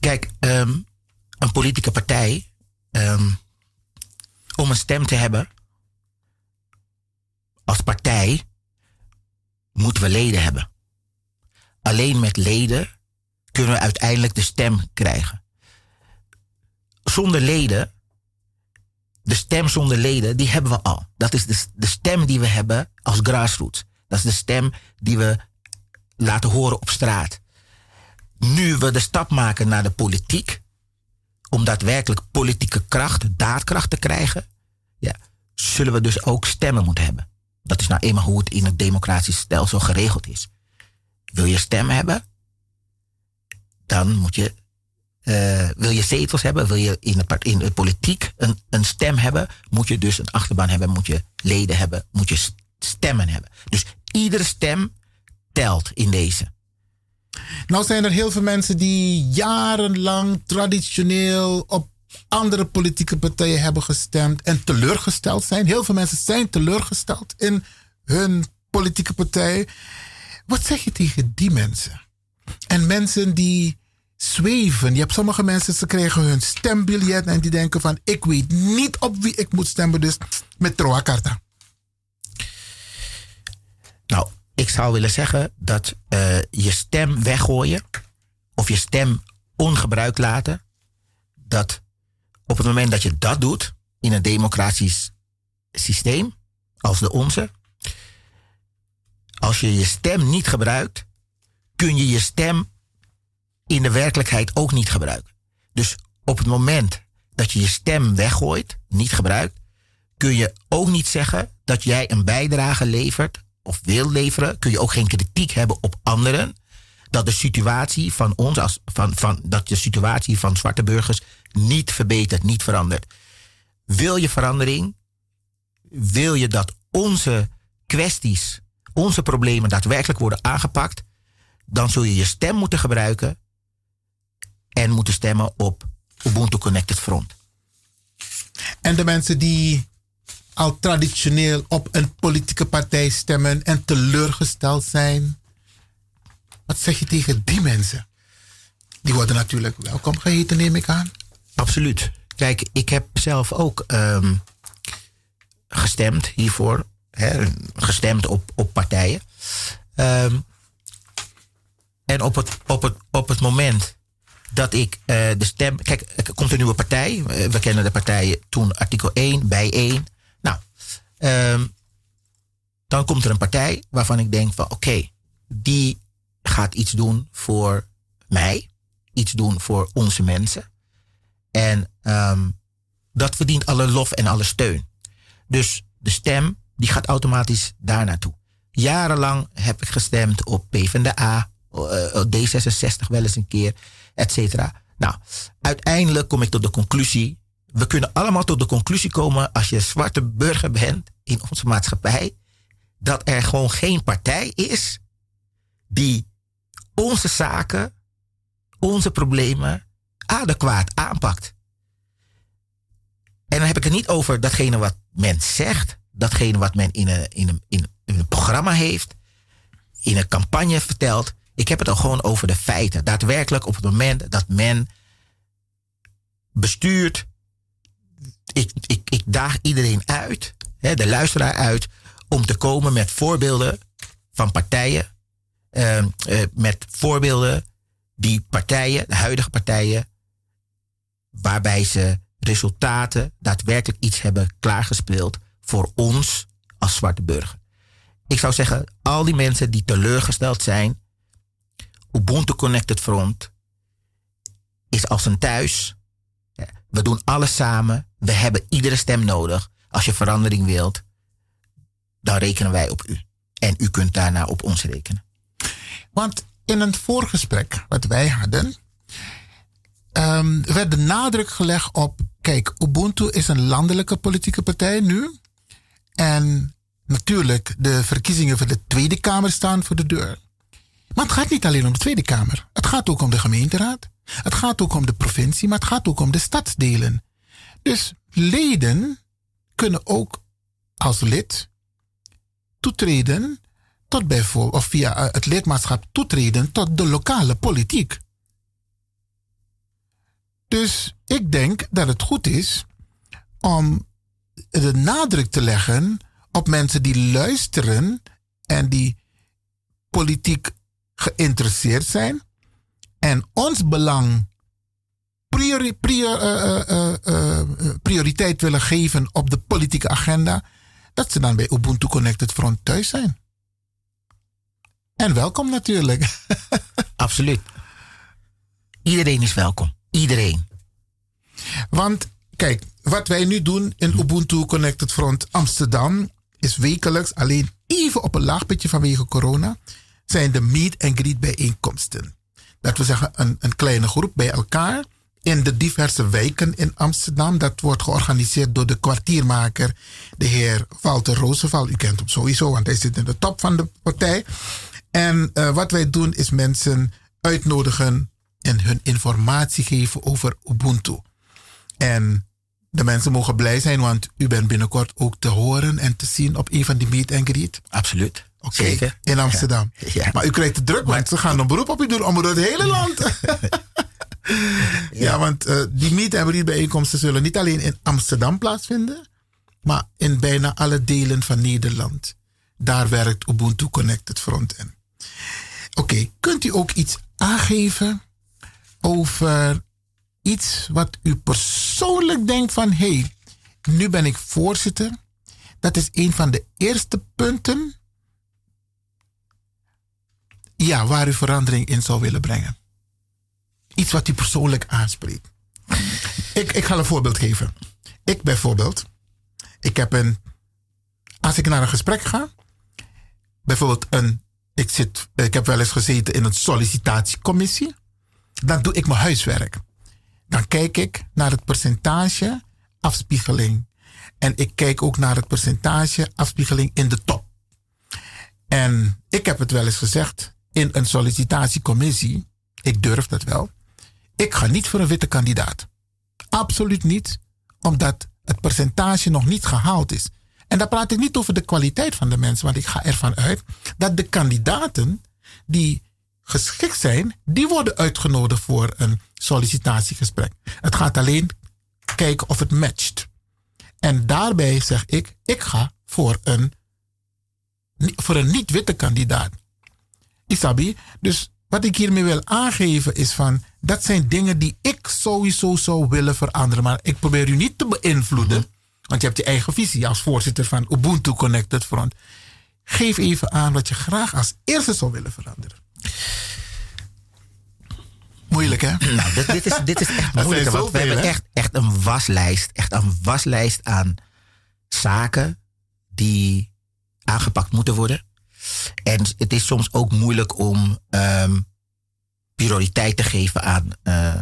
Kijk, ehm, een politieke partij, ehm, om een stem te hebben als partij, moeten we leden hebben. Alleen met leden kunnen we uiteindelijk de stem krijgen. Zonder leden, de stem zonder leden, die hebben we al. Dat is de, de stem die we hebben als grassroots. Dat is de stem die we laten horen op straat nu we de stap maken naar de politiek, om daadwerkelijk politieke kracht, daadkracht te krijgen, ja, zullen we dus ook stemmen moeten hebben. Dat is nou eenmaal hoe het in het democratisch stelsel geregeld is. Wil je stemmen hebben, dan moet je, eh, wil je zetels hebben, wil je in de, in de politiek een, een stem hebben, moet je dus een achterban hebben, moet je leden hebben, moet je stemmen hebben. Dus iedere stem telt in deze. Nou zijn er heel veel mensen die jarenlang traditioneel op andere politieke partijen hebben gestemd en teleurgesteld zijn. Heel veel mensen zijn teleurgesteld in hun politieke partij. Wat zeg je tegen die mensen? En mensen die zweven. Je hebt sommige mensen, ze krijgen hun stembiljet en die denken van, ik weet niet op wie ik moet stemmen, dus met Troa Karta. Nou, ik zou willen zeggen dat eh, je stem weggooien of je stem ongebruikt laten, dat op het moment dat je dat doet in een democratisch systeem als de onze, als je je stem niet gebruikt, kun je je stem in de werkelijkheid ook niet gebruiken. Dus op het moment dat je je stem weggooit, niet gebruikt, kun je ook niet zeggen dat jij een bijdrage levert of wil leveren. Kun je ook geen kritiek hebben op anderen. Dat de situatie van ons, als, van, van, dat de situatie van zwarte burgers niet verbetert, niet verandert. Wil je verandering? Wil je dat onze kwesties, onze problemen daadwerkelijk worden aangepakt? Dan zul je je stem moeten gebruiken en moeten stemmen op Ubuntu Connected Front. En de mensen die al traditioneel op een politieke partij stemmen en teleurgesteld zijn. Wat zeg je tegen die mensen? Die worden natuurlijk welkom geheten, neem ik aan. Absoluut. Kijk, ik heb zelf ook ehm, gestemd hiervoor. Hè, gestemd op, op partijen. Ehm, en op het, op, het, op het moment dat ik eh, de stem. Kijk, er komt een nieuwe partij. Eh, we kennen de partijen toen artikel 1, bij 1. Nou, ehm, dan komt er een partij waarvan ik denk van oké, die gaat iets doen voor mij. Iets doen voor onze mensen. En ehm, dat verdient alle lof en alle steun. Dus de stem die gaat automatisch daar naartoe. Jarenlang heb ik gestemd op PvdA, eh, op D66 wel eens een keer, et cetera. Nou, uiteindelijk kom ik tot de conclusie. We kunnen allemaal tot de conclusie komen als je zwarte burger bent in onze maatschappij. Dat er gewoon geen partij is die onze zaken, onze problemen adequaat aanpakt. En dan heb ik het niet over datgene wat men zegt, datgene wat men in een, in een, in een programma heeft, in een campagne vertelt. Ik heb het al gewoon over de feiten. Daadwerkelijk op het moment dat men bestuurt. Ik, ik, ik daag iedereen uit, hè, de luisteraar uit, om te komen met voorbeelden van partijen. eh, eh, met voorbeelden die partijen, de huidige partijen, waarbij ze resultaten, daadwerkelijk iets hebben klaargespeeld voor ons als zwarte burger. Ik zou zeggen, al die mensen die teleurgesteld zijn, Ubuntu Connected Front is als een thuis. We doen alles samen. We hebben iedere stem nodig. Als je verandering wilt, dan rekenen wij op u. En u kunt daarna op ons rekenen. Want in een voorgesprek wat wij hadden, ehm, werd de nadruk gelegd op, kijk, Ubuntu is een landelijke politieke partij nu. En natuurlijk, de verkiezingen voor de Tweede Kamer staan voor de deur. Maar het gaat niet alleen om de Tweede Kamer. Het gaat ook om de gemeenteraad. Het gaat ook om de provincie, maar het gaat ook om de stadsdelen. Dus leden kunnen ook als lid toetreden tot bijvoorbeeld, of via eh, het lidmaatschap toetreden tot de lokale politiek. Dus ik denk dat het goed is om de nadruk te leggen op mensen die luisteren en die politiek geïnteresseerd zijn en ons belang priori, prior, eh, eh, eh, prioriteit willen geven op de politieke agenda, dat ze dan bij Ubuntu Connected Front thuis zijn. En welkom natuurlijk. Absoluut. Iedereen is welkom. Iedereen. Want kijk, wat wij nu doen in Ubuntu Connected Front Amsterdam is wekelijks alleen even op een laag pitje vanwege corona zijn de meet and greet bijeenkomsten. Dat we zeggen een, een kleine groep bij elkaar in de diverse wijken in Amsterdam. Dat wordt georganiseerd door de kwartiermaker, de heer Walter Roosevelt. U kent hem sowieso, want hij zit in de top van de partij. En eh, wat wij doen is mensen uitnodigen en hun informatie geven over Ubuntu. En de mensen mogen blij zijn, want u bent binnenkort ook te horen en te zien op een van die meet and greet. Absoluut. Oké, Zeker. in Amsterdam. Ja. Ja. Maar u krijgt het druk, want ze gaan een beroep op u doen om door het hele land. Ja, want eh, die meet en greet bijeenkomsten zullen niet alleen in Amsterdam plaatsvinden, maar in bijna alle delen van Nederland. Daar werkt Ubuntu Connected Front in. Oké, kunt u ook iets aangeven over iets wat u persoonlijk denkt van hé, hey, nu ben ik voorzitter. Dat is een van de eerste punten ja, waar u verandering in zou willen brengen. Iets wat u persoonlijk aanspreekt. Ik, ik ga een voorbeeld geven. Ik bijvoorbeeld, ik heb een, als ik naar een gesprek ga, bijvoorbeeld een, ik, zit, ik heb wel eens gezeten in een sollicitatiecommissie, dan doe ik mijn huiswerk. Dan kijk ik naar het percentage afspiegeling. En ik kijk ook naar het percentage afspiegeling in de top. En ik heb het wel eens gezegd in een sollicitatiecommissie, ik durf dat wel, ik ga niet voor een witte kandidaat. Absoluut niet, omdat het percentage nog niet gehaald is. En dan praat ik niet over de kwaliteit van de mensen, want ik ga ervan uit dat de kandidaten die geschikt zijn, die worden uitgenodigd voor een sollicitatiegesprek. Het gaat alleen kijken of het matcht. En daarbij zeg ik, ik ga voor een, voor een niet-witte kandidaat. Isabi, dus wat ik hiermee wil aangeven is van, dat zijn dingen die ik sowieso zou willen veranderen. Maar ik probeer u niet te beïnvloeden, want je hebt je eigen visie als voorzitter van Ubuntu Connected Front. Geef even aan wat je graag als eerste zou willen veranderen. Moeilijk, hè? Nou, dit, dit, is, dit is echt moeilijk. Want we hebben echt, echt een waslijst. Echt een waslijst aan zaken die aangepakt moeten worden. En het is soms ook moeilijk om ehm, prioriteit te geven aan, eh,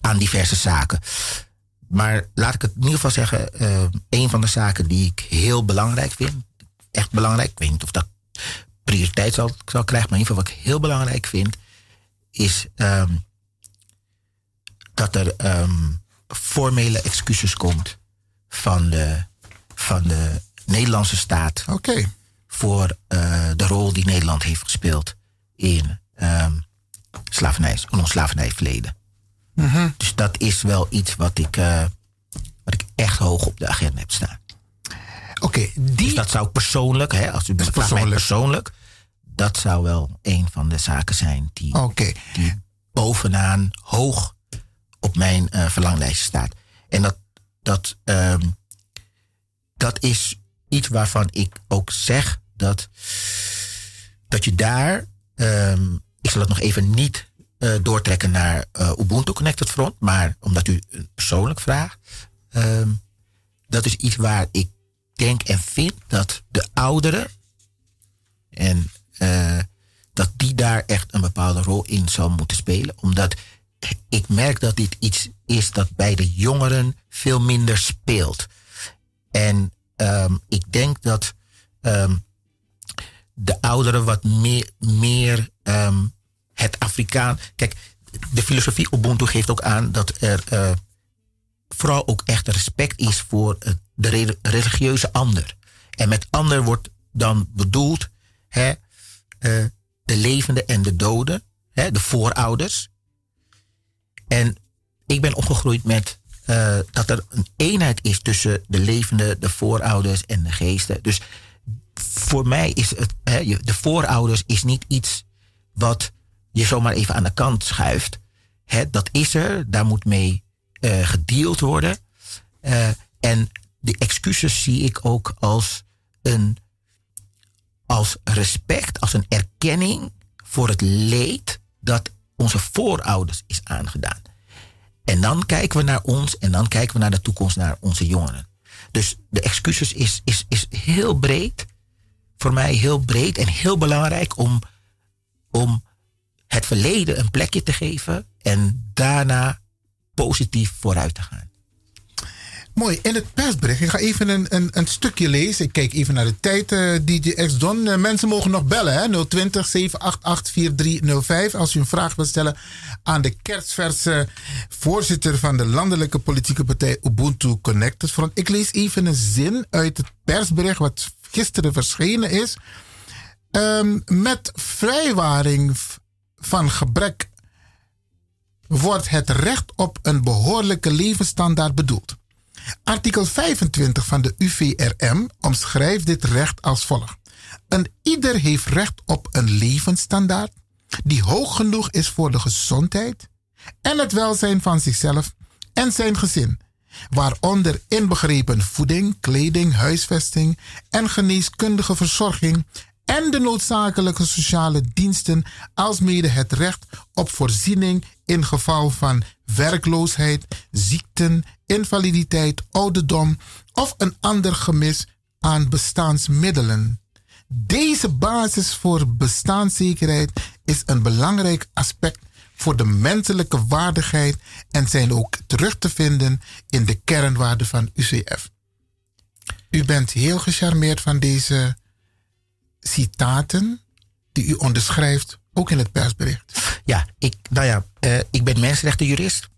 aan diverse zaken. Maar laat ik het in ieder geval zeggen, eh, een van de zaken die ik heel belangrijk vind, echt belangrijk, ik weet niet of dat prioriteit zal, zal krijgen, maar in ieder geval wat ik heel belangrijk vind, is ehm, dat er ehm, formele excuses komt van de, van de Nederlandse staat. Voor eh, de rol die Nederland heeft gespeeld in ehm slavernij, in ons slavernijverleden. Dus dat is wel iets wat ik, eh, wat ik echt hoog op de agenda heb staan. Oké, die... Dus dat zou persoonlijk, hè, als u vraagt mij persoonlijk. persoonlijk, dat zou wel een van de zaken zijn die, die bovenaan hoog op mijn eh, verlanglijst staat. En dat, dat, ehm, dat is iets waarvan ik ook zeg dat, dat je daar, ehm, ik zal het nog even niet eh, doortrekken naar eh, Ubuntu Connected Front, maar omdat u een persoonlijk vraagt, ehm, dat is iets waar ik denk en vind dat de ouderen en eh, dat die daar echt een bepaalde rol in zou moeten spelen. Omdat ik merk dat dit iets is dat bij de jongeren veel minder speelt. En ehm, ik denk dat de ouderen wat meer, meer ehm, het Afrikaan. Kijk, de filosofie Ubuntu geeft ook aan dat er eh, vooral ook echt respect is voor eh, de re- religieuze ander. En met ander wordt dan bedoeld hè, eh, de levende en de doden, hè, de voorouders. En ik ben opgegroeid met dat er een eenheid is tussen de levende, de voorouders en de geesten. Dus voor mij is het, de voorouders is niet iets wat je zomaar even aan de kant schuift. Hè, dat is er, daar moet mee eh gedeeld worden. Eh, en de excuses zie ik ook als een als respect, als een erkenning voor het leed dat onze voorouders is aangedaan. En dan kijken we naar ons en dan kijken we naar de toekomst, naar onze jongeren. Dus de excuses is, is, is heel breed, voor mij heel breed en heel belangrijk om, om het verleden een plekje te geven en daarna positief vooruit te gaan. Mooi. In het persbericht, ik ga even een, een, een stukje lezen. Ik kijk even naar de tijd, eh, DJ X Don. Eh, mensen mogen nog bellen, hè? 020 788 4305. Als u een vraag wilt stellen aan de kerstverse voorzitter van de landelijke politieke partij Ubuntu Connected. Ik lees even een zin uit het persbericht wat gisteren verschenen is. Ehm, met vrijwaring van gebrek wordt het recht op een behoorlijke levensstandaard bedoeld. Artikel 25 van de UVRM omschrijft dit recht als volgt. Een ieder heeft recht op een levensstandaard die hoog genoeg is voor de gezondheid en het welzijn van zichzelf en zijn gezin, waaronder inbegrepen voeding, kleding, huisvesting en geneeskundige verzorging en de noodzakelijke sociale diensten, alsmede het recht op voorziening in geval van werkloosheid, ziekten, invaliditeit, ouderdom of een ander gemis aan bestaansmiddelen. Deze basis voor bestaanszekerheid is een belangrijk aspect voor de menselijke waardigheid en zijn ook terug te vinden in de kernwaarden van UCF. U bent heel gecharmeerd van deze citaten die u onderschrijft, ook in het persbericht. Ja, ik, nou ja, eh, ik ben mensenrechtenjurist.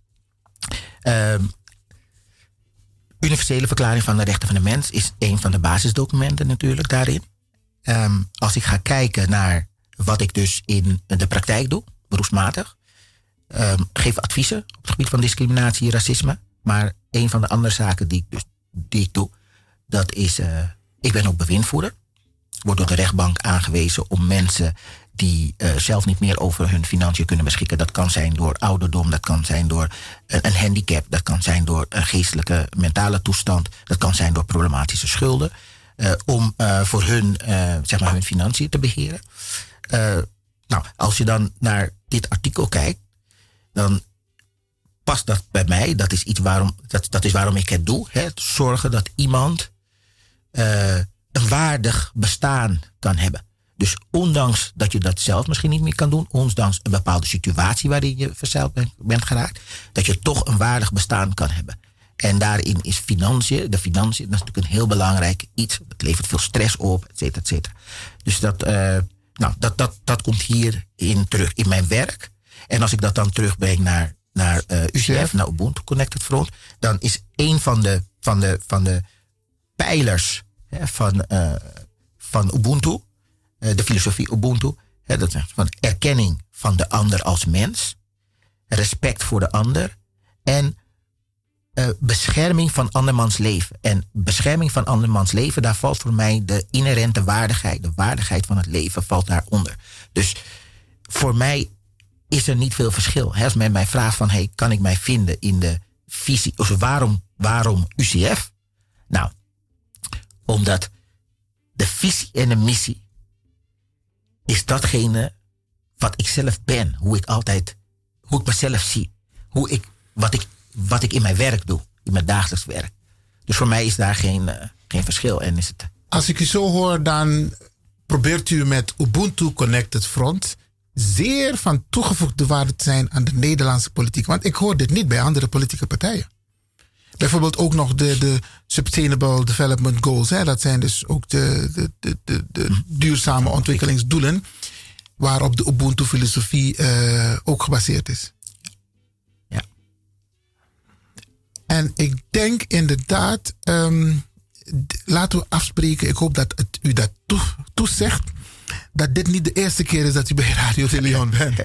Ehm Universele Verklaring van de Rechten van de Mens is een van de basisdocumenten natuurlijk daarin. Ehm, als ik ga kijken naar wat ik dus in de praktijk doe, beroepsmatig, ehm, geef adviezen op het gebied van discriminatie en racisme. Maar een van de andere zaken die ik, dus, die ik doe, dat is, eh, ik ben ook bewindvoerder. Word door de rechtbank aangewezen om mensen die eh, zelf niet meer over hun financiën kunnen beschikken. Dat kan zijn door ouderdom, dat kan zijn door een, een handicap, dat kan zijn door een geestelijke mentale toestand, dat kan zijn door problematische schulden. eh, om eh, voor hun, eh, zeg maar, hun financiën te beheren. Eh, nou, als je dan naar dit artikel kijkt, dan past dat bij mij. Dat is, iets waarom, dat, dat is waarom ik het doe. Hè? Zorgen dat iemand eh, een waardig bestaan kan hebben. Dus ondanks dat je dat zelf misschien niet meer kan doen, ondanks een bepaalde situatie waarin je verzeild bent, bent geraakt, dat je toch een waardig bestaan kan hebben. En daarin is financiën, de financiën, dat is natuurlijk een heel belangrijk iets. Het levert veel stress op, et cetera, et cetera. Dus dat, eh, nou, dat, dat, dat komt hierin terug in mijn werk. En als ik dat dan terugbreng naar, naar eh, UCF, naar Ubuntu Connected Front, dan is een van de, van de, van de pijlers hè, van, eh, van Ubuntu, eh, de filosofie Ubuntu, hè, dat is van erkenning van de ander als mens, respect voor de ander en bescherming van andermans leven. En bescherming van andermans leven, daar valt voor mij de inherente waardigheid, de waardigheid van het leven valt daaronder. Dus voor mij is er niet veel verschil. Hè, Als men mij vraagt van, hey, kan ik mij vinden in de visie, of waarom, waarom UCF? Nou, omdat de visie en de missie is datgene wat ik zelf ben, hoe ik altijd, hoe ik mezelf zie, hoe ik, wat ik, wat ik in mijn werk doe, in mijn dagelijks werk. Dus voor mij is daar geen, eh, geen verschil en is het. Als ik u zo hoor, dan probeert u met Ubuntu Connected Front zeer van toegevoegde waarde te zijn aan de Nederlandse politiek. Want ik hoor dit niet bij andere politieke partijen. Bijvoorbeeld ook nog de, de Sustainable Development Goals. Hè? Dat zijn dus ook de, de, de, de, de duurzame ontwikkelingsdoelen. Waarop de Ubuntu-filosofie eh, ook gebaseerd is. Ja. En ik denk inderdaad, ehm, laten we afspreken. Ik hoop dat het u dat toe, toezegt. Dat dit niet de eerste keer is dat u bij Radio de Leon bent.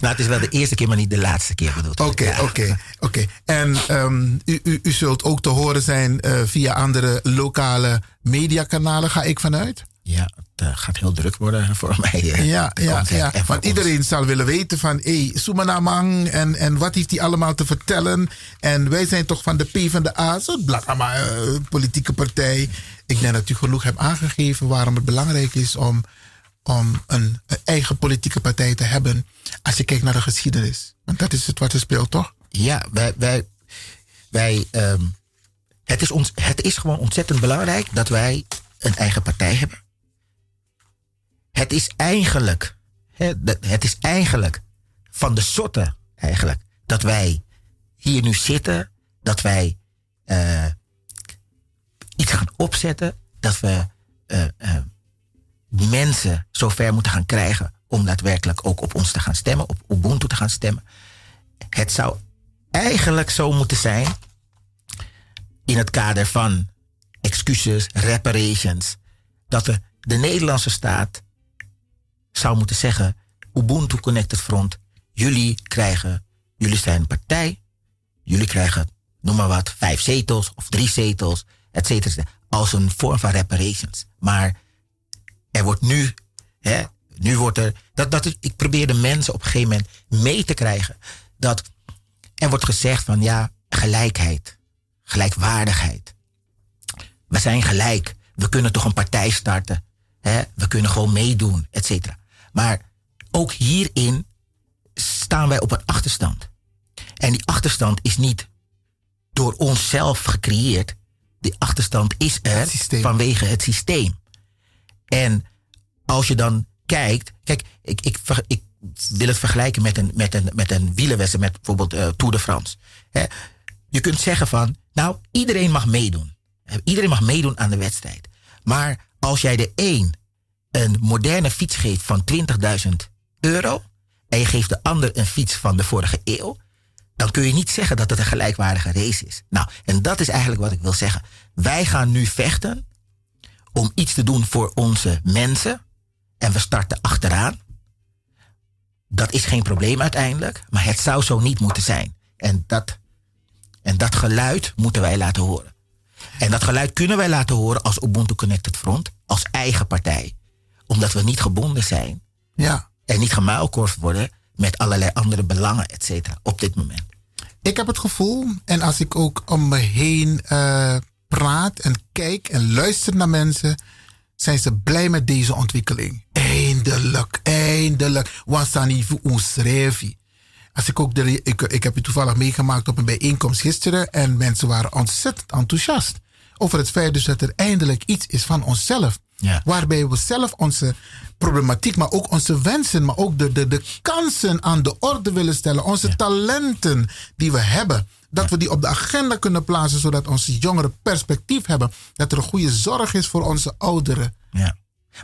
Nou, het is wel de eerste keer, maar niet de laatste keer bedoeld. Oké, oké, oké. En ehm, u, u, u zult ook te horen zijn eh, via andere lokale mediakanalen, ga ik vanuit? Ja, het eh, gaat heel druk worden voor mij. eh, Ja, ja, ja. Want iedereen zal willen weten van, hé, hey, Sumanamang en, en wat heeft hij allemaal te vertellen? En wij zijn toch van de P van de A, zo'n blakama politieke partij. Ik denk dat u genoeg hebt aangegeven waarom het belangrijk is om, om een, eigen politieke partij te hebben. Als je kijkt naar de geschiedenis. Want dat is het wat er speelt, toch? Ja, wij, wij, wij ehm, het, is ons, het is gewoon ontzettend belangrijk dat wij een eigen partij hebben. Het is eigenlijk, het is eigenlijk van de soorten eigenlijk dat wij hier nu zitten, dat wij eh, iets gaan opzetten, dat we eh, eh, mensen zover moeten gaan krijgen om daadwerkelijk ook op ons te gaan stemmen, op Ubuntu te gaan stemmen. Het zou eigenlijk zo moeten zijn in het kader van excuses, reparations, dat de, de Nederlandse staat zou moeten zeggen: Ubuntu Connected Front, jullie krijgen jullie zijn een partij. Jullie krijgen, noem maar wat, vijf zetels of drie zetels, et cetera. Als een vorm van reparations. Maar er wordt nu, hè, nu wordt er, dat, dat ik probeer de mensen op een gegeven moment mee te krijgen. Dat er wordt gezegd van ja, gelijkheid, gelijkwaardigheid. We zijn gelijk. We kunnen toch een partij starten. Hè? We kunnen gewoon meedoen, et cetera. Maar ook hierin staan wij op een achterstand. En die achterstand is niet door onszelf gecreëerd. Die achterstand is er vanwege het systeem. En als je dan kijkt. Kijk, ik, ik, ik wil het vergelijken met een, met een, met een wielerwedstrijd, met bijvoorbeeld eh, Tour de France. Je kunt zeggen van, nou, iedereen mag meedoen. Eh, Iedereen mag meedoen aan de wedstrijd. Maar als jij de een een moderne fiets geeft van 20.000 euro en je geeft de ander een fiets van de vorige eeuw, dan kun je niet zeggen dat het een gelijkwaardige race is. Nou, en dat is eigenlijk wat ik wil zeggen. Wij gaan nu vechten om iets te doen voor onze mensen en we starten achteraan. Dat is geen probleem uiteindelijk, maar het zou zo niet moeten zijn. En dat, en dat geluid moeten wij laten horen. En dat geluid kunnen wij laten horen als Ubuntu Connected Front, als eigen partij. Omdat we niet gebonden zijn. Ja. En niet gemuilkorfd worden met allerlei andere belangen, et cetera, op dit moment. Ik heb het gevoel, en als ik ook om me heen eh, praat en kijk en luister naar mensen, zijn ze blij met deze ontwikkeling. Eindelijk, eindelijk. Wansani voor ons revi. Als ik ook de, ik, ik heb het toevallig meegemaakt op een bijeenkomst gisteren en mensen waren ontzettend enthousiast over het feit dus dat er eindelijk iets is van onszelf. Waarbij we zelf onze problematiek, maar ook onze wensen, maar ook de, de, de kansen aan de orde willen stellen. Onze talenten die we hebben. Dat we die op de agenda kunnen plaatsen, zodat onze jongeren perspectief hebben. Dat er een goede zorg is voor onze ouderen. Ja.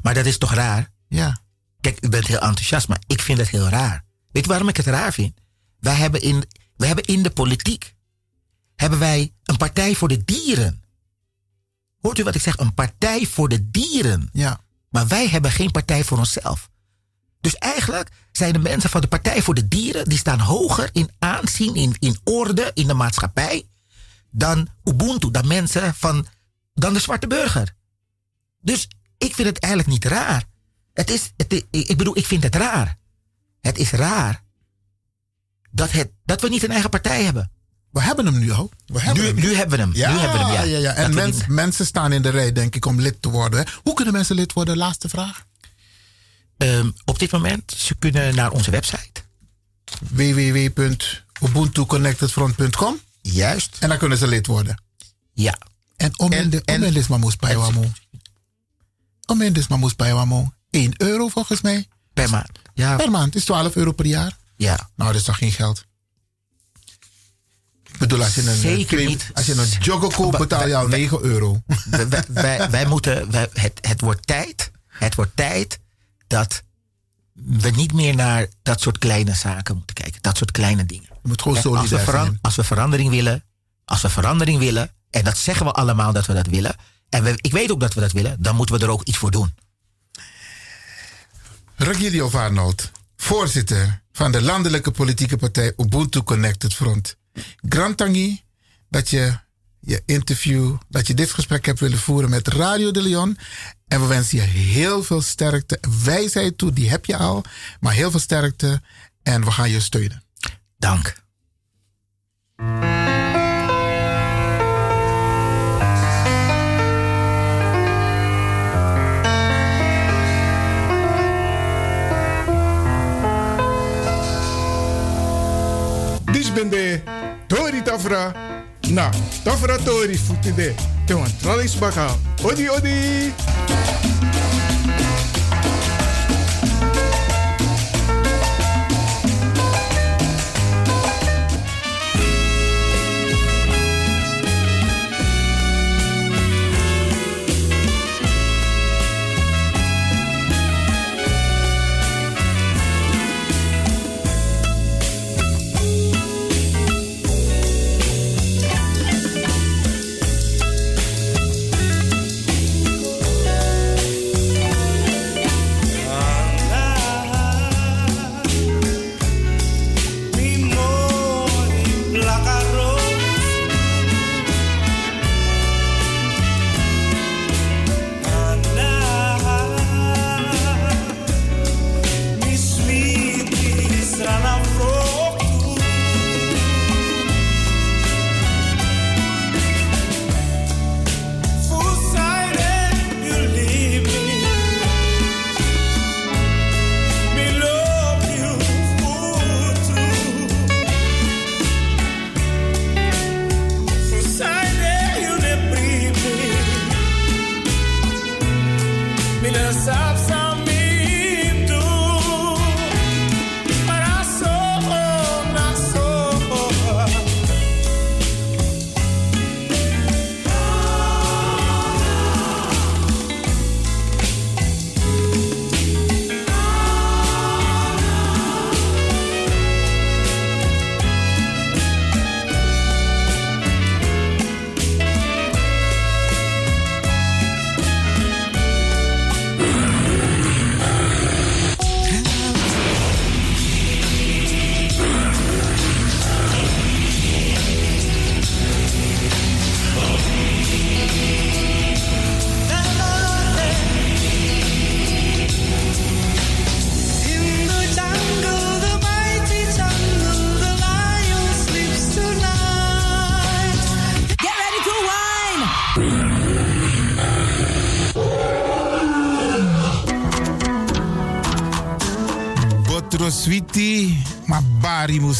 Maar dat is toch raar? Ja. Kijk, u bent heel enthousiast, maar ik vind het heel raar. Weet je waarom ik het raar vind? Wij hebben in, wij hebben in de politiek hebben wij een partij voor de dieren. Hoort u wat ik zeg? Een partij voor de dieren. Ja. Maar wij hebben geen partij voor onszelf. Dus eigenlijk zijn de mensen van de Partij voor de Dieren, die staan hoger in aanzien, in, in orde in de maatschappij, dan Ubuntu, dan mensen van, dan de zwarte burger. Dus ik vind het eigenlijk niet raar. Het is, het, ik bedoel, ik vind het raar. Het is raar dat, het, dat we niet een eigen partij hebben. We hebben hem nu al. We hebben nu, hem. nu hebben we hem. Ja, nu hebben we hem, ja. ja, ja. En mens- mensen staan in de rij, denk ik, om lid te worden. Hoe kunnen mensen lid worden? Laatste vraag. Ehm, op dit moment, ze kunnen naar onze website. www.ubuntuconnectedfront.com Juist. En dan kunnen ze lid worden. Ja. En om in de om in dit maar moest bij wamo. Om in dit maar moest bij wamo. 1 euro volgens mij. Per maand. Ja. Per maand. is 12 euro per jaar. Ja. Nou, dat is toch geen geld? Ik bedoel, als je een, Zeker eh, niet. Als je een jogger koopt, betaal je al 9 euro. wij, wij- wij, wij moeten, wij- het, het wordt tijd, het wordt tijd dat we niet meer naar dat soort kleine zaken moeten kijken. Dat soort kleine dingen. Je moet gewoon als, we zijn. als we verandering willen, als we verandering willen, en dat zeggen we allemaal dat we dat willen, en we, ik weet ook dat we dat willen, dan moeten we er ook iets voor doen. Regilio Varnoot, voorzitter van de landelijke politieke partij Ubuntu Connected Front. Grantangi, dat je je interview, dat je dit gesprek hebt willen voeren met Radio de Leon. En we wensen je heel veel sterkte. Wijsheid toe, die heb je al. Maar heel veel sterkte en we gaan je steunen. Dank. Dis ben de Tori Tafra. Na, Tafra Tori futi de. Tewan tralis baka. Odi odi.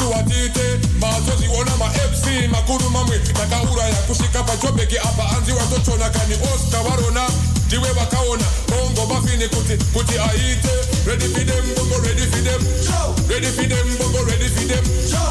kuwa tete mazoziona mafc makuru mamwe takauraya kusvika pachobheki apa. Hanzi watotona kani osta varona ndiwe vakaona bongo mafini kuti kuti aite. Redi fidem bongo redi fidem redi fidem bongo redi fidem Joe.